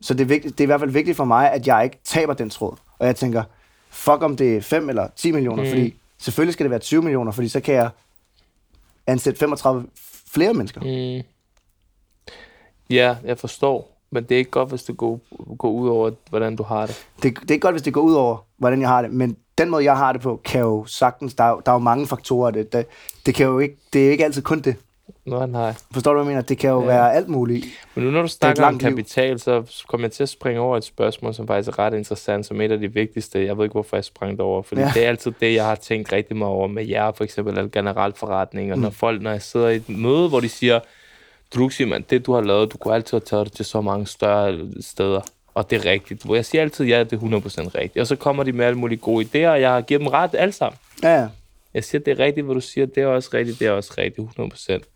så det er, vigtigt, det er i hvert fald vigtigt for mig, at jeg ikke taber den tråd. Og jeg tænker, fuck om det er 5 eller 10 millioner, mm. fordi selvfølgelig skal det være 20 millioner, fordi så kan jeg ansætte 35 flere mennesker. Mm. Ja, jeg forstår. Men det er ikke godt, hvis det går, går ud over, hvordan du har det. Det, det er ikke godt, hvis det går ud over, hvordan jeg har det, men den måde, jeg har det på, kan jo sagtens, der er, der er jo mange faktorer. Det, det, det, kan jo ikke, det er ikke altid kun det. Nej, nej. Forstår du, hvad jeg mener? Det kan jo ja. være alt muligt. Men nu når du snakker om langt liv. kapital, så kommer jeg til at springe over et spørgsmål, som faktisk er ret interessant, som et af de vigtigste. Jeg ved ikke, hvorfor jeg sprang det over, fordi ja. det er altid det, jeg har tænkt rigtig meget over med jer, for eksempel, eller generelt forretning. Og mm. når folk, når jeg sidder i et møde, hvor de siger, Druxi, man, det du har lavet, du kunne altid have taget det til så mange større steder. Og det er rigtigt. Jeg siger altid, ja, det er 100% rigtigt. Og så kommer de med alle mulige gode idéer, og jeg har givet dem ret alle sammen. Ja. Jeg siger, det er rigtigt, hvad du siger. Det er også rigtigt, det er også rigtigt, 100%.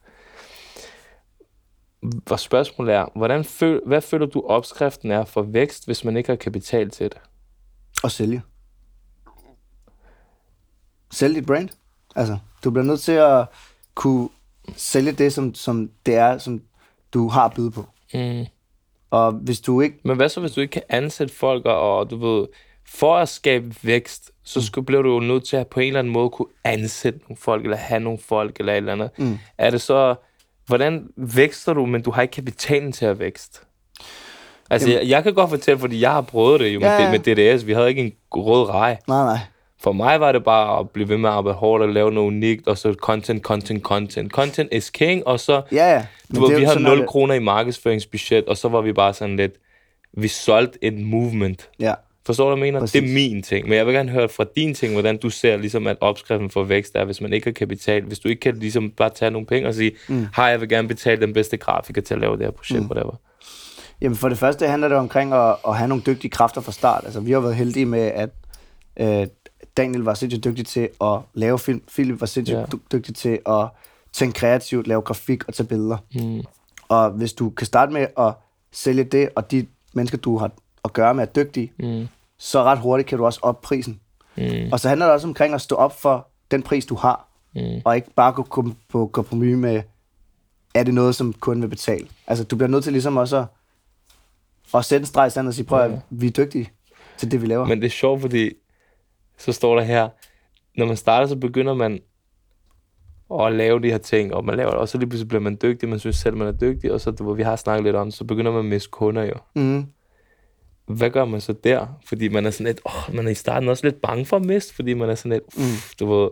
Hvor spørgsmålet er, hvordan føl, hvad føler du opskriften er for vækst, hvis man ikke har kapital til det? Og sælge. Sælge dit brand. Altså, du bliver nødt til at kunne sælge det, som, som det er, som du har at byde på. Mm. Og hvis du ikke... Men hvad så, hvis du ikke kan ansætte folk, og, og du ved, for at skabe vækst, så skulle, bliver du jo nødt til at på en eller anden måde kunne ansætte nogle folk, eller have nogle folk, eller et eller andet. Mm. Er det så, hvordan vækster du, men du har ikke kapitalen til at vækste? Altså, jeg, jeg kan godt fortælle, fordi jeg har prøvet det jo med, Ja, ja. med DDS. Vi havde ikke en rød rej. Nej, nej. For mig var det bare at blive ved med at arbejde hårdt og lave noget unikt, og så content, content, content. Content is king, og så... Ja, ja. Du det er vi havde sådan, 0 at- kroner i markedsføringsbudget, og så var vi bare sådan lidt... Vi solgte et movement. Ja. Forstår du, hvad jeg mener? Præcis. Det er min ting. Men jeg vil gerne høre fra din ting, hvordan du ser, ligesom, at opskriften for vækst er, hvis man ikke har kapital. Hvis du ikke kan ligesom, bare tage nogle penge og sige, mm. hej, jeg vil gerne betale den bedste grafiker til at lave det her projekt, mm. whatever. Jamen for det første handler det omkring at, at have nogle dygtige kræfter fra start. Altså vi har været heldige med, at øh, Daniel var sindssygt dygtig til at lave film. Philip var sindssygt Ja. ja. dygtig til at tænke kreativt, lave grafik og tage billeder. Mm. Og hvis du kan starte med at sælge det, og de mennesker, du har at gøre med, er dygtige, Mm. så ret hurtigt kan du også op prisen. Mm. Og så handler det også omkring at stå op for den pris, du har, Mm. og ikke bare gå kom- på kompromis med, er det noget, som kunden vil betale. Altså, du bliver nødt til ligesom også at, at sætte en streg i sandet og sige, prøv at Ja. vi er dygtige til det, vi laver. Men det er sjovt, fordi så står der her, når man starter, så begynder man at lave de her ting, og man laver det, og så lige pludselig bliver man dygtig, man synes selv, man er dygtig, og så, ved, vi har snakket lidt om, så begynder man at miste kunder jo. mm. Hvad gør man så der? Fordi man er sådan lidt, åh, man er i starten også lidt bange for at miste, fordi man er sådan lidt, Mm. du ved,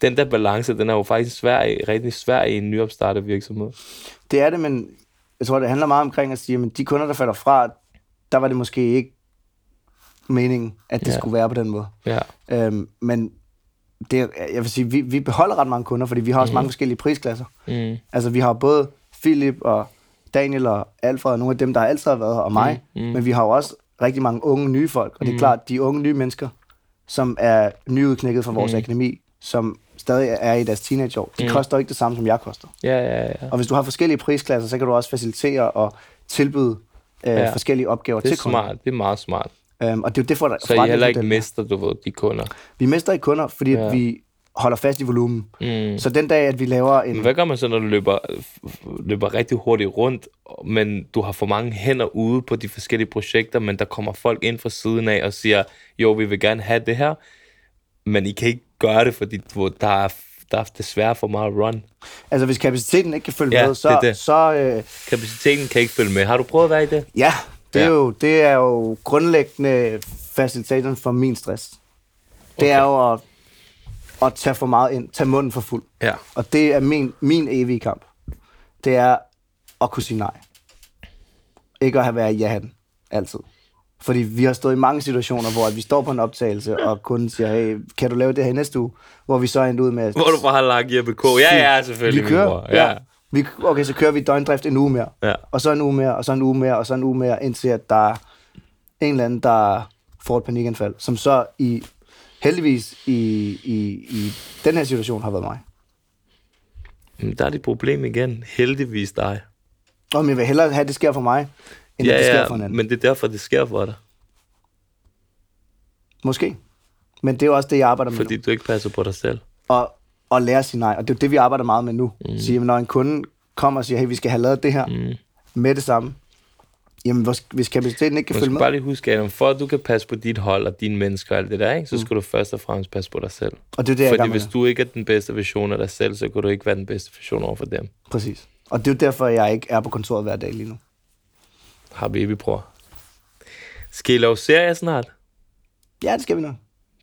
den der balance, den er jo faktisk svær, rigtig svær i en nyopstartet virksomhed. Det er det, men jeg tror, det handler meget omkring at sige, at de kunder, der falder fra, der var det måske ikke meningen, at det Ja. skulle være på den måde. Ja. Øhm, men det, jeg vil sige, vi, vi beholder ret mange kunder, fordi vi har også Mhm. mange forskellige prisklasser. Mm. Altså, vi har både Philip og Daniel og Alfred, og nogle af dem, der altid har været her, og mig. Mm, Mm, mm. Men vi har jo også rigtig mange unge nye folk, og det er Mm. klart, de unge nye mennesker, som er nyudknækket fra vores Mm. akademi, som stadig er i deres teenageår, de Mm. mm. koster ikke det samme, som jeg koster. Ja, ja, ja. Og hvis du har forskellige prisklasser, så kan du også facilitere og tilbyde øh, ja. forskellige opgaver Det er til kunder. smart, det er meget smart. Øhm, og det er jo det, for, Så I heller ikke er. mister, du ved, de kunder. Vi mister ikke kunder, fordi Ja. vi holder fast i volumen. Mm. Så den dag, at vi laver en... Men hvad gør man så, når du løber, løber rigtig hurtigt rundt, men du har for mange hænder ude på de forskellige projekter, men der kommer folk ind fra siden af og siger, jo, vi vil gerne have det her, men I kan ikke gøre det, fordi du, der, er, der er desværre for meget run. Altså, hvis kapaciteten ikke kan følge Ja, med, så... det det. så øh, Kapaciteten kan ikke følge med. Har du prøvet at være i det? ja, det er, Ja. jo, det er jo grundlæggende facilitatoren for min stress. Det Okay. er jo at, at tage for meget ind, tage munden for fuld. Ja. Og det er min, min evige kamp. Det er at kunne sige nej. Ikke at have været ja-hatten. Altid. Fordi vi har stået i mange situationer, hvor vi står på en optagelse, og kunden siger, hey, kan du lave det her næste uge? Hvor vi så er endt ud med... Hvor du bare har lagt Jeppe K. Ja, ja, selvfølgelig. Vi kører, bror. ja. Vi, okay, så kører vi døgndrift en uge mere. Ja. Og så en uge mere, og så en uge mere, og så en uge mere, indtil at der er en eller anden, der får et panikanfald, som så i heldigvis i, i, i den her situation har været mig. Men der er det problem igen. Heldigvis dig. Og jeg vil hellere have, at det sker for mig, end ja, at det sker for en anden. men det er derfor, det sker for dig. Måske. Men det er jo også det, jeg arbejder med Fordi nu. du ikke passer på dig selv. Og, og lære at sige nej. Og det er det, vi arbejder meget med nu. Mm. Sige, når en kunde kommer og siger, hey, vi skal have lavet det her Mm. med det samme. Jamen, hvis- kapaciteten ikke kan følge med. bare lige huske, at for at du kan passe på dit hold og dine mennesker og alt det der, ikke, så skal du først og fremmest passe på dig selv. Og det er det, Fordi hvis du ikke er den bedste version af dig selv, så kan du ikke være den bedste version over for dem. Præcis. Og det er jo derfor, jeg ikke er på kontoret hver dag lige nu. Habibi, bror. Skal I lave serier snart? Ja, det skal vi nok.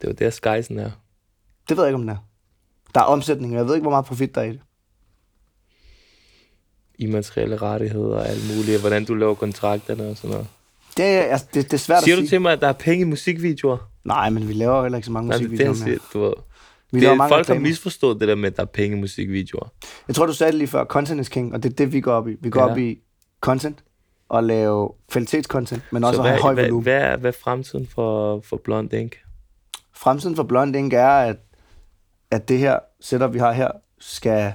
Det var der Skysen er. Det ved jeg ikke, om det er. Der er omsætning, og jeg ved ikke, hvor meget profit der er i det. Immaterielle rettigheder og alt muligt, og hvordan du laver kontrakterne og sådan noget. Det er, altså, det, det er svært Siger at du sige. til mig, at der er penge i musikvideoer? Nej, men vi laver heller ikke så mange Nej, det er det, musikvideoer mere. siger, du ved. Vi det laver mange folk har reklamer. misforstået det der med, at der er penge i musikvideoer. Jeg tror, du sagde det lige før, content is king, og det er det, vi går op i. Vi går Ja. op i content, og lave kvalitetscontent, men også Så at have hvad, høj hvad, volumen. hvad, er, hvad er fremtiden for, for Blond Ink? Fremtiden for Blond Ink er, at, at det her setup, vi har her, skal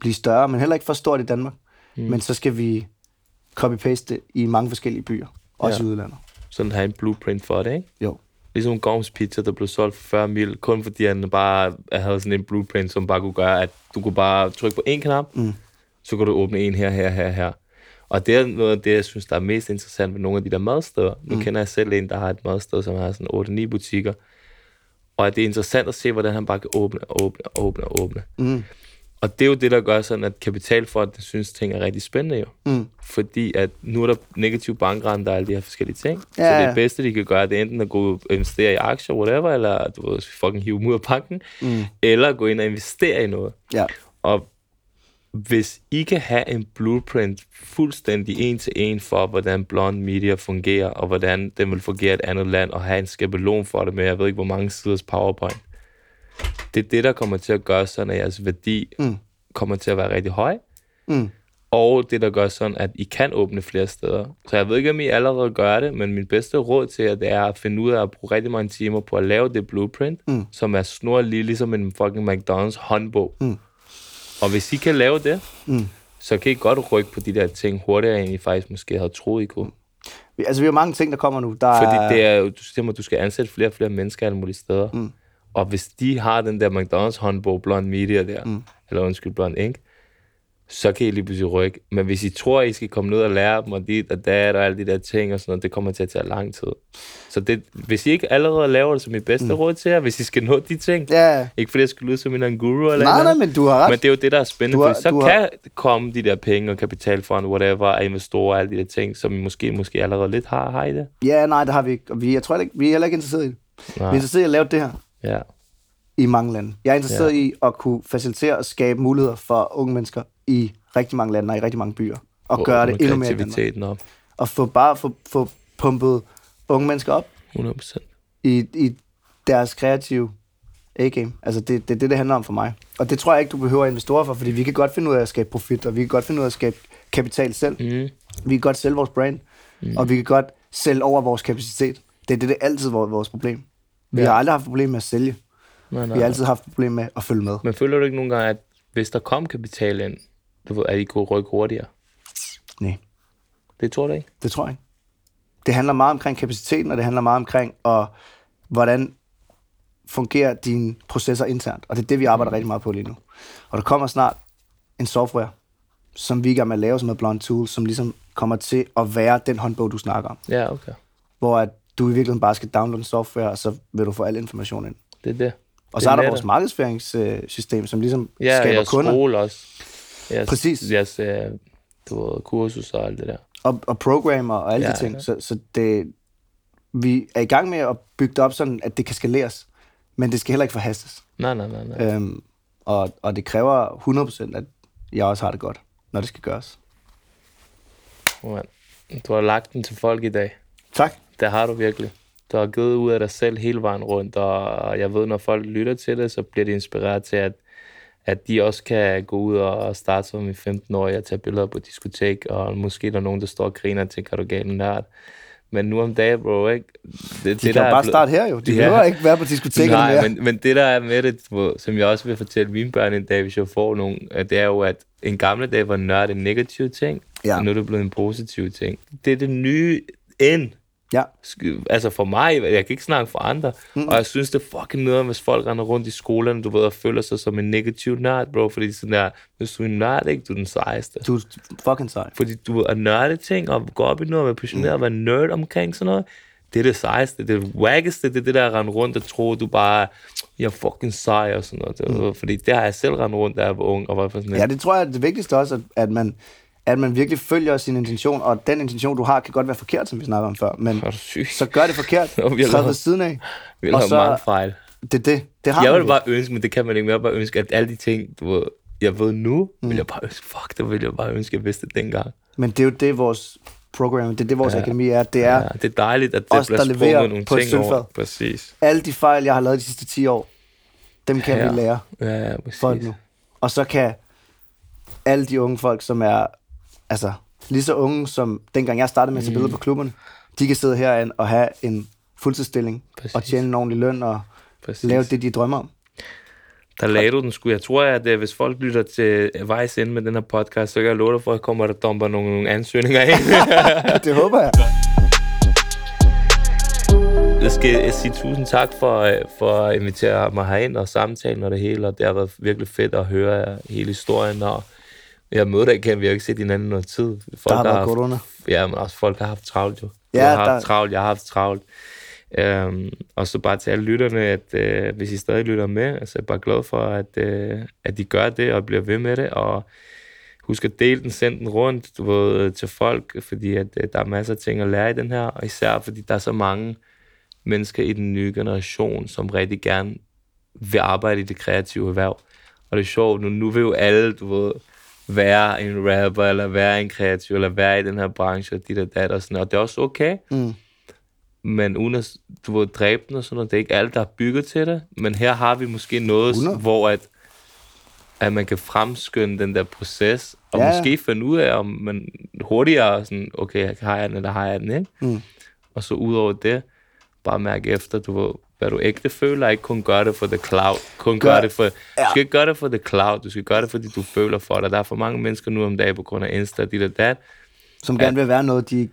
blive større, men heller ikke for stort i Danmark. Mm. Men så skal vi copy-paste det i mange forskellige byer, også Ja. i udlandet. Sådan have en blueprint for det, ikke? Jo. Ligesom Gorms Pizza, der blev solgt for 40 mil, kun fordi han bare havde sådan en blueprint, som bare kunne gøre, at du kunne bare trykke på en knap, Mm. så kunne du åbne en her, her, her, her. Og det er noget af det, jeg synes, der er mest interessant ved nogle af de der madsteder. Nu mm. kender jeg selv en, der har et madsted, som har sådan 8-9 butikker. Og at det er interessant at se, hvordan han bare kan åbne og åbne og åbne og åbne. Mm. Og det er jo det, der gør sådan, at kapitalfonden synes, ting er rigtig spændende jo. Mm. Fordi at nu er der negativ bankrente og alle de her forskellige ting. Ja, så det bedste, de kan gøre, det er enten at gå og investere i aktier, whatever, eller du ved, fucking hive dem ud af banken, Mm. eller gå ind og investere i noget. Ja. Og hvis I kan have en blueprint fuldstændig en til en for, hvordan blond media fungerer, og hvordan den vil fungere i et andet land, og have en skabelon for det med, jeg ved ikke, hvor mange siders powerpoint. Det er det, der kommer til at gøre sådan, at jeres værdi Mm. kommer til at være rigtig høj, Mm. og det, der gør sådan, at I kan åbne flere steder. Så jeg ved ikke, om I allerede gør det, men min bedste råd til jer, det er at finde ud af at bruge rigtig mange timer på at lave det blueprint, Mm. som er snorlig, ligesom en fucking McDonald's håndbog. Mm. Og hvis I kan lave det, Mm. så kan I godt rykke på de der ting hurtigere, end I faktisk måske havde troet, I kunne. Vi- Altså, vi har mange ting, der kommer nu. Der Fordi det er jo, du siger, at du skal ansætte flere og flere mennesker alle mulige steder. Mm. Og hvis de har den der McDonald's håndbog, Blond Media der, Mm. eller undskyld, Blond Ink, så kan I lige pludselig rykke. Men hvis I tror, I skal komme ned og lære dem, og dit og dat, og alle de der ting og sådan noget, det kommer til at tage lang tid. Så det, hvis I ikke allerede laver det som mit bedste mm. råd til jer, hvis I skal nå de ting, Ja, ikke fordi jeg skal lyde som en guru eller nej, noget, nej, men du har ret. men det er jo det, der er spændende, Du har- så du har- kan komme de der penge og kapitalfond, whatever, af investorer og alle de der ting, som I måske, måske allerede lidt har, har I det? Ja, nej, det har vi ikke. Og vi, jeg tror ikke, vi er heller ikke interesseret i det. Vi er Nej. interesseret i at lave det her Ja. i mange lande. Jeg er interesseret Ja. i at kunne facilitere og skabe muligheder for unge mennesker i rigtig mange lande og i rigtig mange byer. Og gøre det endnu mere kreativiteten op. Og få bare få, få pumpet unge mennesker op 100%. i, i deres kreative A-game. Altså, det, det er det, det handler om for mig. Og det tror jeg ikke, du behøver investorer for, fordi vi kan godt finde ud af at skabe profit, og vi kan godt finde ud af at skabe kapital selv. Mm. Vi kan godt sælge vores brand, mm. og vi kan godt sælge over vores kapacitet. Det er det, det er altid vores, vores problem. Vi Ja. har aldrig haft problem med at sælge. Nej, nej. Vi har altid haft problem med at følge med. Men føler du ikke nogle gange, at hvis der kom kapital ind, du ved, at I kunne rykke hurtigere? Nej, Det tror du ikke? det tror jeg ikke. Det handler meget omkring kapaciteten, og det handler meget omkring, og hvordan fungerer dine processer internt. Og det er det, vi arbejder rigtig meget på lige nu. Og der kommer snart en software, som vi er i gang med at lave, som er Blond Tool, som ligesom kommer til at være den håndbog, du snakker om. Ja, okay. Hvor at du i virkeligheden bare skal downloade en software, og så vil du få al information ind. Det er det. Og Det så er der vores markedsføringssystem, som ligesom Ja, skaber jeres kunder. skole også. Jeres, Præcis. Jeres, øh, du ved, kursus og alt det der. og, og programmer og alle ja, de ting. ja. Så, så det, vi er i gang med at bygge det op sådan, at det kan skaleres, men det skal heller ikke forhastes. Nej, nej, nej, nej. Øhm, og, og det kræver 100%, at jeg også har det godt, når det skal gøres. Man. Du har lagt den til folk i dag. Tak. Det har du virkelig. Du har givet ud af dig selv hele vejen rundt, og jeg ved, når folk lytter til det, så bliver de inspireret til, at, at de også kan gå ud og starte som i 15 år og tage billeder på diskotek, og måske er der nogen, der står og griner tænker, er du galt nørd? Men nu om dagen, bro, ikke? Det, De det, kan der jo er bare blevet- starte her jo. De Ja. behøver ikke være på diskotekerne Nej, mere. men, men det der er med det, som jeg også vil fortælle mine børn en dag, hvis jeg får nogen, det er jo, at en gamle dag var nørd en negativ ting, Ja. og nu er det blevet en positiv ting. Det er det nye end. Ja. Altså for mig, jeg kan ikke snakke for andre, mm. og jeg synes, det er fucking nederen, hvis folk render rundt i skolerne, du ved, og føler sig som en negativ nørd, bro, fordi sådan der, hvis du er en nørd, ikke, du er den sejeste. Du er fucking sej. Fordi du er nørde ting, og gå op i noget, og være passioneret, og være nerd omkring sådan noget, det er det sejeste, det er det det er det der at rende rundt og tro, du bare jeg er fucking sej og sådan noget. Mm. Fordi det har jeg selv rendt rundt, da jeg var ung, og var sådan Ja, det tror jeg er det vigtigste også, at, at, man, at man virkelig følger sin intention, og den intention, du har, kan godt være forkert, som vi snakker om før, men så gør det forkert. Nå, vi har lavet- siden af. Vi har og lavet mange fejl. Det det. Det har Jeg man vil bare ønske, men det kan man ikke, vil bare ønske, at alle de ting, du jeg ved nu, mm. vil jeg bare ønske, fuck, det vil jeg bare ønske, jeg vidste dengang. Men det er jo det, vores program, det er det, vores ja. Akademi er. Det er Ja, det er dejligt, at det os, bliver sprunget nogle på ting sølvfad. over. Præcis. alle de fejl, jeg har lavet de sidste 10 år, dem kan Ja. vi lære Ja, ja, præcis. folk nu. Og så kan alle de unge folk, som er altså, lige så unge som dengang jeg startede med at tage billeder på klubberne, de kan sidde herinde og have en fuldtidsstilling Præcis. og tjene en ordentlig løn og Præcis. lave det, de drømmer om. Der lagde du den sgu. Jeg tror, at øh, hvis folk lytter til vejs ind med den her podcast, så kan jeg love dig for, at kommer der dumper nogle, nogle ansøgninger ind. det håber jeg. Jeg skal sige tusind tak for, øh, for at invitere mig herind og samtalen og det hele, og det har været virkelig fedt at høre hele historien, og jeg møder dig igen, vi har ikke set hinanden i noget tid. Folk Der har været haft, corona. Ja, men også folk har haft travlt jo. Ja, du har haft der- travlt, jeg har haft travlt. Um, og så bare til alle lytterne, at uh, hvis I stadig lytter med, så er jeg bare glad for, at, uh, at de gør det og bliver ved med det, og husk at dele den, send den rundt du ved, til folk, fordi at, uh, der er masser af ting at lære i den her, og især fordi der er så mange mennesker i den nye generation, som rigtig gerne vil arbejde i det kreative erhverv. Og det er sjovt, nu, nu vil jo alle, du ved, være en rapper, eller være en kreativ, eller være i den her branche, og dit og dat og sådan noget. Og det er også okay, Mm. men uden at, du ved, dræbe den og sådan noget, det er ikke alle, der er bygget til det. Men her har vi måske noget, 100. hvor at, at man kan fremskynde den der proces, og ja. måske finde ud af, om man hurtigere sådan, okay, har jeg den, eller har jeg den, ikke? Mm. Og så ud over det, bare mærke efter, du ved, hvad du ægte føler, ikke kun gøre det for the cloud. Kun Gør- gør, det for, Ja. Du skal ikke gøre det for the cloud, du skal gøre det, fordi du føler for det. Der er for mange mennesker nu om dagen på grund af Insta, dit og dat, Som gerne vil være noget, de...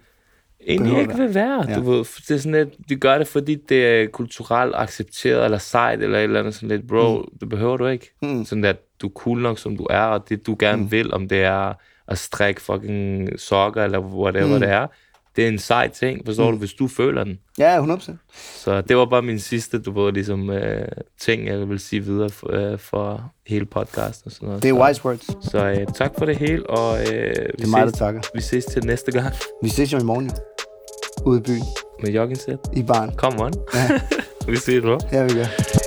egentlig ikke vil være. Ja. Du ved, det er sådan lidt, de gør det, fordi det er kulturelt accepteret, eller sejt, eller et eller andet sådan lidt, bro, mm. det behøver du ikke. Mm. Sådan at du er cool nok, som du er, og det du gerne mm. vil, om det er at strikke fucking sokker, eller whatever mm. det er, det er en sej ting, forstår mm. du, hvis du føler den. Ja, 100%. Så det var bare min sidste, du ved, ligesom, øh, ting, jeg vil sige videre for, øh, for hele podcasten og sådan noget. Det er så, wise words. Så øh, tak for det hele, og øh, vi, Det er mig, ses, takker. vi ses til næste gang Vi ses jo i morgen. Ude i byen. med jogging set. I barn. Come on. Ja, vi ses, bro. her vi gør.